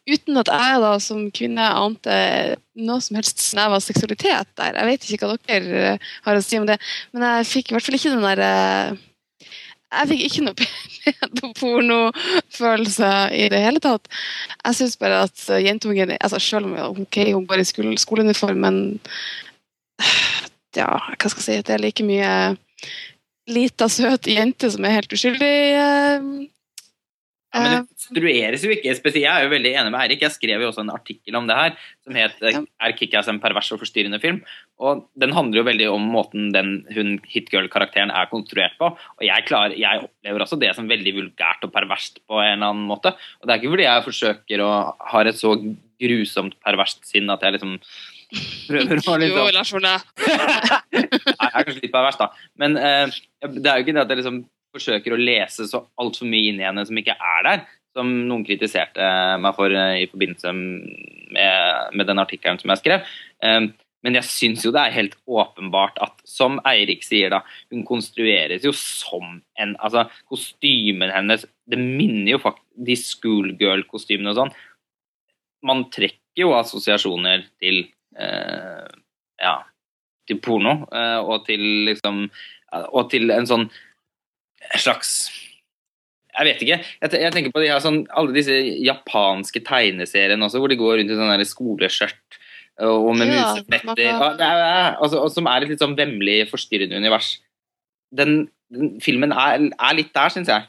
Uten at jeg da som kvinne ante noe som helst snev av seksualitet der. Jeg vet ikke hva dere har å si om det, men jeg fikk i hvert fall ikke den der eh, Jeg fikk ikke noe pedoporno-følelse i det hele tatt. Jeg syns bare at eh, jentungen altså Selv om okay, ok, hun går i skole, skoleuniform, men ja, hva skal jeg si, det er like mye lita, søt jente som er helt uskyldig. eh, Ja, men eh, jo ikke. Jeg er jo veldig enig med Eirik. Jeg skrev jo også en artikkel om det her som het Ja. 'Er Kickass en pervers og forstyrrende film?' Og Den handler jo veldig om måten den hun hitgirl-karakteren er konstruert på. Og jeg, klarer, jeg opplever også det som veldig vulgært og perverst på en eller annen måte. Og det er ikke fordi jeg forsøker å ha et så grusomt perverst sinn at jeg liksom prøver å jo, liksom Lars Ole. Jeg er kanskje litt pervers, da. Men uh, det er jo ikke det at jeg liksom forsøker å lese så altfor mye inn i henne som ikke er der. Som noen kritiserte meg for eh, i forbindelse med, med den artikkelen som jeg skrev. Eh, men jeg syns jo det er helt åpenbart at, som Eirik sier, da, hun konstrueres jo som en Altså, kostymen hennes Det minner jo faktisk De schoolgirl-kostymene og sånn. Man trekker jo assosiasjoner til eh, Ja, til porno, eh, og til liksom Og til en sånn slags jeg vet ikke. Jeg, jeg tenker på de her sånn, alle disse japanske tegneseriene også, hvor de går rundt i sånn skoleskjørt og og med Ja, musefletter. kan- altså, og som er et litt sånn vemmelig, forstyrrende univers. Den, den filmen er, er litt der, syns jeg.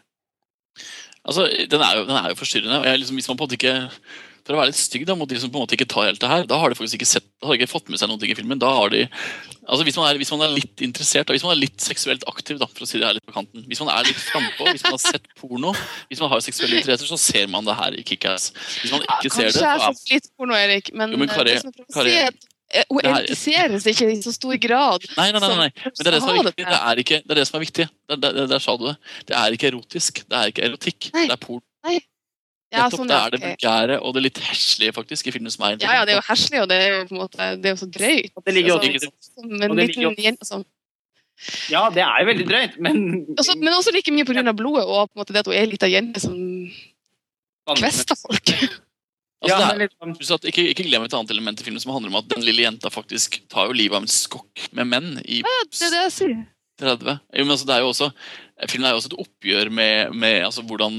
Altså, den er jo, den er jo forstyrrende. og Jeg, liksom, hvis man på en måte ikke For å være litt stygg da, mot de som på en måte ikke tar helt det her, da har de faktisk ikke sett, har de ikke fått med seg noe i filmen. Da har de altså hvis man, er, hvis man er litt interessert, da, hvis man er litt seksuelt aktiv, da, for å si det her litt på kanten Hvis man er litt frampå, hvis man har sett porno, hvis man har seksuelle interesser, så ser man det her i Kickass. Hvis man ikke ser det, Kanskje jeg har sett litt porno, Erik, men, Jo, men Kari- å Kari- at eh, Hun er- ikke i så stor grad. Nei, nei, nei, nei. Men det er det som er viktig. Det er, ikke, det er det som er viktig. Der, der, der sa du det. Det er ikke erotisk. Det er ikke erotikk. Nei. Det er porn. Ja, Nettopp sånn, det er det vulgære og det litt heslige faktisk i filmen som er ja, ja, det er jo heslig, og det er jo på en måte Det er jo så drøyt. Og det ligger jo Altså, Ikke sant? som en og det liten ligger jo- jente som Ja, det er jo veldig drøyt, men også, Men også like mye pga. blodet og på en måte det at hun er ei lita jente som kvester folk. Altså, ja, det er, liksom, Pluss at ikke, ikke glem et annet element i filmen som handler om at den lille jenta faktisk tar jo livet av en skokk med menn i ja, Det er det jeg sier. 30. Jo, men altså, det er jo også, filmen er jo også et oppgjør med, med altså, hvordan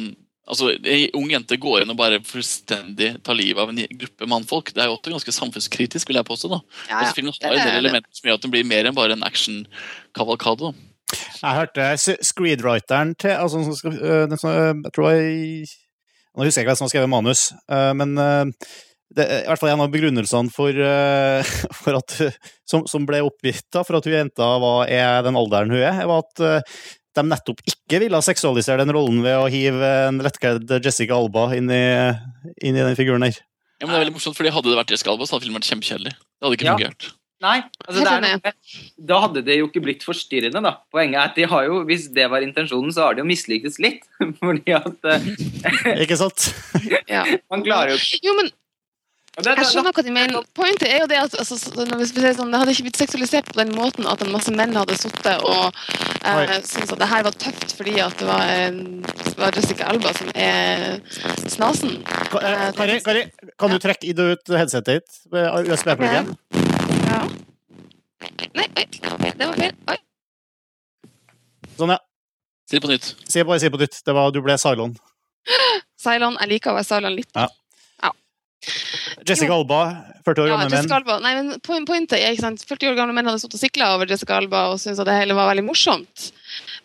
altså, Ei ung jente går inn og bare fullstendig tar livet av en gruppe mannfolk. Det er jo også ganske samfunnskritisk, vil jeg påstå. da. Ja, ja. filmen har en del er elementer som gjør at den blir mer enn bare en actionkavalkade. Jeg hørte screenwriteren til altså, som skal, øh, den som, øh, Jeg tror jeg Nå husker jeg ikke hvem som har skrevet manus, øh, men øh, det er i hvert fall en av begrunnelsene for, for at, som, som ble oppgitt da, for at hun jenta var, er den alderen hun er, var at de nettopp ikke ville seksualisere den rollen ved å hive en lettkledd Jessica Alba inn i, inn i den figuren her. Ja, men det er veldig morsomt, fordi Hadde det vært Jessica Alba, så hadde filmen vært kjempekjedelig. Det hadde ikke Ja. fungert. Nei, altså det er noe da hadde det jo ikke blitt forstyrrende, da. Poenget er at de har jo, hvis det var intensjonen, så har de jo mislyktes litt. Fordi at eh, Ikke sant? Ja. man klarer jo ikke Jo, men det- jeg skjønner hva de mener. Pointet er jo det at altså, sånn, det hadde ikke blitt seksualisert på den måten at en masse menn hadde sittet og eh, syntes at det her var tøft fordi at det var, en, det var Jessica Alba som er snasen. Ka- eh, Kari, Kari, kan du trekke inn og ut headsetet ditt USB-pluggen? Ja. Nei, oi, det var feil. Oi. Sånn, ja. Si det på nytt. Si, bare si på nytt. Det var, du ble Cylon. Cylon. Jeg liker å være Cylon litt. Ja. Jessica Alba, 40 år Ja, gamle menn. Alba. Nei, men point- Pointet er ikke sant? 40 år gamle menn hadde stått og sikla over Jessica Alba og syntes at det hele var veldig morsomt.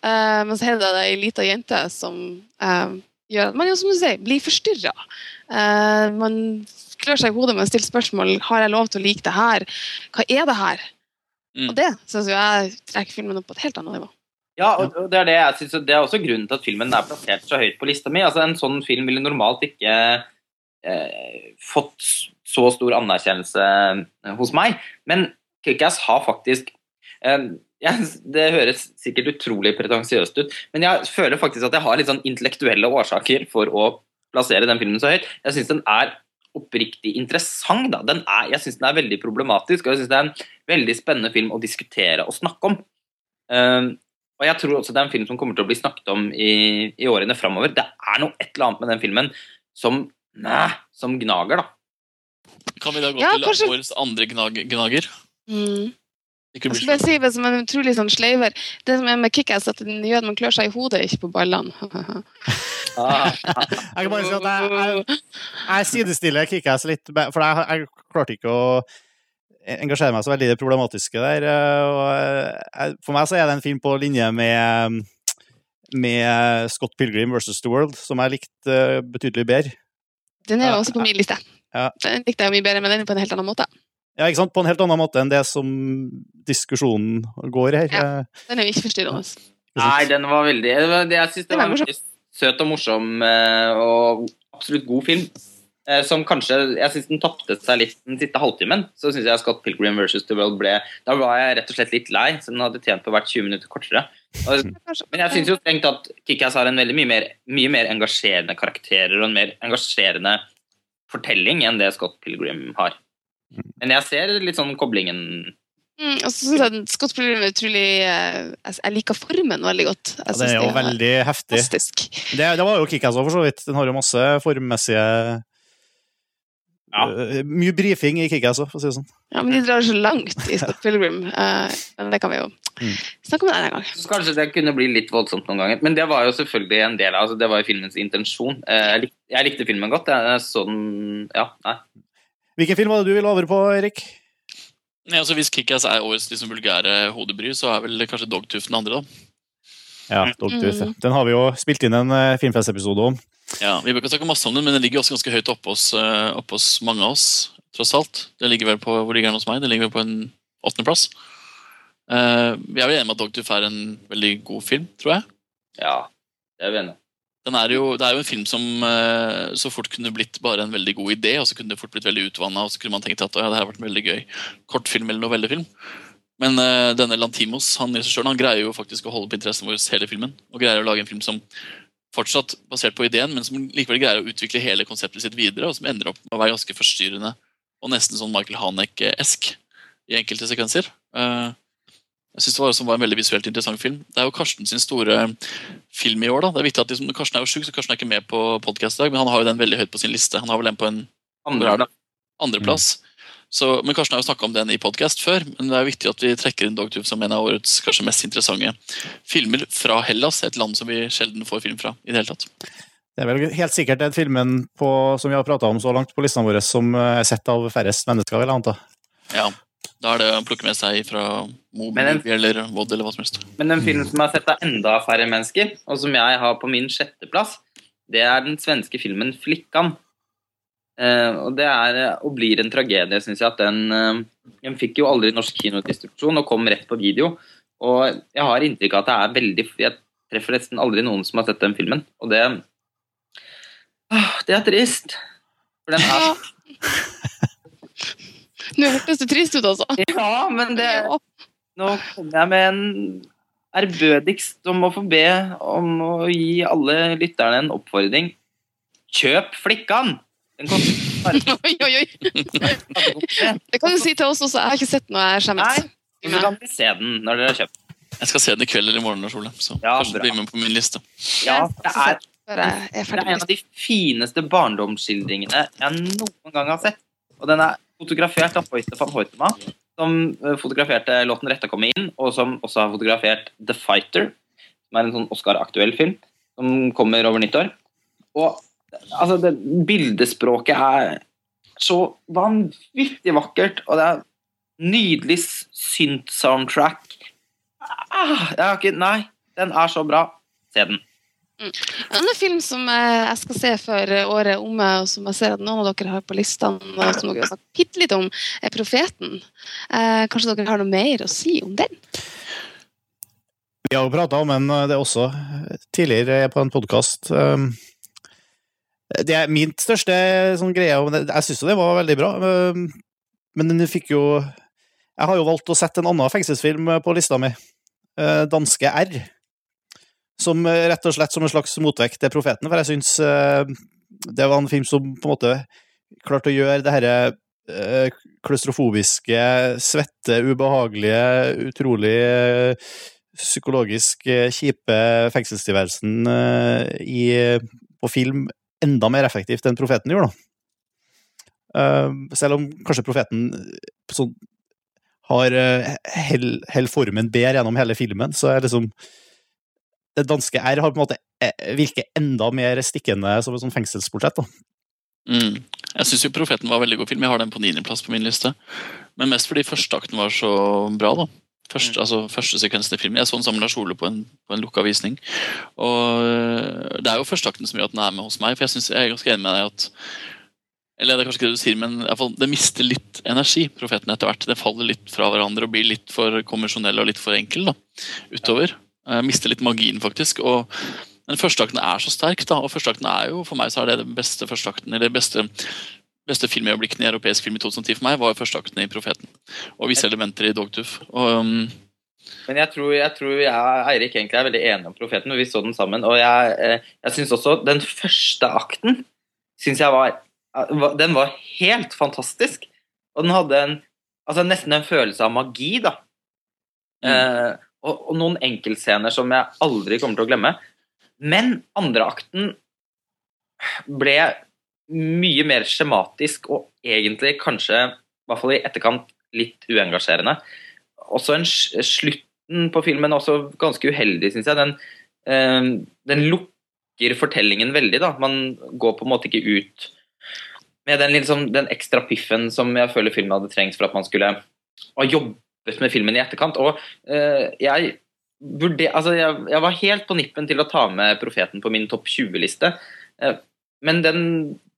Uh, men så er det ei lita jente som uh, gjør at man jo, som du sier, blir forstyrra. man klør seg i hodet med å stille spørsmål har jeg lov til å like det her. Hva er det her? Mm. Og det syns jeg trekker filmen opp på et helt annet nivå. Ja, og det er det jeg synes, det er også grunnen til at filmen er plassert så høyt på lista mi. Altså, en sånn film ville normalt ikke eh, fått så stor anerkjennelse eh, hos meg, men Kickass har faktisk eh, jeg, Det høres sikkert utrolig pretensiøst ut, men jeg føler faktisk at jeg har litt sånn intellektuelle årsaker for å plassere den filmen så høyt. Jeg syns den er oppriktig interessant. Da. Den er, jeg syns den er veldig problematisk, og jeg syns det er en veldig spennende film å diskutere og snakke om. Um, og jeg tror også det er en film som kommer til å bli snakket om i, i årene framover. Det er noe et eller annet med den filmen som, næ, som gnager, da. Kan vi da gå Ja, til kanskje- årets andre gnag gnager? Mm. Ikke Jeg skal bare si det som en utrolig sånn sleiver. Det som er med Kickass, at den gjør at man klør seg i hodet, ikke på ballene. Ah, Jeg kan bare si at jeg, jeg, jeg sidestiller Kickass litt, for jeg, jeg klarte ikke å engasjere meg så veldig i det problematiske der. eh, Og jeg, for meg så er det en film på linje med, med Scott Pilgrim versus The World, som jeg likte eh, betydelig bedre. Den er Ja, jo også på min liste. ja. Den likte jeg mye bedre, men den er på en helt annen måte. Ja, ikke sant? På en helt annen måte enn det som diskusjonen går her. Ja. Den er jo ikke forstyrrende. nei, den var veldig Jeg, syns det Den var var en veldig søt og morsom eh, og absolutt god film. Eh, Som kanskje Jeg syns den tapte seg litt den siste halvtimen. Så syns jeg Scott Pilgrim versus The World ble Da var jeg rett og slett litt lei, så den hadde tjent på hvert 20 minutter kortere. Men jeg syns jo strengt at Kickass har en veldig mye mer, mye mer engasjerende karakterer og en mer engasjerende fortelling enn det Scott Pilgrim har. Men jeg ser litt sånn koblingen Mm, og så syns jeg Scott Pilgrim er utrolig eh, Jeg liker formen veldig godt. Jeg ja, det er jo det veldig heftig. Det, det var jo Kickass òg, for så vidt. Den har jo masse formmessige Ja. eh, Mye brifing i Kickass òg, for å si det sånn. Ja, men de drar så langt i Scott Pilgrim. eh, men det kan vi jo Mm. snakke om en annen gang. Så kanskje det kunne bli litt voldsomt noen ganger. Men det var jo selvfølgelig en del av altså Det var jo filmens intensjon. Eh, Jeg likte, jeg likte filmen godt. Jeg så den Ja, nei. Hvilken film var det du ville over på, Erik? Nei, altså Hvis Kickass er årets liksom, vulgære hodebry, så er vel kanskje Dogtooth den andre. da. Ja, Mm. Dogtooth. Mm. Den har vi jo spilt inn en uh, filmfestepisode om. Ja, Vi bør ikke snakke masse om den, men den ligger også ganske høyt oppe hos, eh, oppe hos mange av oss. tross alt. Den ligger vel på, Hvor ligger den hos meg? Den ligger vel på en åttendeplass. Uh, vi er vel enige med at Dogtooth er en veldig god film, tror jeg. Ja, det er vi enige om. den er jo, det er jo en film som uh, så fort kunne blitt bare en veldig god idé, og så kunne det fort blitt veldig utvanna, og så kunne man tenkt at ja, det her har vært en veldig gøy kortfilm eller novellefilm. Men uh, denne Lantimos han regissøren, han greier jo faktisk å holde på interessen vår hele filmen. Og greier å lage en film som fortsatt basert på ideen, men som likevel greier å utvikle hele konseptet sitt videre, og som ender opp med å være ganske forstyrrende og nesten sånn Michael Hanek-esk i enkelte sekvenser. Uh, jeg synes det var, også var en veldig visuelt interessant film. Det er jo Karsten sin store film i år. da. Det er viktig at liksom, Karsten er jo syk, så Karsten er ikke med på podcast i dag, men han har jo den veldig høyt på sin liste. Han har vel den på en Andre, andreplass. Så, men Karsten har jo snakka om den i podcast før, men det er viktig at vi trekker inn Dogtube som en av årets kanskje mest interessante filmer fra Hellas, et land som vi sjelden får film fra. i Det hele tatt. Det er vel helt sikkert den filmen på, som vi har prata om så langt på listene våre, som er sett av færrest mennesker, vil jeg anta. Ja, Da er det å plukke med seg fra Moby eller Vod eller hva som helst. Men en film som har sett av enda færre mennesker, og som jeg har på min sjetteplass, det er den svenske filmen 'Flikkan'. Eh, og det er eh, og blir en tragedie, syns jeg. at den, eh, den fikk jo aldri norsk kinodistribusjon og kom rett på video. Og jeg har inntrykk av at det er veldig Jeg treffer nesten aldri noen som har sett den filmen. Og det ah, Det er trist. For den er Nå hørtes det trist ut, altså. Ja, men det Nå kommer jeg med en ærbødigst om å få be om å gi alle lytterne en oppfordring. Kjøp Flikkan! Oi, oi, oi. Det kan du si til oss også. Jeg har ikke sett noe jeg skjemmes. Nei, så kan vi se den når dere har kjøpt. Jeg skal se den i kveld eller i morgen, Ole. Så Ja, kanskje bli med på min liste. Ja, det er, er det er en av de fineste barndomsskildringene jeg noen gang har sett. Og den er fotografert av Hoite van Hoitema, som eh, fotograferte låten 'Retta komme inn', og som også har fotografert 'The Fighter', som er en sånn Oscar-aktuell film, som kommer over nyttår. Og altså, det, bildespråket er så vanvittig vakkert, og det er nydelig synt-soundtrack. Ah, jeg har ikke Nei, den er så bra. Se den. En annen film som eh, jeg skal se før eh, året er omme, og som jeg ser at noen av dere har på listene, og som dere har sagt bitte litt om, er 'Profeten'. Eh, kanskje dere har noe mer å si om den? Vi har jo prata om den det det også tidligere på en podkast. Det er min største sånn greie. Jeg syns jo det var veldig bra, men den fikk jo Jeg har jo valgt å sette en annen fengselsfilm på lista mi, eh, 'Danske R'. Som eh, rett og slett som en slags motvekt til 'Profeten', for jeg syns det var en film som på en måte klarte å gjøre det herre klaustrofobiske, svette, ubehagelige, utrolig psykologisk kjipe fengselstilværelsen i, på film enda mer effektivt enn Profeten gjorde. Eh, selv om kanskje Profeten eh, sånn, har uh, hell, hell formen bedre gjennom hele filmen, så er liksom Det danske R har på en måte eh, virker enda mer stikkende som et sånn fengselsportrett. Mm. Jeg syns 'Profeten' var en veldig god film. Jeg har den på niendeplass på min liste. Men mest fordi førsteakten var så bra. da. Første, altså, første sekvensen i filmen. Jeg så den sammen med Lars Ole på en, på en lukka visning. Og øh, Det er jo førsteakten som gjør at den er med hos meg. For jeg, synes, jeg er ganske enig med deg at Eller det er kanskje ikke det du sier, men i fall, det mister litt energi, Profeten, etter hvert. Det faller litt fra hverandre og blir litt for konvensjonell og litt for enkel da, utover. Jeg mister litt magien, faktisk. og men førsteakten er så sterk, da, og førsteakten er jo for meg så er det den beste førsteakten, eller det beste, beste filmøyeblikkene i europeisk film i 2010 for meg, var jo førsteakten i 'Profeten'. Og visse elementer i 'Dogtooth'. Og, um, Men jeg tror, jeg tror jeg og Eirik egentlig er veldig enige om Profeten, og vi så den sammen. Og jeg, eh, jeg syns også den første akten synes jeg var Den var helt fantastisk. Og den hadde en altså nesten en følelse av magi, da. Mm. Eh, og, og noen enkeltscener som jeg aldri kommer til å glemme. Men andre akten ble mye mer skjematisk og egentlig kanskje, i hvert fall i etterkant, litt uengasjerende. Også en slutten på filmen også ganske uheldig, syns jeg. Den, eh, den lukker fortellingen veldig, da. Man går på en måte ikke ut med den, liksom, den ekstra piffen som jeg føler filmen hadde trengt for at man skulle ha jobbet med filmen i etterkant. Og eh, jeg burde, altså jeg, jeg var helt på nippen til å ta med 'Profeten' på min topp 20-liste. Eh, men den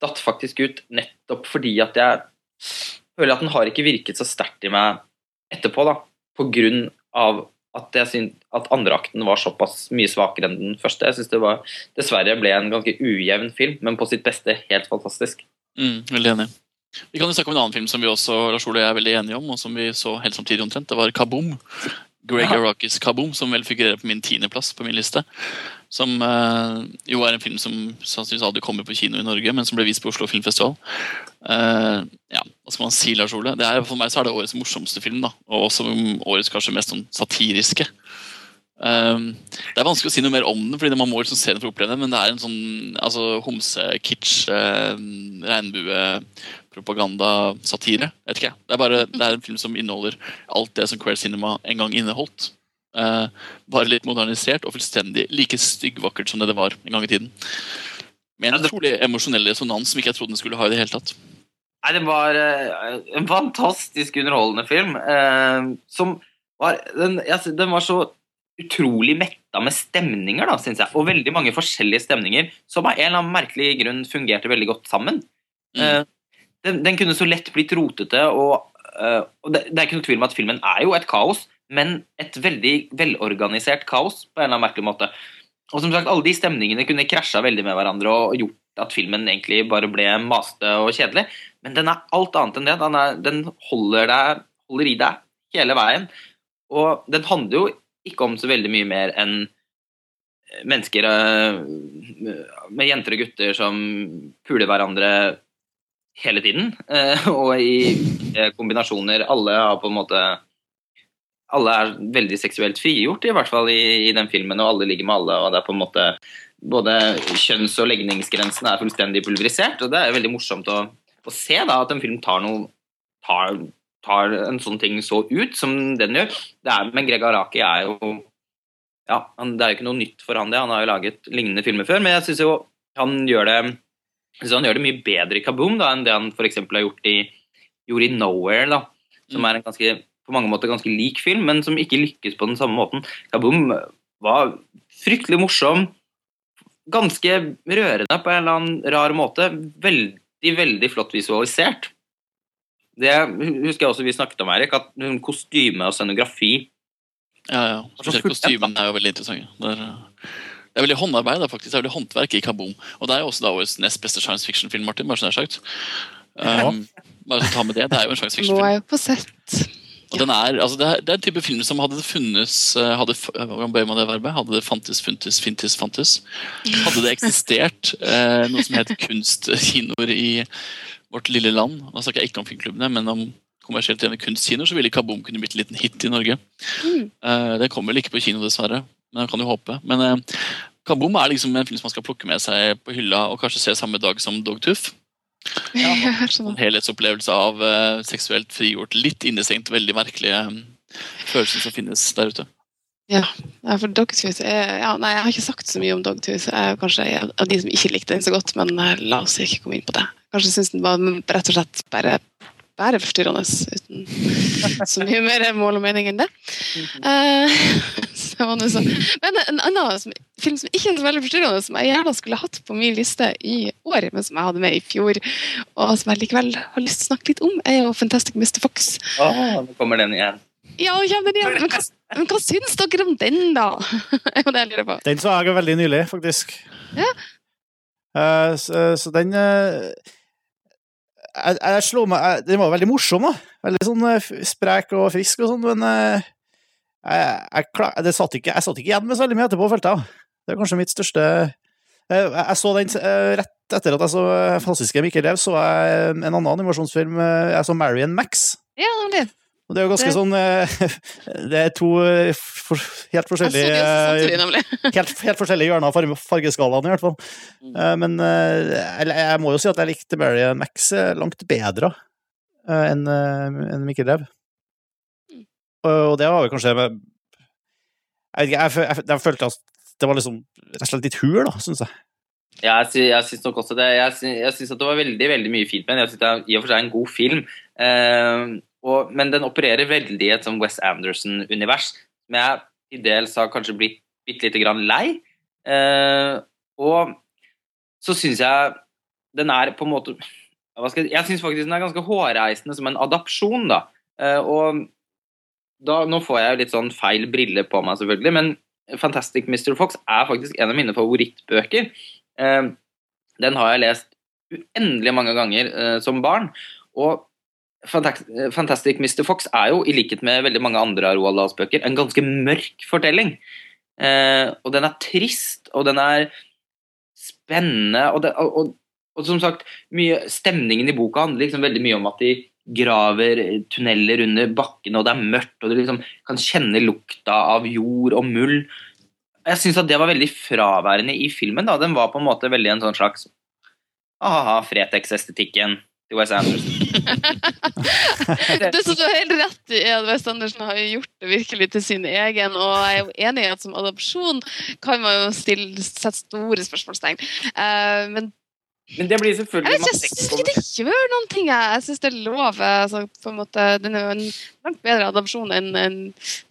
datt faktisk ut nettopp fordi at jeg føler at den har ikke virket så sterkt i meg etterpå, da. På grunn av at jeg syns at andreakten var såpass mye svakere enn den første. Jeg syns det var, dessverre ble en ganske ujevn film, men på sitt beste helt fantastisk. Mm, veldig enig. Vi kan jo snakke om en annen film som vi også Lars Ole og jeg er veldig enige om, og som vi så helt samtidig omtrent. Det var Kaboom. Greg. Arrakis Kaboom, som vel figurerer på min tiendeplass på min liste. Som eh, jo er en film som sannsynligvis aldri kommer på kino i Norge, men som ble vist på Oslo Filmfestival. Uh, ja, hva skal man si, Lars Ole? Er, for meg så er det årets morsomste film, da. Og også årets kanskje mest sånn satiriske. Um, det er vanskelig å si noe mer om den, fordi man må liksom se den for å oppleve den, men det er en sånn altså, homse-kitsch, uh, regnbue-propaganda-satire. Det er bare det er en film som inneholder alt det som Queer Cinema en gang inneholdt. Uh, bare litt modernisert og fullstendig like styggvakkert som det det var en gang i tiden. Med en utrolig emosjonell resonans som ikke jeg trodde den skulle ha i det hele tatt. Nei, det var eh, en fantastisk underholdende film. eh, som var den, den var så utrolig metta med stemninger, da, syns jeg. Og veldig mange forskjellige stemninger som av en eller annen merkelig grunn fungerte veldig godt sammen. Mm. Eh, den, den kunne så lett blitt rotete, og, eh, og det, det er ikke noe tvil om at filmen er jo et kaos, men et veldig velorganisert kaos på en eller annen merkelig måte. Og som sagt, alle de stemningene kunne krasja veldig med hverandre og gjort at filmen egentlig bare ble maste og kjedelig. Men den er alt annet enn det. Den, er, den holder, deg, holder i deg hele veien. Og den handler jo ikke om så veldig mye mer enn mennesker eh, med jenter og gutter som puler hverandre hele tiden. eh, Og i eh, kombinasjoner. Alle har på en måte alle er veldig seksuelt frigjort, i hvert fall i, i den filmen, og alle ligger med alle. og det er på en måte Både kjønns- og legningsgrensene er fullstendig pulverisert, og det er veldig morsomt å, å se da at en film tar noe tar, tar en sånn ting så ut som den gjør. Det er, men Greg Araki er jo ja, han, Det er jo ikke noe nytt for han, det. Han har jo laget lignende filmer før, men jeg syns jo han gjør det han gjør det mye bedre i Kaboom da, enn det han f.eks. har gjort i, gjort i Nowhere, da, som Mm. er en ganske, på mange måter ganske lik film, men som ikke lykkes på den samme måten. Kaboom var fryktelig morsom, ganske rørende på en eller annen rar måte. Veldig, veldig flott visualisert. Det husker jeg også vi snakket om, Erik, at kostyme og scenografi Ja, ja. Spesielt kostymene er jo veldig interessante. Det er, eh, det er veldig håndarbeid, faktisk. Det er veldig håndverk i Kaboom. Og det er jo også da vår nest beste science fiction-film, Martin. bare så det er sagt. Um, bare så ta med det. Det er jo en science Nå er fiction-film. jeg på sett. Og den er, altså det, er, det er en type film som hadde det funnes eh, hadde, Hvordan bøyer man det verbet? Hadde det fantes, funtes, fintes, fantes? Hadde det eksistert eh, noe som het kunstkinoer i vårt lille land? Da snakker jeg ikke om filmklubbene, men om kommersielt drevne kunstkinoer, så ville Kaboom kunne blitt en liten hit i Norge. Mm. Eh, det kommer vel ikke på kino, dessverre, men jeg kan jo håpe. Men eh, Kaboom er liksom en film som man skal plukke med seg på hylla og kanskje se samme dag som Dogtooth. Jeg En helhetsopplevelse av uh, seksuelt frigjort, litt innestengt, veldig merkelige um, følelser som finnes der ute. Ja, for Dogtooth er ja, Nei, jeg har ikke sagt så mye om Dogtooth. Jeg er kanskje av de som ikke likte den så godt, men eh, la oss ikke komme inn på det. Kanskje syns den var rett og slett bare, bare forstyrrende, uten så mye mer mål og mening enn det. Eh, så det sånn. Men en annen som, film som ikke er så veldig forstyrrende, som jeg gjerne skulle hatt på min liste i år, men som jeg hadde med i fjor, og som jeg likevel har lyst til å snakke litt om, er jo Fantastic Mr. Fox. Oh, nå kommer den igjen. Ja, ja, men, ja, men, hva, men hva syns dere om den, da? Det jo jeg lurer på. Den så jeg veldig nylig, faktisk. Ja. Uh, så, så den eh, jeg, jeg slo meg jeg, Den var veldig morsom, da. Veldig sånn eh, sprek og frisk og sånn, men eh, jeg, jeg, det satt ikke, jeg satt ikke igjen med så veldig mye etterpå, følte jeg. Det er kanskje mitt største eh, Jeg, jeg så den rett etter at jeg så fantastiske Mikkel Lev, så jeg en annen animasjonsfilm. Jeg så Marion Max. Ja, det var det er jo ganske Det- sånn eh, Det er to eh, for, helt forskjellige det også eh, samtidig, helt, helt forskjellige hjørner av fargeskalaen, i hvert fall. Mm. Eh, men jeg, jeg må jo si at jeg likte Mary Max langt bedre enn en Mikkel Rev. Mm. Og, og det var vel kanskje med, Jeg, vet ikke, jeg, jeg, jeg følte at det var liksom rett og slett litt hul, da, syns jeg. Ja, jeg, sy jeg syns nok også det. Jeg, sy jeg syns at det var veldig veldig mye fint med den. Jeg synes det er i og for seg en god film. Eh, og, men den opererer veldig i et sånn West Anderson-univers som jeg til dels har kanskje blitt bitte lite grann lei. Eh, og så syns jeg den er på en måte jeg, jeg syns faktisk den er ganske hårreisende som en adapsjon, da. Eh, og da, Nå får jeg jo litt sånn feil briller på meg, selvfølgelig, men Fantastic Mr. Fox er faktisk en av mine favorittbøker. Eh, den har jeg lest uendelig mange ganger eh, som barn. Og Fantastic Mr. Fox er jo, i likhet med veldig mange andre av Roald Dahls bøker, en ganske mørk fortelling. Eh, og den er trist, og den er spennende, og, det, og, og, og som sagt, mye, stemningen i boka handler liksom veldig mye om at de graver tunneler under bakken, og det er mørkt, og du liksom kan kjenne lukta av jord og muld. Jeg syns at det var veldig fraværende i filmen. da, Den var på en måte veldig en sånn slags aha, Fretex-estetikken til Wes Anderson. Det som du har helt rett i, er at West Andersen har gjort det virkelig til sin egen. Og jeg er jo enig i at som adopsjon kan man jo stille, sette store spørsmålstegn. Uh, men men det blir selvfølgelig Jeg syns ikke det gjør noen ting. Jeg, jeg syns det er lov. Altså, på en måte, den er jo en langt bedre adopsjon enn en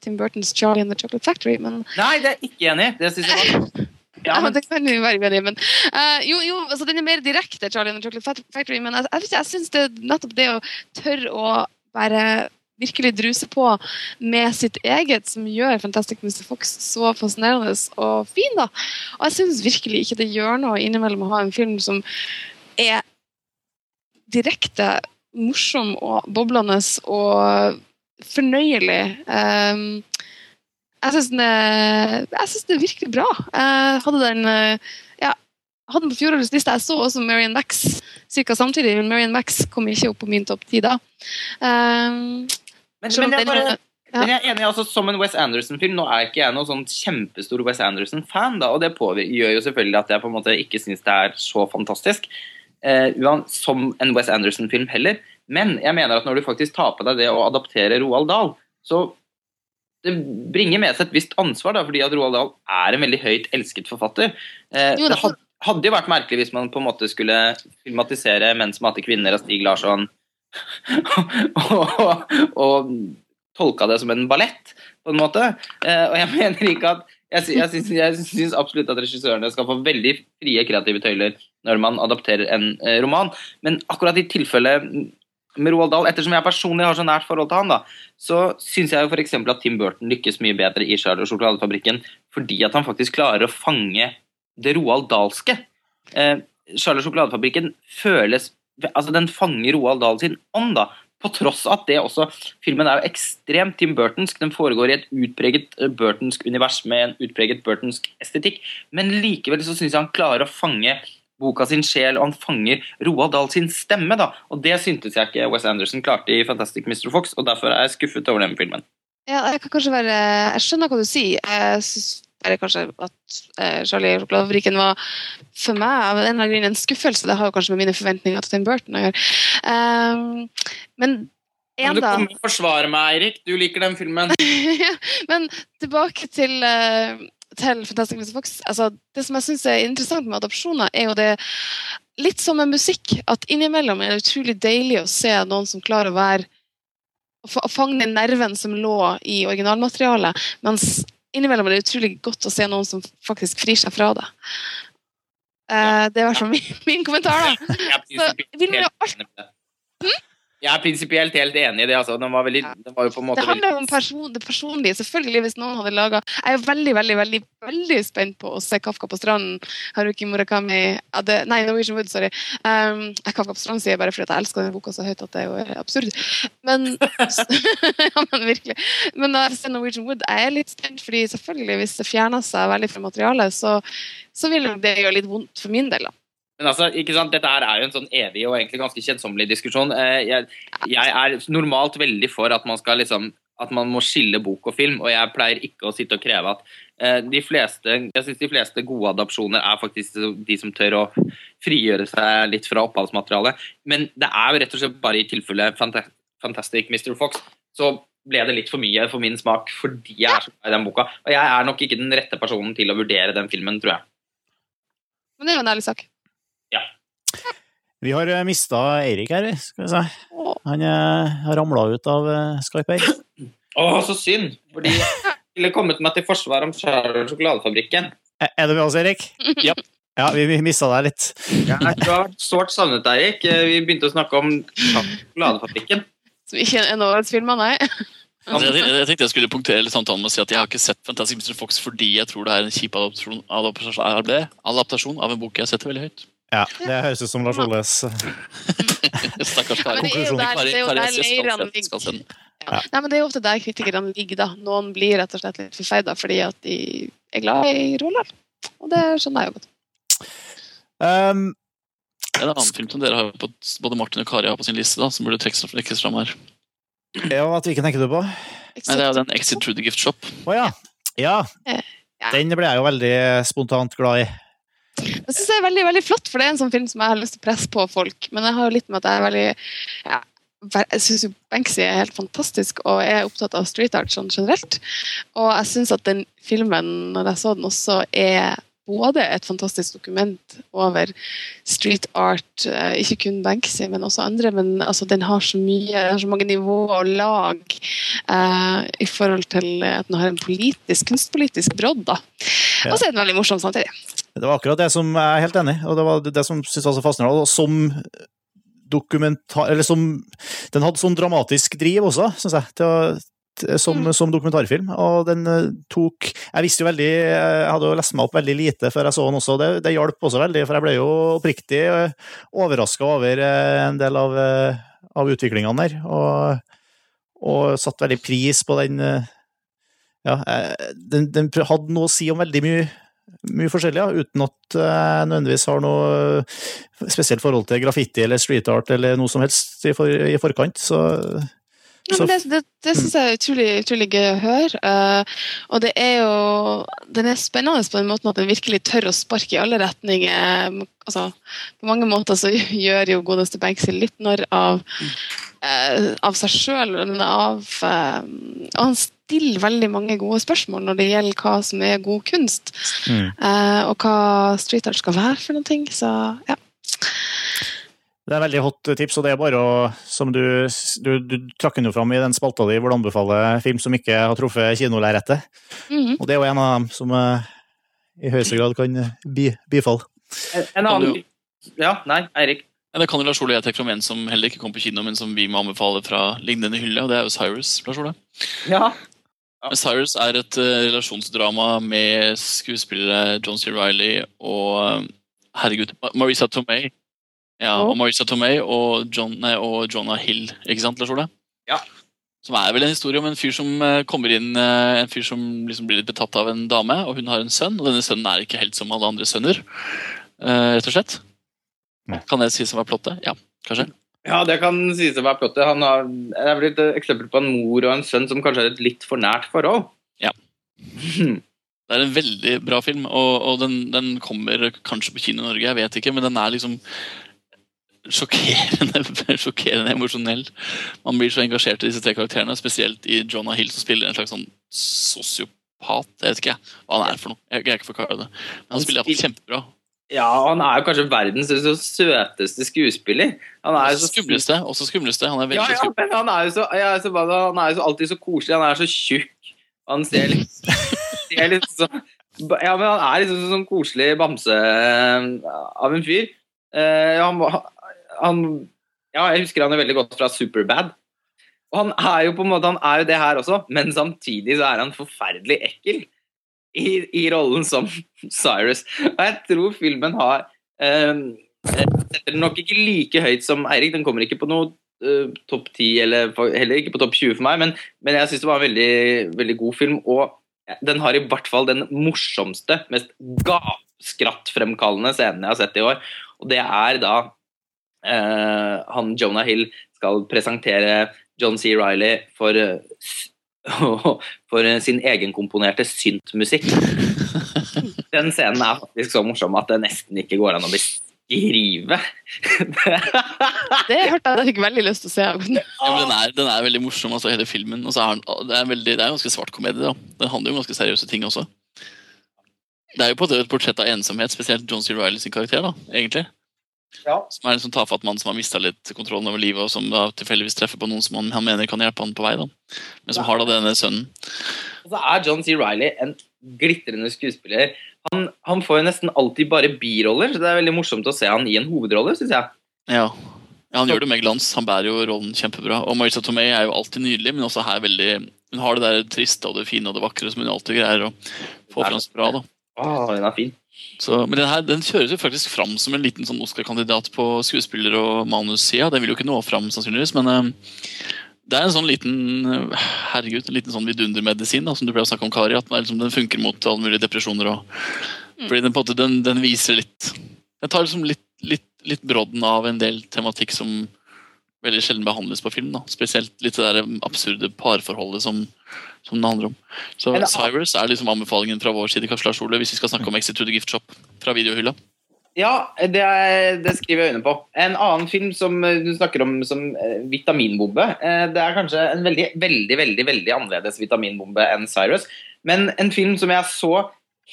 Tim Burtons 'Charlie and the Chocolate Factory'. Men... Nei, det er jeg ikke enig i. Det syns jeg var ja, men... det kan jo være uenige. Men uh, jo, jo altså, den er mer direkte, 'Charlie and the Chocolate Factory', men jeg, jeg, jeg syns nettopp det å tørre å bare virkelig druse på med sitt eget, som gjør Fantastic Mr. Fox så fascinerende og fin. da. Og jeg syns virkelig ikke det gjør noe innimellom å ha en film som er direkte morsom og boblende og fornøyelig. Um, jeg syns den, den, er virkelig bra. Jeg hadde den ja, hadde den på fjorårets liste. Jeg så også Marion Max ca. samtidig, men Marion Max kom ikke opp på min topp ti da. Um, men, men, jeg bare, men, jeg er enig, altså Som en Wes Anderson-film Nå er ikke jeg noen sånn kjempestor Wes Anderson-fan, da, og det gjør jo selvfølgelig at jeg på en måte ikke syns det er så fantastisk. Eh, som en Wes Anderson-film heller. Men jeg mener at når du faktisk tar på deg det å adaptere Roald Dahl, så det bringer med seg et visst ansvar, da, fordi at Roald Dahl er en veldig høyt elsket forfatter. Eh, det hadde, hadde jo vært merkelig hvis man på en måte skulle filmatisere 'Menn som hater kvinner' av Stig Larsson og, og, tolka det som en ballett, på en måte. Eh, og jeg mener ikke at Jeg, jeg syns absolutt at regissørene skal få veldig frie kreative tøyler når man adapterer en eh, roman, men akkurat i tilfellet med Roald Dahl, ettersom jeg personlig har så nært forhold til han, da, så syns jeg jo f.eks. at Tim Burton lykkes mye bedre i Charlie og sjokoladefabrikken fordi at han faktisk klarer å fange det Roald Dahlske. Eh, Charlie og sjokoladefabrikken føles altså Den fanger Roald Dahl sin ånd, da. På tross at det også Filmen er jo ekstremt Tim Burtonsk. Den foregår i et utpreget eh, Burtonsk univers med en utpreget Burtonsk estetikk. Men likevel så syns jeg han klarer å fange boka sin sjel, og han fanger Roald Dahl sin stemme. da, og Det syntes jeg ikke Wes Anderson klarte i Fantastic Mr. Fox, og derfor er jeg skuffet over den filmen. Ja, jeg kan kanskje være, jeg skjønner hva du sier. Jeg synes bare kanskje at eh, Charlie sjokoladefabrikken var for meg av en eller annen grunn en skuffelse. Det har jo kanskje med mine forventninger til Tim Burton å gjøre. Um, men en, du kommer og forsvarer meg, Eirik. Du liker den filmen. ja, men tilbake til, uh, til Fantastic Mr. Fox. Altså, det som jeg syns er interessant med adopsjoner, er jo det litt som med musikk. At innimellom er det utrolig deilig å se noen som klarer å være å fange nerven som lå i originalmaterialet, mens innimellom er det utrolig godt å se noen som faktisk frir seg fra det. Uh, det er i hvert fall min, min kommentar, da. Så, vil vi alt... Jeg er prinsipielt helt enig i det. Altså. Den var veldig, den var det handler om person, det personlige. Selvfølgelig, hvis noen hadde laget... Jeg er veldig veldig, veldig, veldig spent på å se 'Kafka på stranden'. Haruki Murakami ja, det, Nei, Norwegian Wood, sorry. Um, 'Kafka på stranden' sier jeg bare fordi jeg elsker den boka så høyt at det er jo absurd. Men Ja, men virkelig. Men når jeg ser Norwegian Wood, jeg er litt spent, fordi selvfølgelig, hvis det fjerner seg veldig fra materialet, så, så vil det gjøre litt vondt for min del. da. Men altså, ikke sant, Dette er jo en sånn evig og egentlig ganske kjedsommelig diskusjon. Eh, jeg, er normalt veldig for at man skal liksom at man må skille bok og film, og jeg pleier ikke å sitte og kreve at eh, de fleste jeg synes de fleste gode adopsjoner er faktisk de som tør å frigjøre seg litt fra opphavsmaterialet. Men det er jo rett og slett bare i tilfelle Fantastic Mr. Fox så ble det litt for mye for min smak fordi jeg er så glad i den boka. Og jeg er nok ikke den rette personen til å vurdere den filmen, tror jeg. Men det er jo en ærlig sak. Ja. Vi har eh, mista Eirik her, skal vi si. Han eh, har ramla ut av eh, Skype her. Å, så synd! Fordi jeg ville kommet meg til forsvar om Charles sjokoladefabrikken. Er det med oss, Erik? Ja. Ja, vi, vi mista deg litt. Jeg har sårt savnet deg, Erik. Vi begynte å snakke om sjokoladefabrikken. Som ikke er en filmer, nei? Jeg, tenkte jeg skulle punktere samtalen med å si at jeg har ikke sett Fantastic Mr. Fox fordi jeg tror det er en kjip adaptasjon, adaptasjon av en bok jeg setter veldig høyt. Ja, det høres ut som Lars Oles Stakkars Ja, men Kari. det er jo det er. Nei, men Det er ofte der kritikerne ligger. da. Noen blir rett og slett litt forferda fordi at de er glad i Roald. Og det skjønner jeg jo godt. um, En annen film som dere har på, både Martin og Kari har på sin liste, da, som burde trekkes fram her. Ja, hvilken tenker du på? Nei, Det er jo den Exit Through the Gift Shop. Å ja. ja. Ja. Den ble jeg jo veldig spontant glad i. Jeg synes det er veldig veldig flott, for det er en sånn film som jeg har lyst til å presse på folk. Men jeg har jo litt med at jeg er veldig ja, Jeg syns Banksy er helt fantastisk, og jeg er opptatt av street art sånn generelt. Og jeg syns at den filmen, når jeg så den, også er både et fantastisk dokument over street art, eh, ikke kun Banksy, men også andre. Men altså, den har så mye, den har så mange nivåer og lag eh, i forhold til at den har en politisk, kunstpolitisk brodd. da. Og så er den veldig morsom samtidig. Det var akkurat det som jeg er helt enig i, og det var det som synes jeg var så fascinerende. Som dokumentar... Eller som Den hadde sånn dramatisk driv også, syns jeg, til til, som, Mm. som dokumentarfilm. Og den eh, tok Jeg visste jo veldig Jeg hadde jo lest meg opp veldig lite før jeg så den også, det, det hjalp også veldig, for jeg ble jo oppriktig overraska over eh, en del av, eh, av utviklingene der. Og, og satte veldig pris på den eh, ja, eh, den, den hadde noe å si om veldig mye, mye forskjellig, ja, uten at jeg nødvendigvis har noe eh, spesielt forhold til graffiti eller street art eller noe som helst i, for, i forkant. Så, Ja, så det det, det syns jeg er utrolig, utrolig gøy å høre. Uh, og det er jo Den er spennende på den måten at den virkelig tør å sparke i alle retninger. Altså, på mange måter så gjør jo godeste Banksy litt narr av, eh, av seg sjøl, men av eh, Og han stiller veldig mange gode spørsmål når det gjelder hva som er god kunst, mm. eh, og hva street art skal være for noe. Så ja. Det er veldig hot tips, og det er bare å Som du, du, du trakk den jo fram i den spalta di hvor du anbefaler film som ikke har truffet kinolerretet. Mhm. Og det er jo en av dem som eh, i høyeste grad kan bi, bifalle. En, en annen Ja, nei, Eirik. Ja, det kan jo Lars Ole jeg trekke fram en som heller ikke kom på kino, men som vi må anbefale fra lignende hylle, og det er jo Cyrus. Lars Ole. Ja. Cyrus er et eh, relasjonsdrama med skuespillere John C. Reilly og eh, herregud, Marisa Tomei. Ja, Oh. og Marisa Tomei og, John, nei, og Jonah Hill, ikke sant, Lars Ole? Ja. Som er vel en historie om en fyr som eh, kommer inn En fyr som liksom blir litt betatt av en dame, og hun har en sønn, og denne sønnen er ikke helt som alle andre sønner, eh, rett og slett. Nei. Kan det si som er plottet? Ja, kanskje? Ja, det kan sies å være plottet. Han har, det er vel et eksempel på en mor og en sønn som kanskje har et litt for nært forhold. Ja. Det er en veldig bra film, og, og den, den kommer kanskje på kino i Norge, jeg vet ikke, men den er liksom sjokkerende, sjokkerende emosjonell. Man blir så engasjert i disse tre karakterene, spesielt i Jonah Hill, som spiller en slags sånn sosiopat. Jeg vet ikke hva han er for noe. Jeg er ikke forklare det. Men han spiller iallfall kjempebra. Ja, han er jo kanskje verdens så søteste skuespiller. Han er så skumleste. Også skumleste. Han er veldig Ja, ja, men han er så, ja, så, han er jo så alltid så koselig. Han er så tjukk. Han ser litt, ser litt så, Ja, men han er liksom sånn koselig bamse eh, av en fyr. Uh, han, han Ja, jeg husker han jo veldig godt fra Superbad. Og han er jo på en måte Han er jo det her også, men samtidig så er han forferdelig ekkel i, i rollen som Cyrus. Og jeg tror filmen har eh, setter den nok ikke like høyt som Eirik. Den kommer ikke på noe eh, topp 10, eller heller ikke på topp 20 for meg, men, men jeg syns det var en veldig, veldig god film. Og den har i hvert fall den morsomste, mest gapskrattfremkallende scenen jeg har sett i år. Og det er da eh, han Jonah Hill skal presentere John C. Riley for, eh, for eh, sin egenkomponerte syntmusikk. Den scenen er faktisk så morsom at det nesten ikke går an å beskrive. Det hørte jeg jeg fikk veldig lyst til å se. Ja, den, er, den er veldig morsom, altså, hele filmen. Og så er den, det, er veldig, det er en ganske svart komedie. da. Den handler jo om ganske seriøse ting også. Det er jo på et portrett av ensomhet, spesielt John C. Reilly sin karakter. da, egentlig. Ja. Som er en sånn tafatt mann som har mista litt kontrollen over livet, og som da tilfeldigvis treffer på noen som han, han mener kan hjelpe han på vei. da. Men som har da denne sønnen. Og så er John C. Riley en glitrende skuespiller. Han, han får jo nesten alltid bare biroller, så det er veldig morsomt å se han i en hovedrolle, syns jeg. Ja. ja, Han gjør det med glans. Han bærer jo rollen kjempebra. Og Marisa Tomei er jo alltid nydelig, men også her veldig hun har det der triste og det fine og det vakre som hun alltid greier å få fram så bra. da. Å, hun er fin. Så, men den, her, den kjøres jo faktisk fram som en liten sånn Oscar-kandidat på skuespiller- og manussida. Den vil jo ikke nå fram, sannsynligvis, men uh, det er en sånn liten eh, herregud, en liten sånn vidundermedisin da, som du pleier å snakke om, Kari. At den, liksom, den funker mot alle mulige depresjoner. Og, fordi den, på en måte, den, den viser litt Den tar liksom litt, litt, litt brodden av en del tematikk som veldig sjelden behandles på film. da. Spesielt litt det der absurde parforholdet som, som det handler om. Så Eller, Cyrus er liksom anbefalingen fra vår side Kanskje Sjole, Ole, hvis vi skal snakke om Exit to the Gift Shop fra videohylla. Ja, det, er, det skriver jeg under på. En annen film som eh, du snakker om som eh, vitaminbombe. eh, Det er kanskje en veldig, veldig, veldig, veldig annerledes vitaminbombe enn Cyrus. Men en film som jeg så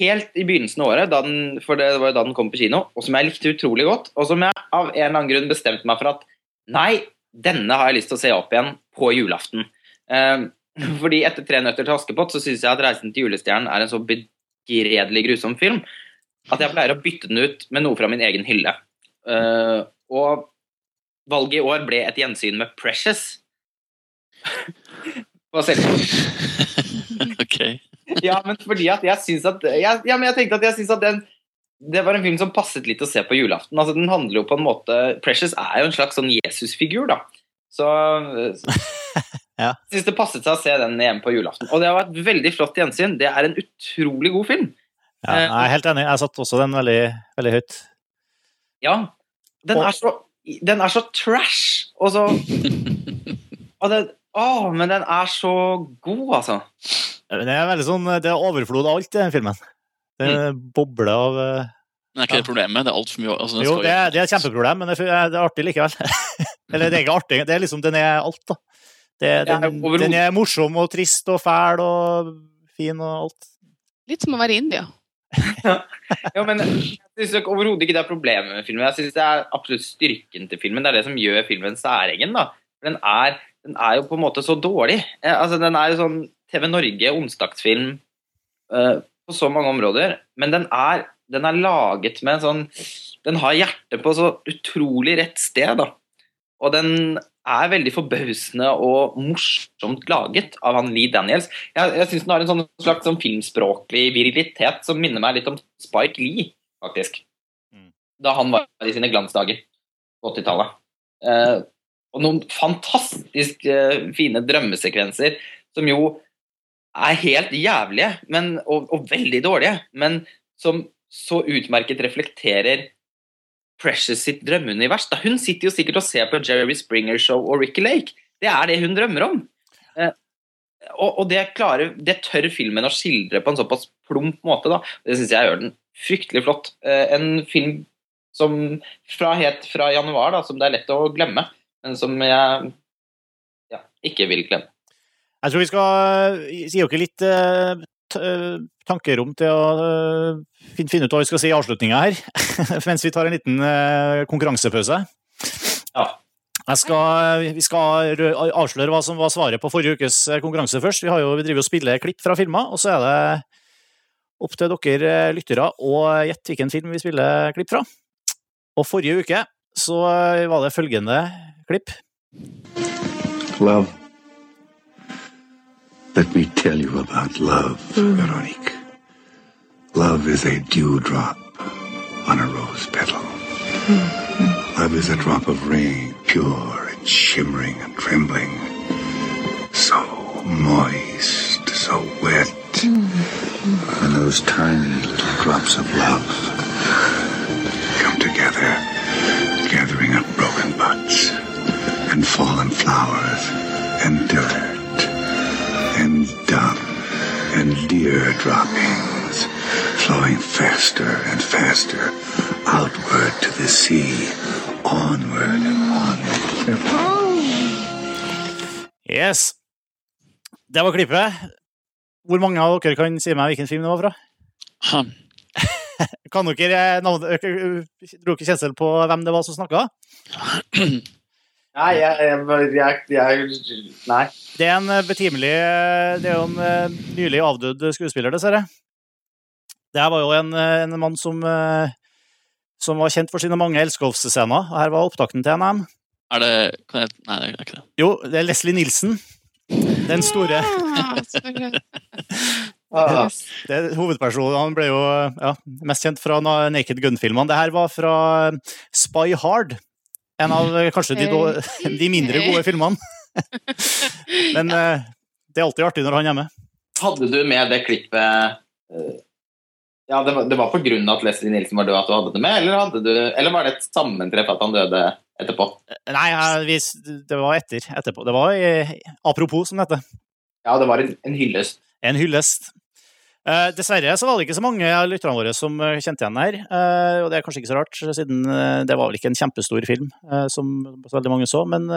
helt i begynnelsen av året, den, for det var jo da den kom på kino, og som jeg likte utrolig godt, og som jeg av en eller annen grunn bestemte meg for at nei, denne har jeg lyst til å se opp igjen på julaften. Eh, fordi etter 'Tre nøtter til Askepott' så syns jeg at 'Reisen til julestjernen' er en så begredelig grusom film at jeg pleier å bytte den ut med noe fra min egen hylle. Eh, og valget i år ble et gjensyn med 'Precious'. På selvmord. ok. ja, men fordi at jeg syns at jeg, Ja, men jeg tenkte at jeg syns at den det var en film som passet litt å se på julaften. Altså, den handler jo på en måte Precious er jo en slags sånn Jesus-figur, da. Så Ja. jeg syns det passet seg å se den igjen på julaften. Og det var et veldig flott gjensyn. Det er en utrolig god film. Ja, jeg er helt enig. Jeg satt også den veldig, veldig høyt. Ja. Den Og- er så, den er så trash, og så og den, Å, men den er så god, altså. Det er veldig sånn, det er overflod av alt i den filmen. Det Mm. bobler av eh, Men er ikke det problemet? Det er altfor mye altså, Jo, det er, det er et kjempeproblem, men det er, det er artig likevel. Eller det er ikke artig, det er liksom, den er alt, da. Det, Ja, den, overhodet. den er morsom og trist og fæl og fin og alt. Litt som å være i India. Ja, men jeg syns overhodet ikke det er problemet med filmen. Jeg synes det er absolutt styrken til filmen. Det er det som gjør filmen særegen. da. Den er, den er jo på en måte så dårlig. Eh, altså, Den er jo sånn TV Norge onsdagsfilm eh, på så mange områder, men den er, den er laget med en sånn Den har hjertet på så utrolig rett sted, da. Og den er veldig forbausende og morsomt laget av han Lee Daniels. Jeg, jeg syns den har en sånn slags sånn filmspråklig virilitet som minner meg litt om Spike Lee, faktisk. Mm. Da han var i sine glansdager på 80-tallet. Eh, og noen fantastisk eh, fine drømmesekvenser som jo er helt jævlige men, og, og veldig dårlige, men som så utmerket reflekterer Precious sitt drømmeunivers. Da hun sitter jo sikkert og ser på Jerry Springer Show og Ricky Lake. Det er det hun drømmer om. Eh, og, og det, klarer, det tør filmen å skildre på en såpass plump måte. Da. Det syns jeg gjør den fryktelig flott. Eh, en film som fra, helt fra januar, da, som det er lett å glemme, men som jeg ja, ikke vil glemme. Jeg tror vi skal gi dere litt eh, eh, tankerom til å eh, finne, ut hva vi skal si i avslutninga her, mens vi tar en liten eh, konkurransepause. Ja. Jeg skal, vi skal avsløre hva som var svaret på forrige ukes eh, konkurranse først. Vi, har jo, vi driver og spiller klipp fra filmer, og så er det opp til dere eh, lyttere å gjette hvilken film vi spiller klipp fra. Og forrige uke så eh, var det følgende klipp. Love. Let me tell you about love, mm. Veronique. Love is a dewdrop on a rose petal. Mm-hmm. Love is a drop of rain, pure and shimmering and trembling. So moist, so wet. Mm-hmm. And those tiny little drops of love come together, gathering up broken buds and fallen flowers and dirt and dumb, and deer droppings flowing faster and faster outward to the sea, onward and onward. Yes. Det var klippet. Hvor mange av dere kan si meg hvilken film det var fra? Han. Kan dere navn- ø- ø- Dro dere kjensel på hvem det var som snakka? Nei, jeg, jeg, jeg, jeg Nei. Det er en eh, betimelig eh, Det er jo en eh, nylig avdød skuespiller, dessverre. Det her var jo en, en mann som, som var kjent for sine mange elskovsscener. og Her var opptakten til en av dem. Er det kan jeg, Nei, det er ikke det. Jo, det er Leslie Nilsen. Den store. Ah. Det er hovedpersonen han ble jo ja, mest kjent fra Naked Gun-filmene. Det her var fra Spy Hard. En av eh, kanskje de, de mindre gode filmene. Men eh, det er alltid artig når han er med. Hadde du med det klippet eh, Ja, det var, det var på grunn av at Leslie Nilsen var død at du hadde det med, eller, hadde du, eller var det et sammentreff at han døde etterpå? Nei, vi- det var etter, etterpå. Det var eh, apropos, som det heter. Ja, det var en, en hyllest. En hyllest. Eh, dessverre så var det ikke så mange av lytterne våre som eh, kjente igjen her. Uh, og det er kanskje ikke så rart, siden uh, det var vel ikke en kjempestor film, som så veldig mange så. Men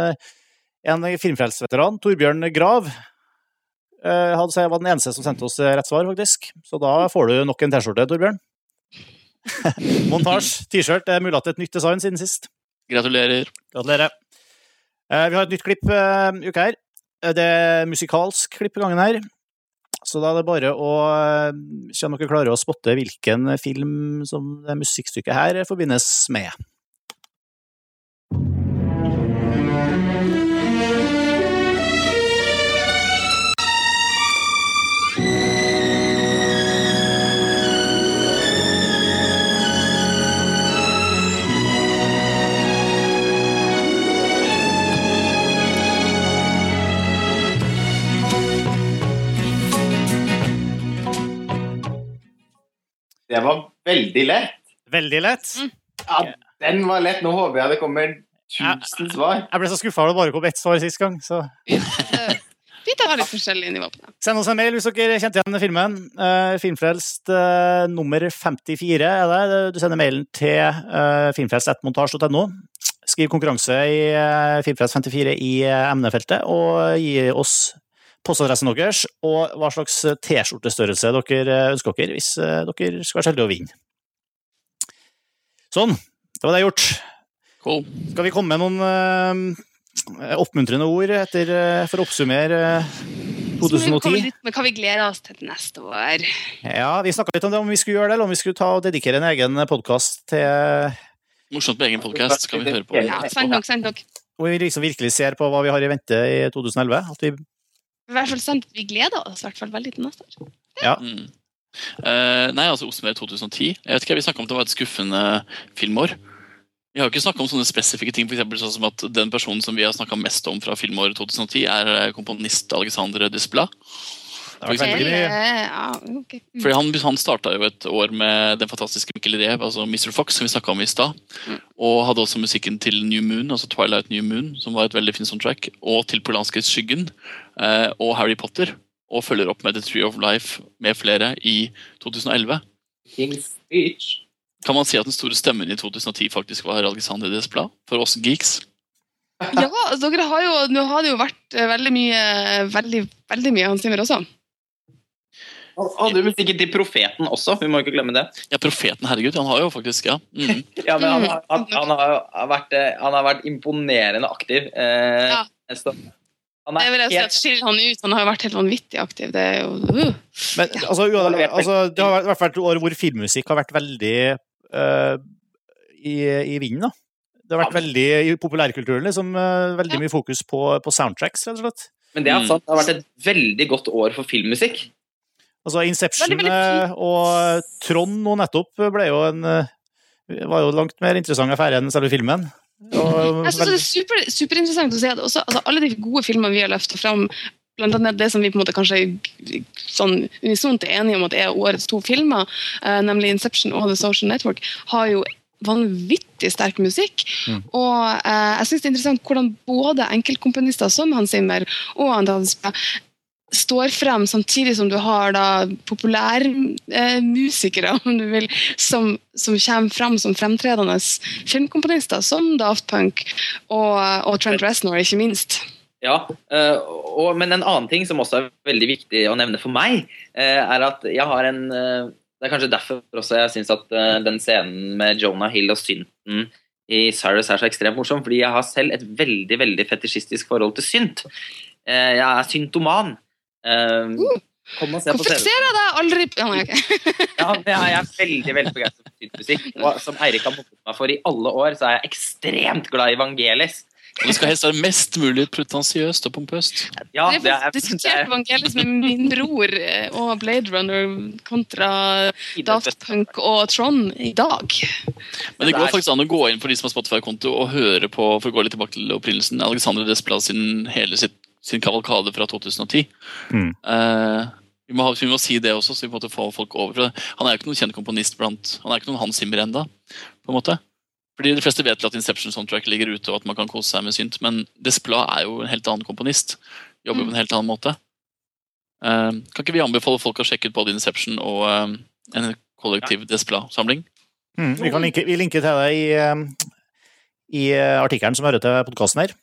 en filmfrelseveteran, Torbjørn Grav, hadde seg var den eneste som sendte oss rett svar, faktisk. Så da får du nok en T-skjorte, Torbjørn. Montasje, T-skjørt. Det er mulig at det er et nytt design siden sist. Gratulerer. Gratulerer. Vi har et nytt klipp uh, uka her. Det er musikalsk klipp i gangen her. Så da er det bare å eh, se om dere klarer å spotte hvilken film som det musikkstykket her forbindes med. Det var veldig lett. Veldig lett. Ja, den var lett. Nå håper jeg det kommer tusen svar. Jeg ble så skuffa da det bare kom ett svar sist gang. så Vi tar litt forskjellige nivå på det. Send oss en mail hvis dere kjente igjen filmen. Uh, filmfrelst uh, nummer 54 er det. Du sender mailen til uh, filmfrelst.montasj.no. Skriv konkurranse i uh, Filmfrelst54 i eh, emnefeltet, og gi oss postadressen deres og hva slags T-skjortestørrelse dere eh, ønsker dere, hvis eh, dere skal være så heldige å vinne. Sånn, det var det gjort. Cool. Skal vi komme med noen uh, oppmuntrende ord etter, uh, for å oppsummere uh, Så vi komme 2010? litt med hva vi gleder oss til til neste år. Ja, vi snakka litt om det, om vi skulle gjøre det, eller om vi skulle ta og dedikere en egen podkast til Morsomt med egen podkast. Skal vi høre på. Ja, sant nok, sant nok. Hvor vi liksom virkelig ser på hva vi har i vente i 2011. At vi, I hvert fall sant, Vi gleder oss i hvert fall veldig til neste år. Mm. Uh, nei, altså Osmer 2010. Jeg vet ikke, Vi snakka om at det var et skuffende filmår. Vi har jo ikke snakka om sånne spesifikke ting, for eksempel sånn som at den personen som vi har snakka mest om fra filmåret 2010, er eh, komponist Alexandre Desplat. ja. Mm. Fordi han, han starta jo et år med den fantastiske Mikkel Rev, altså Mr. Fox, som vi snakka om i stad. Mm. Og hadde også musikken til New Moon, altså Twilight New Moon, som var et veldig fint soundtrack. Og til Polanskis Skyggen og Harry Potter. Og følger opp med The Tree of Life med flere i 2011. King's Speech. Kan man si at den store stemmen i 2010 faktisk var Alexander Desplat? For oss geeks? Ja, altså, dere har jo, nå har det jo vært eh, veldig mye veldig, veldig mye Hans Zimmer også. Og hadde vil musikken til Profeten også, vi må ikke glemme det. Ja, profeten, herregud. Han har jo faktisk Ja. Mm. Ja, men han, har- han, han, har, har vært, eh, han har vært imponerende aktiv. Eh, Ja. Jeg vil si at Skill han ut, han har jo vært helt vanvittig aktiv. Det er jo uh. Men altså, uansett, altså, det har vært- i hvert fall et år hvor filmmusikk har vært veldig uh, i, i vinden. da. Det har vært veldig i populærkulturen, liksom, uh, veldig Ja. mye fokus på, på soundtracks, rett og slett. Men det er Mm. sant, det har vært et veldig godt år for filmmusikk. Altså Inception Veldig, veldig eh, og Trond nå nettopp ble jo en eh, var jo langt mer interessant affære enn selve filmen. Og Jeg synes det er super, superinteressant å se at også, altså, alle de gode filmene vi har løfta fram, blant annet det som vi på en måte kanskje sånn unisont er enige om at er årets to filmer, eh, nemlig Inception og The Social Network, har jo vanvittig sterk musikk. Mm. Og eh, jeg synes det er interessant hvordan både enkeltkomponister som Hans Zimmer og Andreas står frem, samtidig som du har da populærmusikere vil, som, som kommer frem som fremtredende filmkomponister, som Daft Punk og, og Trent Reznor, ikke minst. Ja, eh, og, men en annen ting som også er veldig viktig å nevne for meg, eh, er at jeg har en eh, Det er kanskje derfor også jeg syns at eh, den scenen med Jonah Hill og synten i Cyrus er så ekstremt morsom, fordi jeg har selv et veldig veldig fetisjistisk forhold til synt. Eh, Jeg er syntoman. Eh, Kom og se på Hvorfor scenen. ser jeg deg aldri ja, nei, okay. Ja, jeg er veldig veldig begeistret for syntmusikk. Og som Eirik har mobbet meg for i alle år, så er jeg ekstremt glad i Vangelis. Og det skal helst være mest mulig pretensiøst og pompøst. Ja, det er diskutert Vangelis med min bror eh, og Blade Runner kontra Daft Punk og Tron i dag. Men det går faktisk an å gå inn for de som har Spotify-konto og høre på for å gå litt tilbake til opprinnelsen, Alexander Desplat sin hele sitt, sin kavalkade fra 2010. Mm. Uh, vi, må ha, vi må si det også, så vi måtte få folk over. For han er jo ikke noen kjent komponist blant Han er ikke noen Hans Zimmer enda, på en måte. Fordi De fleste vet at Inception Soundtrack ligger ute, og at man kan kose seg med synt, men Desplat er jo en helt annen komponist. Jobber på en helt annen måte. Uh, kan ikke vi anbefale folk å sjekke ut både Inception og uh, en kollektiv Desplat-samling? Mm, vi, kan linke, vi linker til det i, i artikkelen som hører til podkasten her.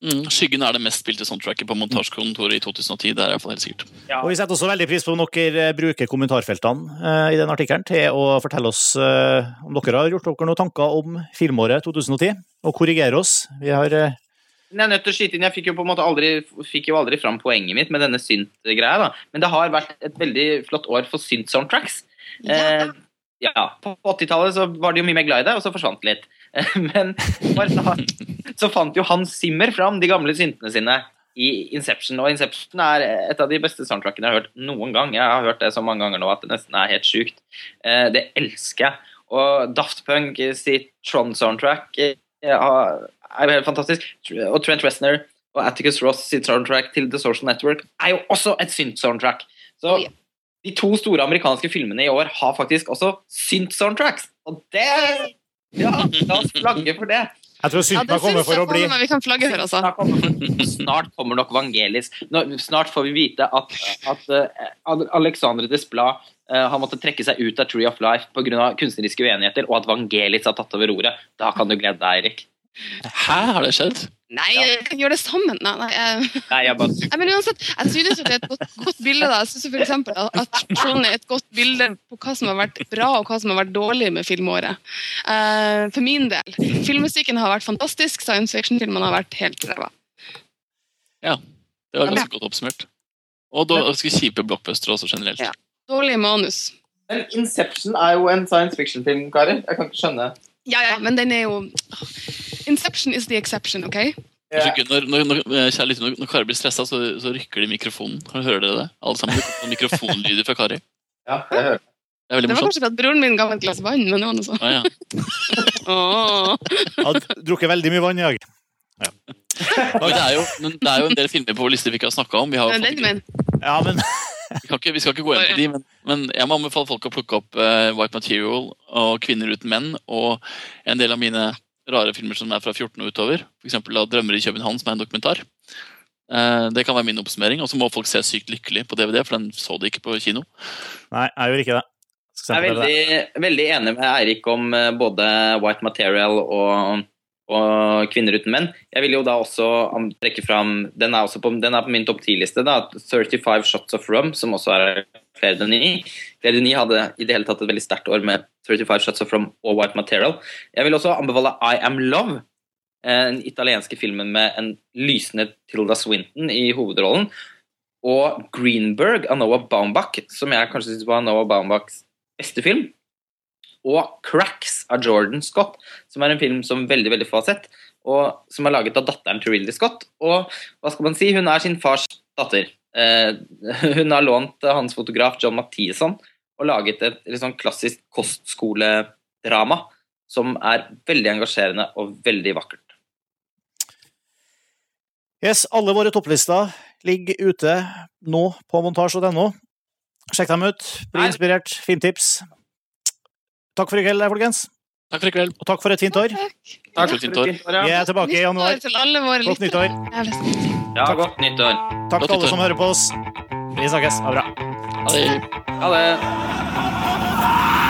Mm, Skyggen er det mest spilte soundtracket på montasjekontoret i 2010. Det er i hvert fall helt sikkert. Ja. Og Vi setter også veldig pris på om dere eh, bruker kommentarfeltene eh, i den artikkelen til å fortelle oss eh, om dere har gjort dere noen tanker om filmåret 2010, og korrigere oss. Vi har eh, Jeg er nødt til å skyte inn, jeg fikk jo på en måte aldri, fikk jo aldri fram poenget mitt med denne synt-greia. da. Men det har vært et veldig flott år for synt-soundtracks. Ja. Eh, ja, På 80-tallet så var de jo mye mer glad i det, og så forsvant det litt. Men så, så fant jo Hans Zimmer fram de gamle syntene sine i Inception. Og Inception er et av de beste soundtrackene jeg har hørt noen gang. Jeg har hørt det så mange ganger nå at det nesten er helt sjukt. Eh, Det elsker jeg. Og Daft Punk sitt Tron-soundtrack eh, er jo helt fantastisk. Og Trent Reznor og Atticus Ross sitt soundtrack til The Social Network er jo også et synt-soundtrack. Så Oh, de to store amerikanske filmene i år har faktisk også synt-soundtracks. Og det Ja, la oss flagge for det. Jeg tror Ja, synten har kommet for å bli vi kan flagge for, altså. Snart kommer, nok Vangelis. Snart får vi vite at, at eh, Alexandre Desplat eh, har måttet trekke seg ut av Tree of Life pga. kunstneriske uenigheter, og at Vangelis har tatt over roret. Da kan du glede deg, Eirik. Hæ, har det skjedd? Nei, jeg kan gjøre det sammen. Nei, nei, jeg- Nei, jeg bare Nei, men uansett, jeg synes jo det er et godt, godt bilde. da. Jeg synes for eksempel at- Trond er et godt bilde på hva som har vært bra og hva som har vært dårlig med filmåret. Uh, for min del. Filmmusikken har vært fantastisk, science fiction-filmene har vært helt ræva. Det var ganske godt oppsummert. Og ganske kjipe blockbustere også generelt. Ja. Dårlig manus. Men Inception er jo en science fiction-film, karer. Jeg kan ikke skjønne. Ja, ja, men den er jo Inception is the exception, OK? Unnskyld, Når, når, når, kjære lytter, når, når Kari blir stressa, så, så rykker de i mikrofonen. Kan Hører dere det? Alle sammen. Det mikrofonlyder fra Kari. Ja, jeg hører. Det er Det var kanskje fordi broren min ga meg et glass vann, men det var noe sånn. Ah, ja. oh. Har drukket veldig mye vann i dag. Men det, er jo, men det er jo en del filmer på vår liste vi ikke har snakka om. Vi, har, Det den du mener. Ja, men vi, kan ikke, vi skal ikke gå inn på de, men, men jeg må anbefale folk å plukke opp uh, White Material og Kvinner uten menn og en del av mine rare filmer som er fra 14 og utover. F.eks. Drømmer i København, som er en dokumentar. Eh, det kan være min oppsummering. Og så må folk se Sykt lykkelig på DVD, for den så de ikke på kino. Nei, jeg gjør ikke det. Jeg er veldig, veldig enig med Eirik om eh, både White Material og, og Kvinner uten menn. Jeg vil jo da også trekke fram Den er, også på, den er på min topp 10-liste. 35 Shots of Rum, som også er Claire Flere Claire Denis hadde i det hele tatt et veldig sterkt år med 35 Shots of From og White Material. Jeg vil også anbefale I Am Love, eh, den italienske filmen med en lysende Tilda Swinton i hovedrollen. Og Greenberg av Noah Baumbach, som jeg kanskje syns var Noah Baumbachs beste film. Og Cracks av Jordan Scott, som er en film som veldig veldig få har sett. Og som er laget av datteren til Ridley Scott. Og hva skal man si, hun er sin fars datter. Eh, hun har lånt hans fotograf John Mathieson og laget et liksom, klassisk kostskoledrama som er veldig engasjerende og veldig vakkert. Yes, alle våre topplister ligger ute nå på montasj.no. Sjekk dem ut. Bli inspirert. Fin tips. Takk for i kveld, folkens. Takk for i kveld. Og takk for et fint år. Takk. Takk for et fint år. år. Vi er tilbake i januar. til alle våre Godt lyttere. nyttår. Ja, godt nyttår. Takk til alle som hører på oss. Vi snakkes. Ha det bra. Ha det. Ha det.